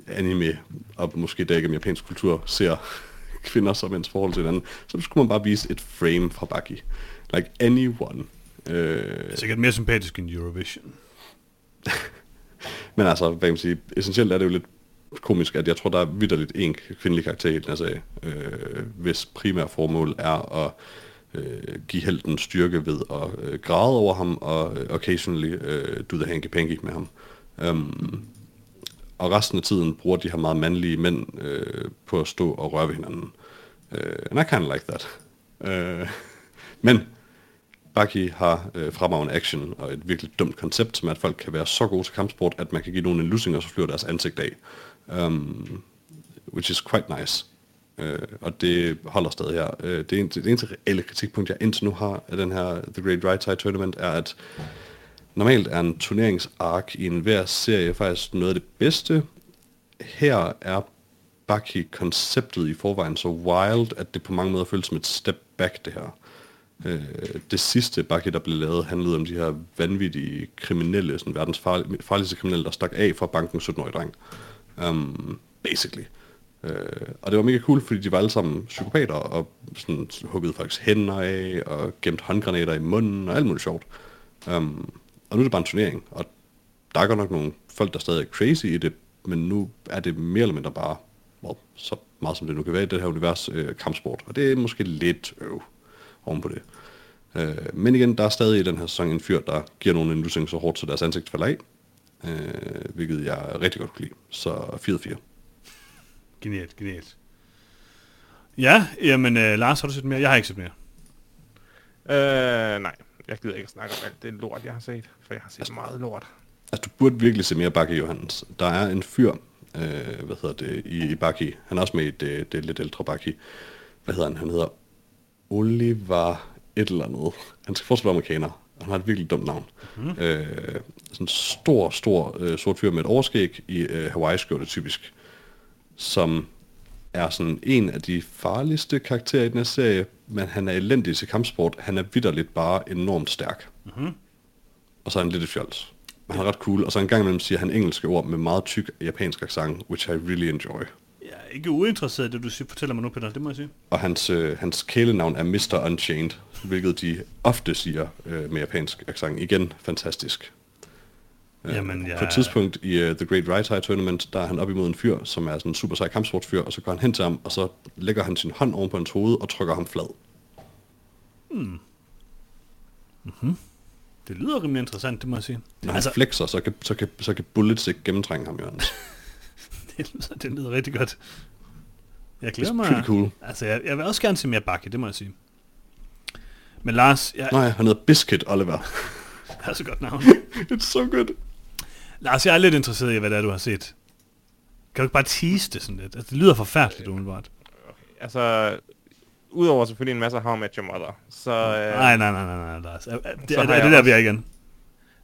anime og måske det ikke om japansk kultur ser kvinder som ens forhold til hinanden, så skulle man bare vise et frame fra Bucky. Like anyone. Øh, Sikkert mere sympatisk end Eurovision. men altså, hvad kan man sige, essentielt er det jo lidt komisk, at jeg tror, der er vidderligt en kvindelig karakter i den her sag, øh, hvis primære formål er at øh, give helten styrke ved at øh, græde over ham, og øh, occasionally øh, do the hanky-panky med ham. Um, og resten af tiden bruger de her meget mandlige mænd øh, på at stå og røre ved hinanden. Uh, and I kind of like that. Uh, men Baki har øh, fremragende action og et virkelig dumt koncept, som er, at folk kan være så gode til kampsport, at man kan give nogen en lussing, og så flyver deres ansigt af. Um, which is quite nice. Uh, og det holder stadig her. Uh, det, eneste, det eneste reelle kritikpunkt, jeg indtil nu har af den her The Great Right Side Tournament, er, at normalt er en turneringsark i enhver serie faktisk noget af det bedste. Her er Bucky-konceptet i forvejen så wild, at det på mange måder føles som et step back, det her. Øh, det sidste Bucky, der blev lavet, handlede om de her vanvittige kriminelle, sådan verdens farlig, farligste kriminelle, der stak af fra banken 17-årige dreng. Um, basically. Øh, og det var mega cool, fordi de var alle sammen psykopater, og sådan huggede folks hænder af, og gemt håndgranater i munden, og alt muligt sjovt. Um, og nu er det bare en turnering, og der er godt nok nogle folk, der stadig er crazy i det, men nu er det mere eller mindre bare, well, så meget som det nu kan være i det her univers, øh, kampsport. Og det er måske lidt øv oven på det. Øh, men igen, der er stadig i den her sæson en fyr, der giver nogen en lussing så hårdt, så deres ansigt falder af. Øh, hvilket jeg rigtig godt kunne lide. Så 4-4. Genialt, genialt. Ja, jamen uh, Lars, har du set mere? Jeg har ikke set mere. Øh, nej, jeg gider ikke at snakke om alt det lort, jeg har set, for jeg har set meget lort. Altså, du burde virkelig se mere Bakke Johannes. Der er en fyr, øh, hvad hedder det, i, i Baki. Han er også med i det, det lidt ældre Baki. Hvad hedder han? Han hedder Oliver et eller andet. Han skal fortsat være amerikaner. Han har et virkelig dumt navn. Mm. Øh, sådan en stor, stor øh, sort fyr med et overskæg i øh, Hawaii-skjorte typisk. Som er sådan en af de farligste karakterer i den her serie, men han er elendig til kampsport. Han er vidderligt bare enormt stærk. Mm-hmm. Og så er han lidt et fjols. Men han er ret cool, og så en gang imellem siger han engelske ord med meget tyk japansk accent, which I really enjoy. Jeg er ikke uinteresseret i det, du siger- fortæller mig nu, Peter. Det må jeg sige. Og hans, øh, hans kælenavn er Mr. Unchained, hvilket de ofte siger øh, med japansk accent. Igen, fantastisk. Øh, Jamen, jeg... På et tidspunkt i uh, The Great Right High Tournament, der er han op imod en fyr, som er sådan en super sej kampsportsfyr, og så går han hen til ham, og så lægger han sin hånd oven på hans hoved og trykker ham flad. Det lyder rimelig interessant, det må jeg sige. Når altså, han flexer, så kan, så kan, så kan bullets ikke gennemtrænge ham, Jørgens. det, lyder, det lyder rigtig godt. Jeg glæder mig. pretty cool. Altså, jeg, jeg vil også gerne se mere bakke, det må jeg sige. Men Lars, jeg, Nej, han hedder Biscuit Oliver. det er så godt navn. It's so good. Lars, jeg er lidt interesseret i, hvad det er, du har set. Kan du ikke bare tease det sådan lidt? Altså, det lyder forfærdeligt umiddelbart. Altså, udover selvfølgelig en masse How I Met Your Mother, så, øh, Nej, nej, nej, nej, nej, Lars. Er, det, er, er jeg det der, vi er igen?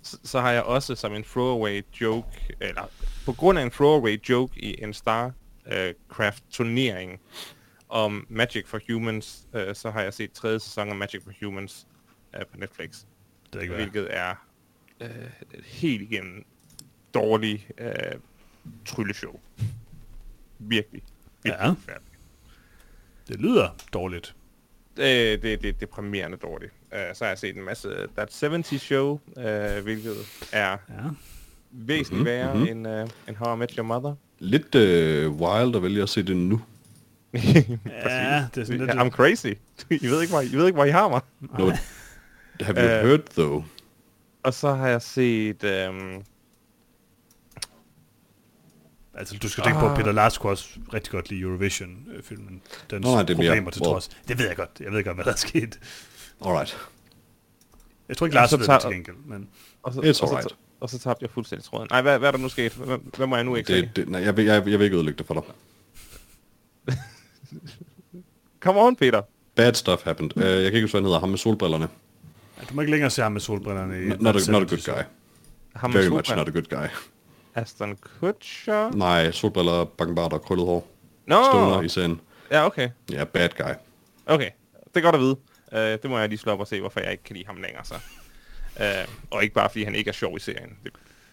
så, så har jeg også som en throwaway joke, eller på grund af en throwaway joke i en StarCraft turnering om Magic for Humans, øh, så har jeg set tredje sæson af Magic for Humans øh, på Netflix, Det er ikke hvilket er øh, helt igennem dårlig øh, trylleshow. Virkelig. virkelig Ja. forfærdeligt. Det lyder dårligt. Det, det, det er deprimerende dårligt. Uh, så har jeg set en masse That 70 Show, uh, hvilket er Ja. væsentligt Mhm, værre mhm. end, uh, end How I Met Your Mother. Lidt øh, wild at vælge at se det nu. Ja, det er sådan lidt... I'm crazy. I ved ikke, hvor I, ved ikke, hvor I har mig. No, Have you Øh. heard, though? Og så har jeg set... Øhm, Altså, du skal tænke på, at Ah. Peter Lars kunne også rigtig godt lide Eurovision-filmen. Den Nå, det er mere- problemer til trods. Det ved jeg godt. Jeg ved godt, hvad der er sket. Alright. Jeg tror ikke, Lars ved det til gengæld. Men og, så, It's og, så, alright. og så tabte jeg fuldstændig tråden. Nej, hvad, hvad er der nu sket? Hvad, hvad må jeg nu ikke se? Det, det, nej, jeg, vil, jeg, jeg vil ikke ødelægge det for dig. Come on, Peter. Bad stuff happened. Uh, jeg kan ikke huske, hvad han hedder. Ham med solbrillerne. ja, du må ikke længere se ham med solbrillerne i... Not a, not a good guy. Ham Very much not a good guy. Aston Kutcher? Nej, solbriller, bakkenbart og krøllet hår. Nå, Stoner i scenen. ja, okay. Ja, bad guy. Okay, det er godt at vide. Uh, det må jeg lige slå op og se, hvorfor jeg ikke kan lide ham længere, så. Uh, og ikke bare, fordi han ikke er sjov i serien. Det,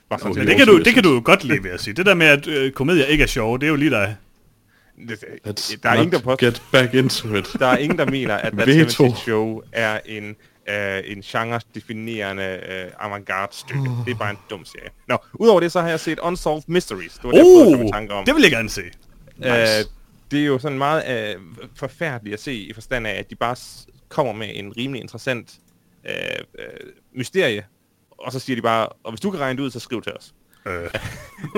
bare sådan, Okay. Men det, det kan, du, det kan du jo godt lide, vil jeg sige. Det der med, at øh, komedier ikke er sjove, det er jo lige dig. det, Let's der er ingen, der påstår, get back into it. der er ingen, der mener, at That Veto. 70 Show er en, øh, en genre-definerende øh, avantgarde stykke. Det er bare en dum serie. Nå, udover det, så har jeg set Unsolved Mysteries. Det var det, jeg prøvede at i tanke om. Uh, det vil jeg gerne se. Øh, det er jo sådan meget øh, forfærdeligt at se i forstand af, at de bare kommer med en rimelig interessant øh, øh, mysterie, og så siger de bare, og hvis du kan regne det ud, så skriv til os. Øh,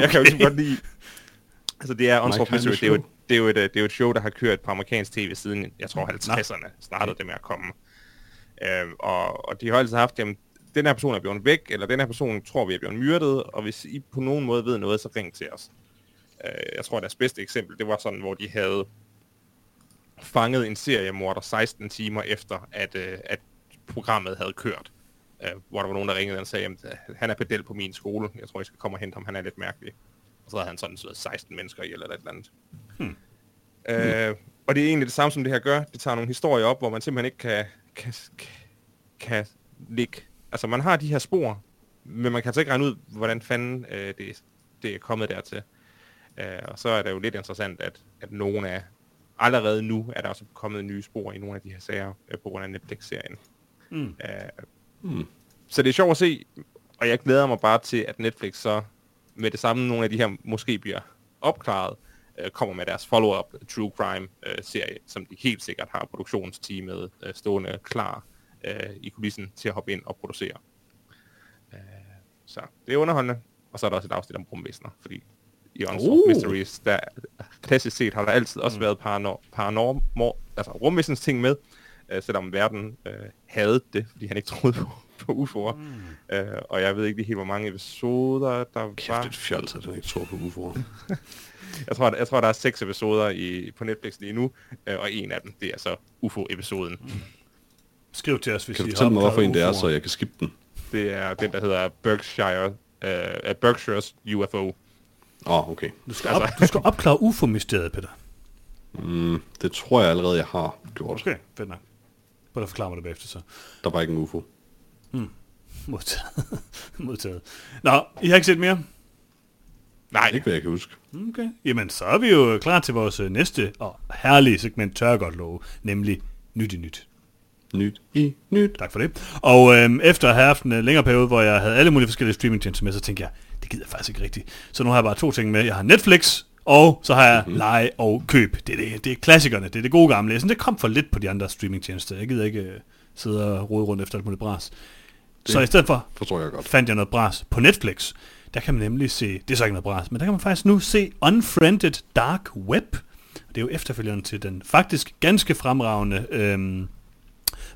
Jeg kan jo ligesom godt lide... Altså det er Unsolved Mystery, det er, jo, det, er jo et, øh, det er jo et show, der har kørt på amerikansk tv siden, jeg tror 50'erne startede det med at komme. Øhm, og, og de har altid haft, jamen, den her person er blevet væk, eller den her person tror vi er blevet myrdet, og hvis I på nogen måde ved noget, så ring til os. Øh, jeg tror, deres bedste eksempel, det var sådan, hvor de havde fanget en seriemorder 16 timer efter, at, øh, at programmet havde kørt. Øh, hvor der var nogen, der ringede og sagde, jamen, han er pedel på min skole, jeg tror, I skal komme og hente ham, han er lidt mærkelig. Og så havde han sådan slået 16 mennesker ihjel eller et eller andet. Hmm. Øh, og det er egentlig det samme, som det her gør. Det tager nogle historier op, hvor man simpelthen ikke kan, kan, kan, ligge... Altså, man har de her spor, men man kan altså ikke regne ud, hvordan fanden øh, det, det er kommet dertil. Øh, og så er det jo lidt interessant, at, at nogle af... Allerede nu er der også kommet nye spor i nogle af de her sager øh, på grund af Netflix-serien. Mm. Øh, Mm. så det er sjovt at se, og jeg glæder mig bare til, at Netflix så med det samme, nogle af de her måske bliver opklaret, øh, kommer med deres follow-up True Crime-serie, som de helt sikkert har produktionsteamet øh, stående klar øh, i kulissen til at hoppe ind og producere. Øh, så det er underholdende. Og så er der også et afsnit om rumvæsener, fordi i Unsolved Uh. Mysteries, der klassisk set har der altid også mm. været paranor, paranorm, altså rumvæsens ting med, øh, selvom verden øh, havde det, fordi han ikke troede på, på UFO'er. Mm. Øh, og jeg ved ikke lige helt, hvor mange episoder der Kæft, var. det er fjols, at den ikke tror på UFO'er. Jeg tror, jeg tror, der er seks episoder i, på Netflix lige nu, øh, og en af dem, det er så UFO-episoden. Skriv til os, hvis Kan du I fortælle mig, hvorfor en det er, så jeg kan skippe den? Det er den, der hedder Berkshire, øh, Berkshire's UFO. Åh, oh, okay. Du skal, op, du skal opklare UFO-mysteriet, Peter. Mm, det tror jeg allerede, jeg har gjort. Okay, fedt nok. Prøv at forklare mig det bagefter så. Der var ikke en UFO. Modtaget. Modtaget. Nå, I har ikke set mere? Nej, Ikke hvad jeg kan huske. Okay. Jamen, så er vi jo klar til vores øh, næste og herlige segment, tør jeg godt love, nemlig Nyt i Nyt. Nyt i nyt. Tak for det. Og øhm, efter at have haft en øh, længere periode, hvor jeg havde alle mulige forskellige streamingtjenester med, så tænkte jeg, det gider jeg faktisk ikke rigtigt. Så nu har jeg bare to ting med. Jeg har Netflix, og så har jeg mm-hmm. lege og køb. Det er, det, det er klassikerne, det er det gode gamle. Jeg synes, det kom for lidt på de andre streamingtjenester. Jeg gider ikke øh, sidde og rode rundt efter alt muligt bras. Så i stedet for Forstår jeg godt. fandt jeg noget bras på Netflix. Der kan man nemlig se, det er så ikke noget bras, men der kan man faktisk nu se Unfriended Dark Web. Det er jo efterfølgeren til den faktisk ganske fremragende, øhm,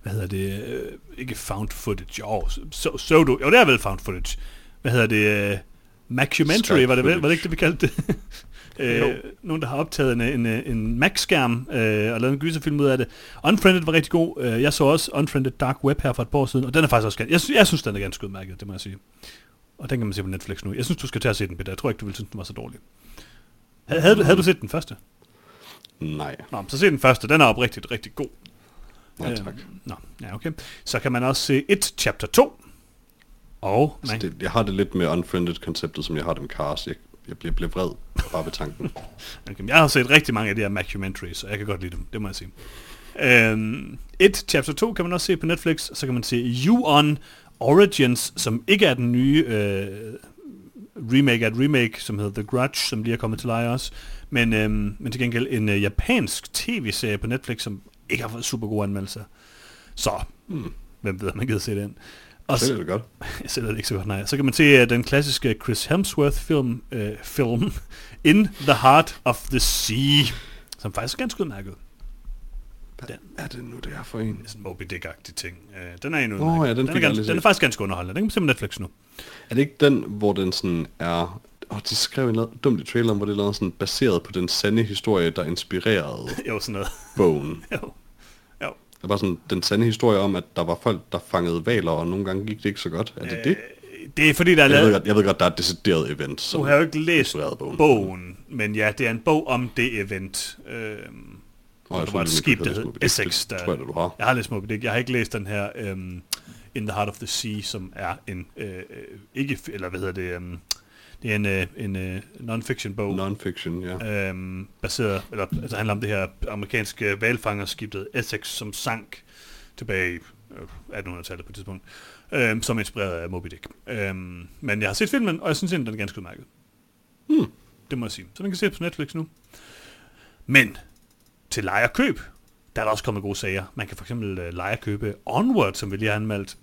hvad hedder det, øh, ikke found footage, jo, so, pseudo, jo det er vel found footage. Hvad hedder det, øh, Macumentary, var det, var det ikke det, vi kaldte det? øh, nogen, der har optaget en, en, en Mac-skærm øh, og lavet en gyserfilm ud af det. Unfriended var rigtig god. Øh, Jeg så også Unfriended Dark Web her for et par år siden, og den er faktisk også ganske... Jeg, jeg synes, den er ganske udmærket, det må jeg sige. Og den kan man se på Netflix nu. Jeg synes, du skal tage at se den, Peter. Jeg tror ikke, du ville synes, den var så dårlig. Havde, havde, du, havde du set den første? Nej. Nå, så se den første. Den er oprigtigt rigtig god. Nej, tak. Øhm, Nå, ja, okay. Så kan man også se et chapter 2. Og Altså, man, det, jeg har det lidt med unfriended-konceptet, som jeg har det med Cars. Jeg, jeg bliver, bliver vred bare ved tanken. Okay, jeg har set rigtig mange af de her mockumentaries, og jeg kan godt lide dem, det må jeg sige. Øhm, et, chapter 2 kan man også se på Netflix, så kan man se You On Origins, som ikke er den nye øh, remake af et remake, som hedder The Grudge, som lige er kommet til leje også, men, øhm, men til gengæld en øh, japansk tv-serie på Netflix, som ikke har fået super gode anmeldelser. Så, Hmm. hvem ved, om man gider se den. Og Så så, er det godt. jeg sætter det ikke så godt, nej. Så kan man se uh, den klassiske Chris Hemsworth-film, uh, film In the Heart of the Sea, som faktisk er ganske udmærket. Hvad er det nu, det er for en? Det er sådan en Moby Dick-agtig ting. Uh, den er en udmærket. ja, den den, er ganske, den er faktisk ganske underholdende. Den kan man se på Netflix nu. Er det ikke den, hvor den sådan er... Åh, de skrev noget dumt i traileren, hvor det er sådan baseret på den sande historie, der inspirerede jo, sådan noget. bogen. Jo. Det var sådan den sande historie om, at der var folk, der fangede valer, og nogle gange gik det ikke så godt. Er det det? Det er fordi, der er Jeg ved, lavet... godt, jeg ved godt, der er et decideret event, som Du har jo ikke læst bogen. bogen, men ja, det er en bog om det event. Øhm, Og jeg der var et skib, der hed. Essex. Det Der, tror jeg, du har. Jeg har læst Moby Dick. Jeg har ikke læst den her øhm, In the Heart of the Sea, som er en... Øh, øh, ikke... Eller hvad hedder det? Øhm, det er en, øh, en øh, non-fiction bog. Non-fiction, ja. øhm, baseret, eller altså handler om det her amerikanske valfangerskibet Essex, som sank tilbage i øh, 1800-tallet på et tidspunkt, øhm, som er inspireret af Moby Dick. Øhm, men jeg har set filmen, og jeg synes egentlig, den er ganske udmærket. Hmm. Det må jeg sige. Så den kan ses på Netflix nu. Men til leje og køb, der er der også kommet gode sager. Man kan for eksempel øh, leje og købe Onward, som vi lige har anmeldt.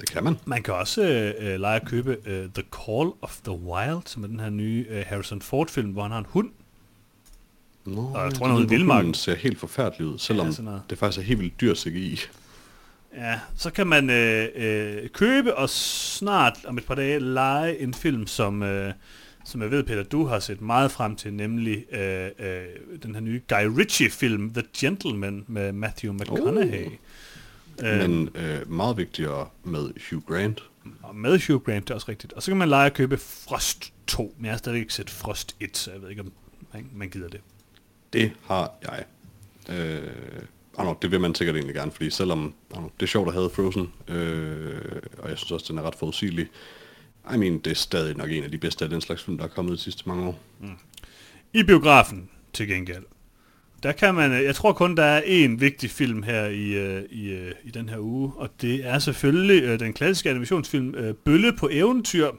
Det kan man. Man kan også øh, øh, lege at købe øh, The Call of the Wild, som er den her nye øh, Harrison Ford-film, hvor han har en hund. Nå, jeg det tror, han er vildmarken. hunden ser helt forfærdelig ud, selvom Ja, det faktisk er helt vildt dyr CGI. Ja, så kan man øh, øh, købe og snart om et par dage lege en film, som, øh, som jeg ved, Peter, du har set meget frem til, nemlig øh, øh, den her nye Guy Ritchie-film, The Gentleman, med Matthew McConaughey. Oh. Øh, Men øh, meget vigtigere med Hugh Grant. Og med Hugh Grant, det er også rigtigt. Og så kan man lege at købe Frost 2, men jeg har stadig ikke set Frost 1, så jeg ved ikke, om man, gider det. Det har jeg. Øh, oh no, det vil man sikkert egentlig gerne, fordi selvom oh no, det er sjovt at have Frozen, øh, og jeg synes også, den er ret forudsigelig, I mean, det er stadig nok en af de bedste af den slags film, der er kommet de sidste mange år. I biografen, til gengæld, der kan man, øh, jeg tror kun, der er én vigtig film her i, øh, i, øh, i den her uge, og det er selvfølgelig den klassiske animationsfilm Bølle på eventyr,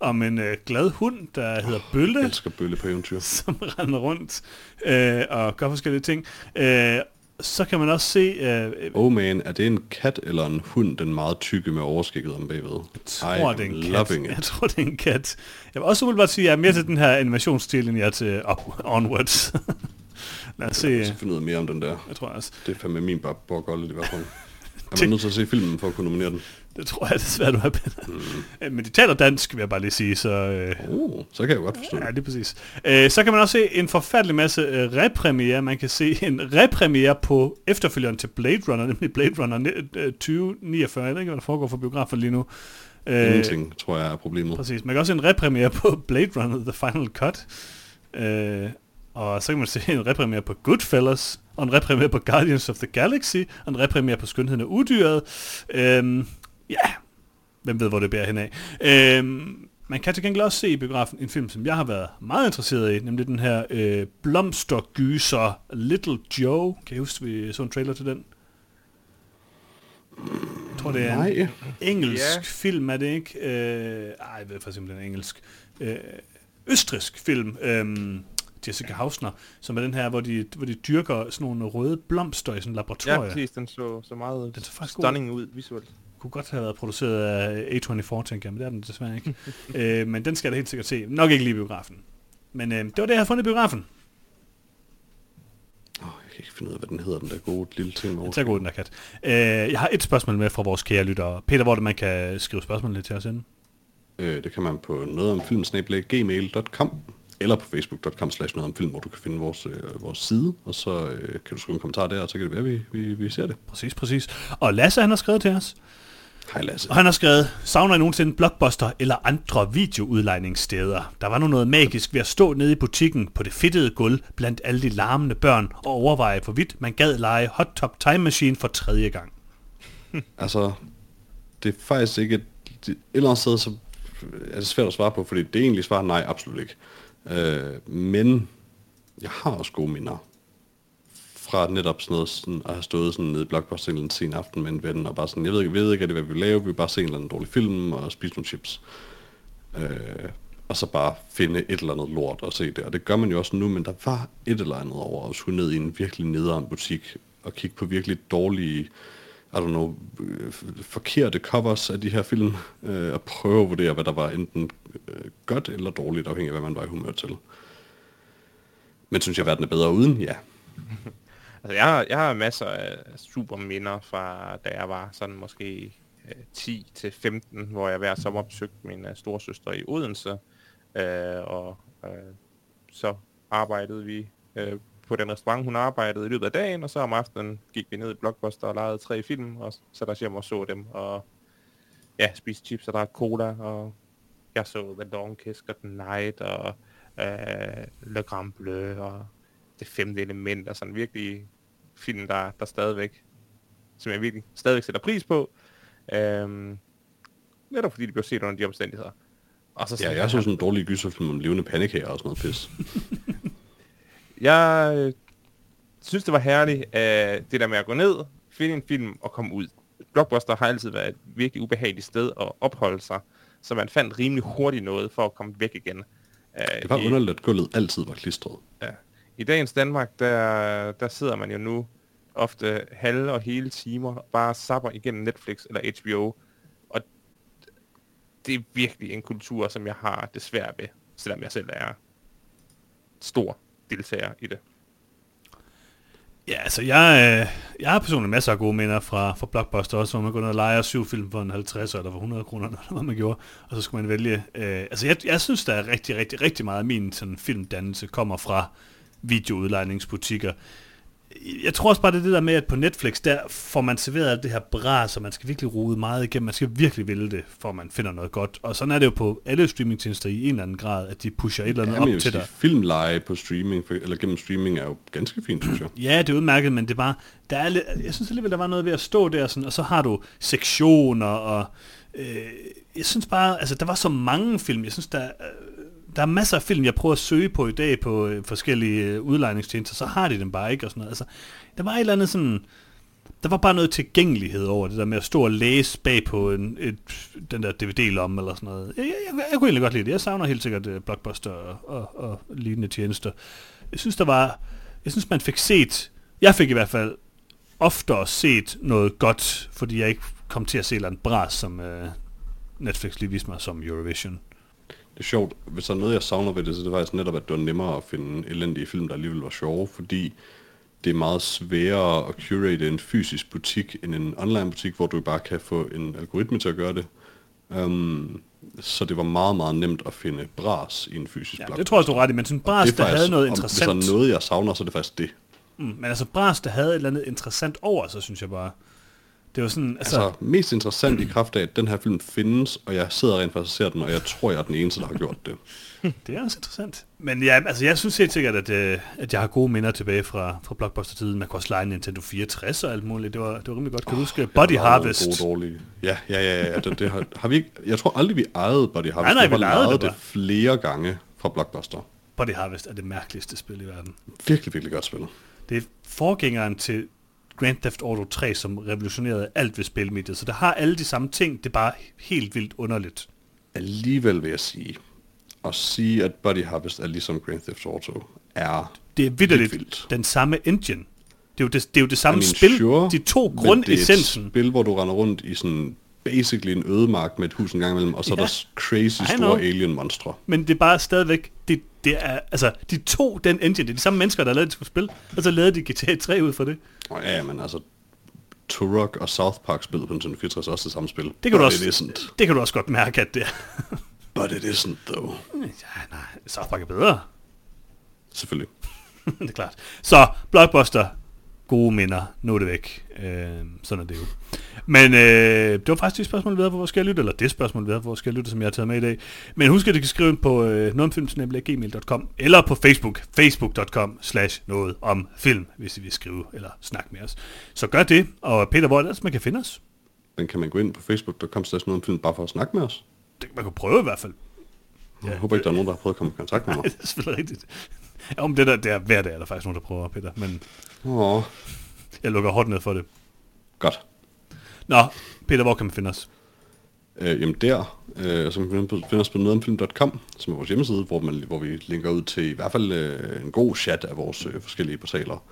om en øh, glad hund, der hedder Bølle. Jeg elsker bølle på eventyr. som render rundt øh, og gør forskellige ting. Øh, så kan man også se... Øh, Oh man, er det en kat eller en hund, den meget tykke med overskægget om bagved? jeg tror, I det er en kat. it. Jeg tror, det er en kat. Jeg vil også umiddelbart sige, at jeg er mere til den her animationsstil, end jeg er til up, Onwards. Lad os se. Jeg skal finde ud af mere om den der. Jeg tror også. Det er fandme min borgolde i hvert fald. Er man nødt til at se filmen for at kunne nominere den? Det tror jeg desværre, du har Peter. Mm. Men de taler dansk, vil jeg bare lige sige, så... Øh, Oh, så kan jeg godt forstå Ja, det. lige præcis. Øh, så kan man også se en forfærdelig masse øh. Man kan se en repremiere på efterfølgeren til Blade Runner, nemlig Blade Runner ni- øh, 2049. Jeg ved ikke, hvad der foregår for biografer lige nu. Øh, Ingenting, tror jeg, er problemet. Præcis. Man kan også se en repremiere på Blade Runner The Final Cut. Øh, og så kan man se en repremiere på Goodfellas, og en repremiere på Guardians of the Galaxy, og en repremiere på Skønheden og Udyret. Øh, ja, hvem ved, hvor det bærer henad. Øh, man kan til gengæld også se i biografen en film, som jeg har været meget interesseret i, nemlig den her øh, blomstergyser Little Joe. Kan I huske, vi så en trailer til den? Jeg tror, det er en Nej. engelsk Ja. film, er det ikke? Øh, ej, jeg ved faktisk ikke, om den er engelsk. Øh, østrisk film, øh, Jessica Hausner, som er den her, hvor de, hvor de dyrker sådan nogle røde blomster i sådan en Ja, laboratorium. præcis. Den så, så meget Den så faktisk god stunning ud visuelt. kunne godt have været produceret af A24, tænker jeg, men det er den desværre ikke. øh, men den skal jeg da helt sikkert se. Nok ikke lige i biografen. Men øh, det var det, jeg har fundet i biografen. Oh, jeg kan ikke finde ud af, hvad den hedder, den der gode lille ting Den tager god, den der kat. Øh, jeg har et spørgsmål med fra vores kære lyttere. Peter, hvor det man kan skrive spørgsmål lidt til os inden? Øh, det kan man på noget om filmsnablag.gmail.com eller på facebook.com slash noget om film, hvor du kan finde vores, øh, vores side, og så øh, kan du skrive en kommentar der, og så kan det være, vi, vi, vi ser det. Præcis, præcis. Og Lasse, han har skrevet til os. Hej Lasse. Og han har skrevet, savner I nogensinde Blockbuster eller andre videoudlejningssteder? Der var nu noget magisk ved at stå nede i butikken på det fedtede gulv blandt alle de larmende børn og overveje, hvorvidt man gad lege Hot Top Time Machine for tredje gang. Altså, det er faktisk ikke... Et, et eller andet sted, så er det svært at svare på, fordi det egentlig svarer nej, absolut ikke. Øh, men jeg har også gode minder fra netop sådan noget, sådan, at have stået sådan nede i Blockbuster en sen aften med en ven, og bare sådan, jeg ved ikke, jeg ved ikke hvad vi vil lave, vi vil bare se en eller anden dårlig film og spise nogle chips. Øh, og så bare finde et eller andet lort og se det. Og det gør man jo også nu, men der var et eller andet over at skulle ned i en virkelig nederen butik og kigge på virkelig dårlige i don't know, forkerte covers af de her film, øh, og prøve at vurdere, hvad der var enten øh, godt eller dårligt, afhængig af, hvad man var i humør til. Men synes jeg, verden er bedre uden? Ja. Altså, jeg har, jeg har masser af super minder fra, da jeg var sådan måske øh, 10 til 15, hvor jeg hver sommer besøgte min øh, storesøster i Odense, øh, og øh, så arbejdede vi øh, på den restaurant, hun arbejdede i løbet af dagen, og så om aftenen gik vi ned i Blockbuster og lejede tre film, og så der hjem og så dem, og ja, spiste chips og drak cola, og jeg så The Long Kiss Good Night, og øh, Le Grand Bleu, og Det Femte Element, og sådan virkelig film, der, der stadigvæk, som jeg virkelig stadigvæk sætter pris på. Øhm, netop fordi de blev set under de omstændigheder. Og så ja, jeg så sådan en dårlig gyserfilm om levende pandekager og sådan noget pis. jeg øh, synes, det var herligt, uh, det der med at gå ned, finde en film og komme ud. Blockbuster har altid været et virkelig ubehageligt sted at opholde sig, så man fandt rimelig hurtigt noget for at komme væk igen. Uh, det var i, underligt, at gulvet altid var klistret. Ja. I dagens Danmark, der, der sidder man jo nu ofte halve og hele timer bare sapper igennem Netflix eller HBO. Og det er virkelig en kultur, som jeg har det svært ved, selvom jeg selv er stor deltager i det. Ja, altså jeg, øh, jeg har personligt masser af gode minder fra, fra Blockbuster også, hvor man går ned og leger syv film for en 50 eller for 100 kroner, eller hvad man gjorde, og så skulle man vælge. Øh, altså jeg, jeg synes, der er rigtig, rigtig, rigtig meget af min sådan, filmdannelse kommer fra videoudlejningsbutikker jeg tror også bare, det er det der med, at på Netflix, der får man serveret det her bras, så man skal virkelig rode meget igennem. Man skal virkelig vælge det, for man finder noget godt. Og sådan er det jo på alle streamingtjenester i en eller anden grad, at de pusher et eller andet ja, op til dig. Filmleje på streaming, eller gennem streaming, er jo ganske fint, synes jeg. Ja, det er udmærket, men det er bare, der er lidt, jeg synes alligevel, der var noget ved at stå der, sådan, og så har du sektioner, og øh, jeg synes bare, altså der var så mange film, jeg synes, der, øh, der er masser af film, jeg prøver at søge på i dag på øh, forskellige øh, udlejningstjenester, så har de dem bare ikke og sådan noget. Altså, der var et eller andet sådan... Der var bare noget tilgængelighed over det der med at stå og læse bag på en, et, den der DVD-lomme eller sådan noget. Jeg, jeg, jeg, jeg kunne egentlig godt lide det. Jeg savner helt sikkert uh, Blockbuster og, og, og lignende tjenester. Jeg synes, der var... Jeg synes, man fik set... Jeg fik i hvert fald oftere set noget godt, fordi jeg ikke kom til at se en bras, som uh, Netflix lige viste mig som Eurovision det er sjovt, hvis der er noget, jeg savner ved det, så det var faktisk netop, at det var nemmere at finde elendige film, der alligevel var sjove, fordi det er meget sværere at curate en fysisk butik end en online butik, hvor du bare kan få en algoritme til at gøre det. Um, så det var meget, meget nemt at finde bras i en fysisk ja, det tror jeg, du er ret i, men sådan bras, der havde noget interessant. Hvis der er noget, jeg savner, så er det faktisk det. Mm, men altså bras, der havde et eller andet interessant over, så synes jeg bare. Det var sådan, altså... altså mest interessant i kraft af, at den her film findes, og jeg sidder rent faktisk og ser den, og jeg tror, jeg er den eneste, der har gjort det. det er også interessant. Men ja, altså jeg synes helt sikkert, at, øh, at jeg har gode minder tilbage fra, fra Blockbuster-tiden. Man kunne også lege Nintendo 64 og alt muligt. Det var, det var rimelig godt. Kan du huske Body Harvest? Gode, dårlige. Ja, ja, ja. ja. Det, det har, har vi ikke, jeg tror aldrig, vi ejede Body Harvest. Nej, nej, vi, vi ejede det, det flere gange fra Blockbuster. Body Harvest er det mærkeligste spil i verden. Virkelig, virkelig godt spil. Det er forgængeren til Grand Theft Auto 3, som revolutionerede alt ved spilmediet. Så det har alle de samme ting, det er bare helt vildt underligt. Alligevel vil jeg sige, at sige, at Body Harvest er ligesom Grand Theft Auto, er Det er vidderligt vildt. den samme engine. Det er jo det, det, er jo det samme I mean, spil, sure, de to grundessensen. det er et spil, hvor du render rundt i sådan basically en ødemark med et hus en gang imellem, og så ja, er der crazy store alien monstre. Men det er bare stadigvæk, det, det er, altså, de to den engine, det er de samme mennesker, der lavede det skulle spil, og så lavede de GTA 3 ud for det. Oh, ja, men altså, Turok og South Park spillede på Nintendo 64 også det samme spil. Det kan, du også, det kan du også godt mærke, at det er. But it isn't, though. Ja, nej, South Park er bedre. Selvfølgelig. det er klart. Så, Blockbuster, gode minder, nu er det væk. Øh, sådan er det jo. Men øh, det var faktisk det spørgsmål, vi havde på vores lytte, eller det spørgsmål, vi havde på vores lytte, som jeg har taget med i dag. Men husk, at du kan skrive ind på øh, nogetomfilm.gmail.com eller på Facebook, facebook.com slash noget om film, hvis I vil skrive eller snakke med os. Så gør det, og Peter, hvor er det, man kan finde os? Den kan man gå ind på facebook.com slash noget om film, bare for at snakke med os. Det, man kan prøve i hvert fald. Jeg ja, håber ikke, der er nogen, der har prøvet at komme i kontakt med mig. Nej, det er selvfølgelig rigtigt. Ja, om det der, det er hver dag, er der faktisk nogen, der prøver, Peter, men... Åh. Jeg lukker hårdt ned for det. Godt. Nå, Peter, hvor kan man finde os? Øh, jamen der, øh, så kan man finde os på nødomfilm.com, som er vores hjemmeside, hvor, man, hvor vi linker ud til i hvert fald øh, en god chat af vores øh, forskellige portaler.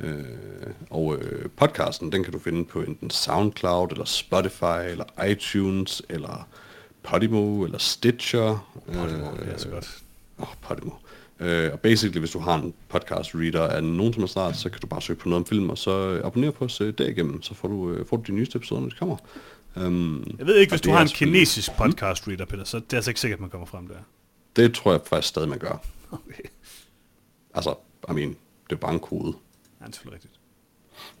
Øh, og øh, podcasten, den kan du finde på enten SoundCloud, eller Spotify, eller iTunes, eller Podimo, eller Stitcher. Podimo, det er så godt. Åh, oh, Podimo. Øh, og basically, hvis du har en podcast reader af nogen som er snart, så kan du bare søge på noget om film, og så øh, abonnere på os øh, derigennem, så får du, øh, får du de nyeste episoder, når de kommer. Um, Jeg ved ikke, hvis du har en kinesisk podcast reader, Peter, så det er altså ikke sikkert, at man kommer frem der. Det tror jeg faktisk stadig, man gør. Okay. Altså, I mean, det er bare en kode. Ja, det er rigtigt.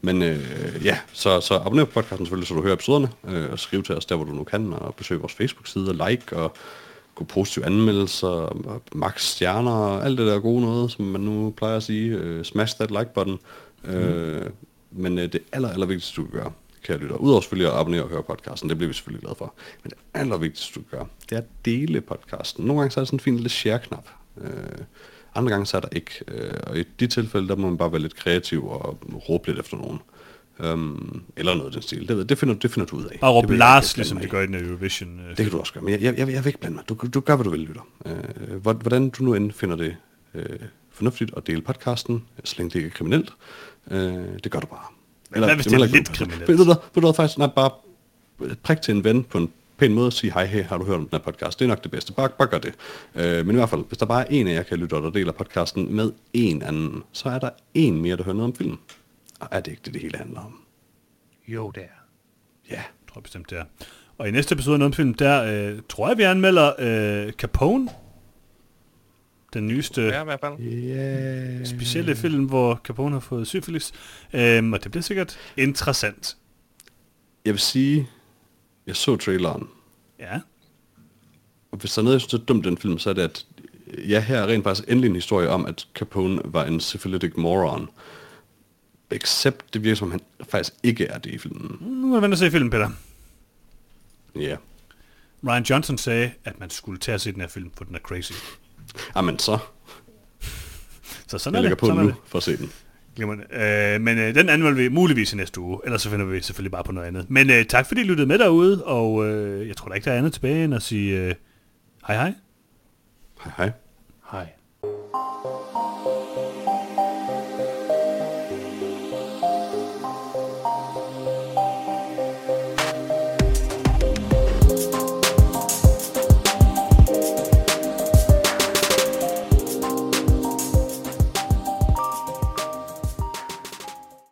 Men øh, ja, så, så abonner på podcasten selvfølgelig, så du hører episoderne, øh, og skriv til os der, hvor du nu kan, og besøg vores Facebook-side, og like, og gå positive anmeldelser, max stjerner, og alt det der gode noget, som man nu plejer at sige. Øh, smash that like-button. Mm. Øh, men øh, det aller, aller vigtigste, du kan gøre, kære lytter, udover selvfølgelig at abonnere og høre podcasten, det bliver vi selvfølgelig glade for, men det aller vigtigste, du kan gøre, det er at dele podcasten. Nogle gange så er der sådan en fin lille share-knap. Øh, andre gange så er der ikke. Øh, og i de tilfælde, der må man bare være lidt kreativ og råbe lidt efter nogen. Um, eller noget af den stil. Det, ved- det, finder, det finder du ud af. Bare Det råbe Lars, ligesom mig de i. gør i den Eurovision. øh, Det kan du også gøre, men jeg, jeg, jeg, jeg vil ikke blande mig. Du, du gør, hvad du vil, lytter. Øh, hvor- hvordan du nu end finder det øh, fornuftigt at dele podcasten, så længe det ikke er kriminelt, øh, det gør du bare. hvad hvis det er må heller lidt kriminelt? Ved du hvad, ved faktisk, nej, bare prik til en ven på en pæn måde og sige, hej, hey, har du hørt om den her podcast? Det er nok det bedste. Bare, bare gør det. Øh, men i hvert fald, hvis der bare er en af jer, kan lytte, der deler podcasten med en anden, så er der en mere, der hører noget om film. Er det ikke det, det hele handler om? Jo, det er. Ja. tror jeg bestemt, det er. Og i næste episode af Numfilm, der øh, tror jeg, vi anmelder øh, Capone. Den nyeste Ja, i hvert fald. Yeah. specielle film, hvor Capone har fået syfilis. Øhm, og det bliver sikkert interessant. Jeg vil sige, jeg så traileren, Ja. Og hvis der er noget, jeg synes er dumt den film, så er det, at ja, her er rent faktisk endelig en historie om, at Capone var en syphilitic moron. Except det virker som, han faktisk ikke er det i filmen. Nu er jeg vente og se filmen, Peter. Ja. Yeah. Ryan Johnson sagde, at man skulle tage at se den her film, for den er crazy. Jamen så, Så sådan jeg er lægger det. på Sådan nu det. for at se den. Glimrende. Øh, men øh, den anmelder vi muligvis i næste uge, ellers så finder vi selvfølgelig bare på noget andet. Men øh, tak fordi I lyttede med derude, og øh, jeg tror da ikke, der er andet tilbage end at sige øh, hej hej. Hej hej. Hej.